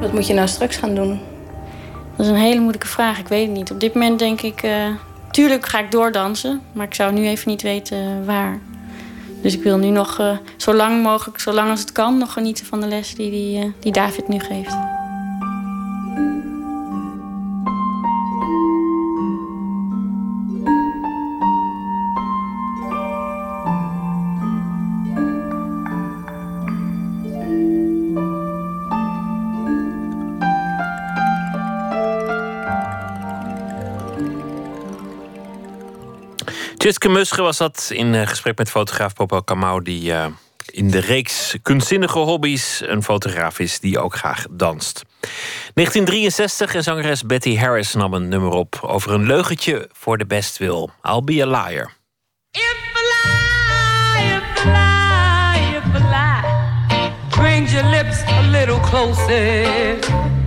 Wat moet je nou straks gaan doen? Dat is een hele moeilijke vraag. Ik weet het niet. Op dit moment denk ik, eh, tuurlijk ga ik doordansen, maar ik zou nu even niet weten eh, waar. Dus ik wil nu nog eh, zo lang mogelijk, zo lang als het kan, nog genieten van de les die, die, eh, die David nu geeft. Tjitske Musche was dat in eh, gesprek met fotograaf Popel Kamau... die eh, in de reeks kunstzinnige hobby's een fotograaf is die ook graag danst. 1963 en zangeres Betty Harris nam een nummer op... over een leugentje voor de bestwil. I'll be a liar. Bring your lips a little closer.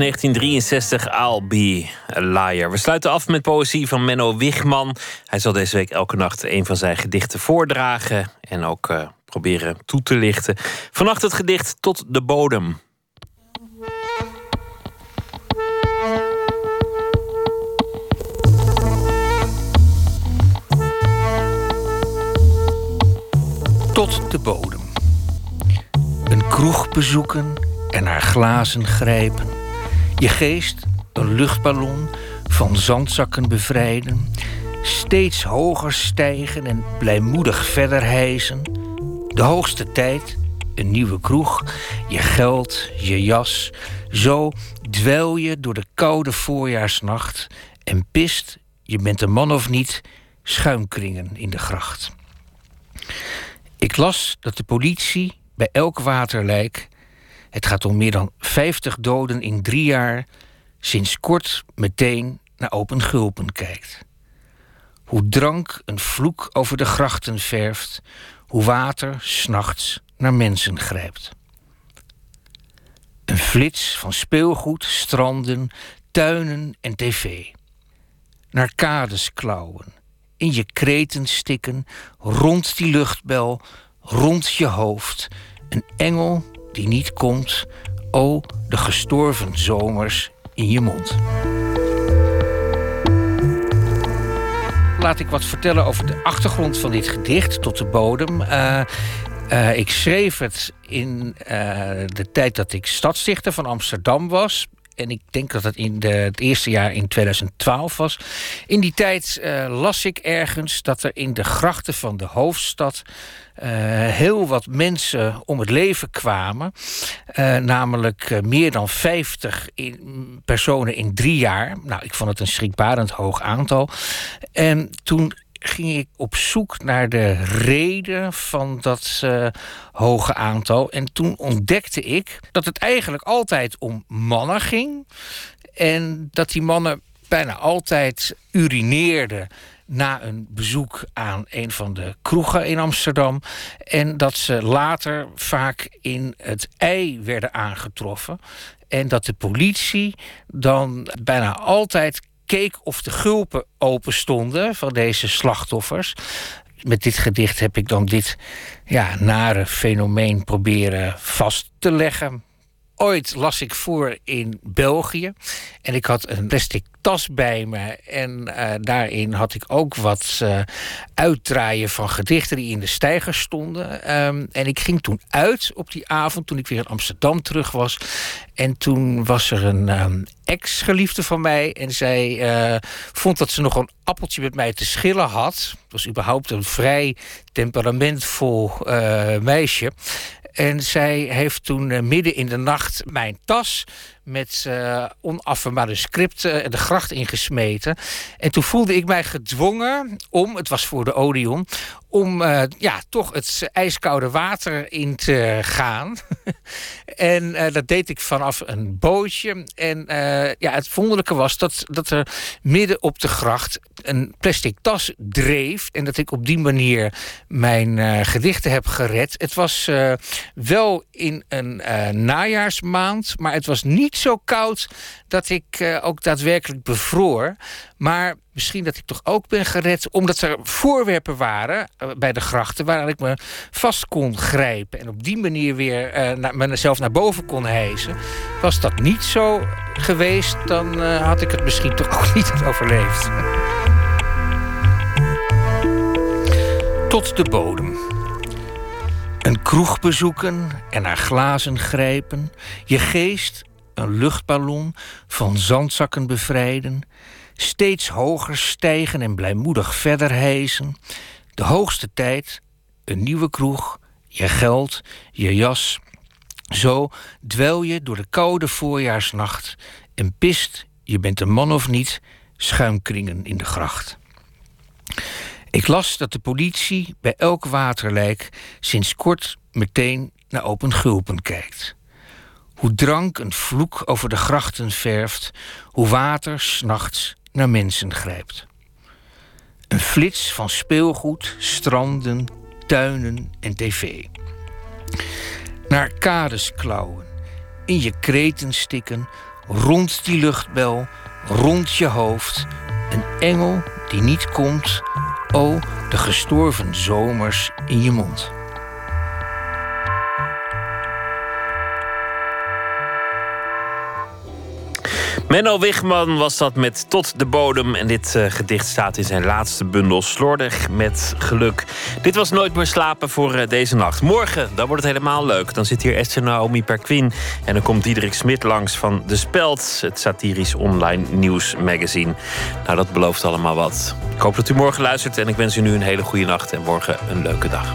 1963, I'll be a liar. We sluiten af met poëzie van Menno Wigman. Hij zal deze week elke nacht een van zijn gedichten voordragen... en ook eh, proberen toe te lichten. Vannacht het gedicht Tot de bodem. Tot de bodem. Een kroeg bezoeken en naar glazen grijpen. Je geest een luchtballon van zandzakken bevrijden. Steeds hoger stijgen en blijmoedig verder hijsen. De hoogste tijd, een nieuwe kroeg, je geld, je jas. Zo dwel je door de koude voorjaarsnacht en pist, je bent een man of niet, schuimkringen in de gracht. Ik las dat de politie bij elk waterlijk, het gaat om meer dan 50 doden in drie jaar, sinds kort meteen naar open gulpen kijkt. Hoe drank een vloek over de grachten verft, hoe water s'nachts naar mensen grijpt. Een flits van speelgoed, stranden, tuinen en tv. Naar kades klauwen, in je kreten stikken, rond die luchtbel, rond je hoofd. Een engel die niet komt, o de gestorven zomers in je mond. Laat ik wat vertellen over de achtergrond van dit gedicht tot de bodem. Eh, eh, ik schreef het in eh, de tijd dat ik stadsdichter van Amsterdam was. En ik denk dat het in het eerste jaar in 2012 was. In die tijd las ik ergens dat er in de grachten van de hoofdstad heel wat mensen om het leven kwamen. Eh, namelijk eh, meer dan 50 in, personen in drie jaar. Nou, ik vond het een schrikbarend hoog aantal. En toen ging ik op zoek naar de reden van dat eh, hoge aantal. En toen ontdekte ik dat het eigenlijk altijd om mannen ging. En dat die mannen bijna altijd urineerden na een bezoek aan een van de kroegen in Amsterdam. En dat ze later vaak in het ei werden aangetroffen. En dat de politie dan bijna altijd keek of de gulpen open stonden van deze slachtoffers. Met dit gedicht heb ik dan dit ja, nare fenomeen proberen vast te leggen. Ooit las ik voor in België en ik had een plastic tas bij me. En eh, daarin had ik ook wat eh, uitdraaien van gedichten die in de stijger stonden. Ehm, en ik ging toen uit op die avond, toen ik weer in Amsterdam terug was. En toen was er een ehm, ex-geliefde van mij. En zij eh, vond dat ze nog een appeltje met mij te schillen had. Het was überhaupt een vrij temperamentvol meisje. En zij heeft toen eh, midden in de nacht mijn tas met uh, onaffe manuscripten de gracht ingesmeten. En toen voelde ik mij gedwongen om, het was voor de Odeon, om uh, ja, toch het ijskoude water in te gaan. en uh, dat deed ik vanaf een bootje. En ja, het wonderlijke was dat, dat er midden op de gracht een plastic tas dreef. En dat ik op die manier mijn gedichten heb gered. Het was wel in een najaarsmaand, maar het was niet zo koud dat ik ook daadwerkelijk bevroor. Maar misschien dat ik toch ook ben gered omdat er voorwerpen waren uh, bij de grachten waar ik me vast kon grijpen en op die manier weer uh, na, mezelf naar boven kon hijsen. Was dat niet zo geweest, dan had ik het misschien toch ook niet overleefd. Tot de bodem. Een kroeg bezoeken en naar glazen grijpen, je geest een luchtballon van zandzakken bevrijden, steeds hoger stijgen en blijmoedig verder hijsen, de hoogste tijd, een nieuwe kroeg, je geld, je jas. Zo dwel je door de koude voorjaarsnacht en pist, je bent een man of niet, schuimkringen in de gracht. Ik las dat de politie bij elk waterlijk sinds kort meteen naar open gulpen kijkt. Hoe drank een vloek over de grachten verft, hoe water s'nachts naar mensen grijpt. Een flits van speelgoed, stranden, tuinen en tv. Naar kades klauwen, in je kreten stikken, rond die luchtbel, rond je hoofd. Een engel die niet komt, o, de gestorven zomers in je mond. Menno Wigman was dat met Tot de Bodem. En dit uh, gedicht staat in zijn laatste bundel Slordig met geluk. Dit was Nooit meer slapen voor uh, deze nacht. Morgen, dan wordt het helemaal leuk. Dan zit hier Esther Naomi Perquin. En dan komt Diederik Smit langs van De Speld. Het satirisch online nieuwsmagazine. Nou, dat belooft allemaal wat. Ik hoop dat u morgen luistert. En ik wens u nu een hele goede nacht. En morgen een leuke dag.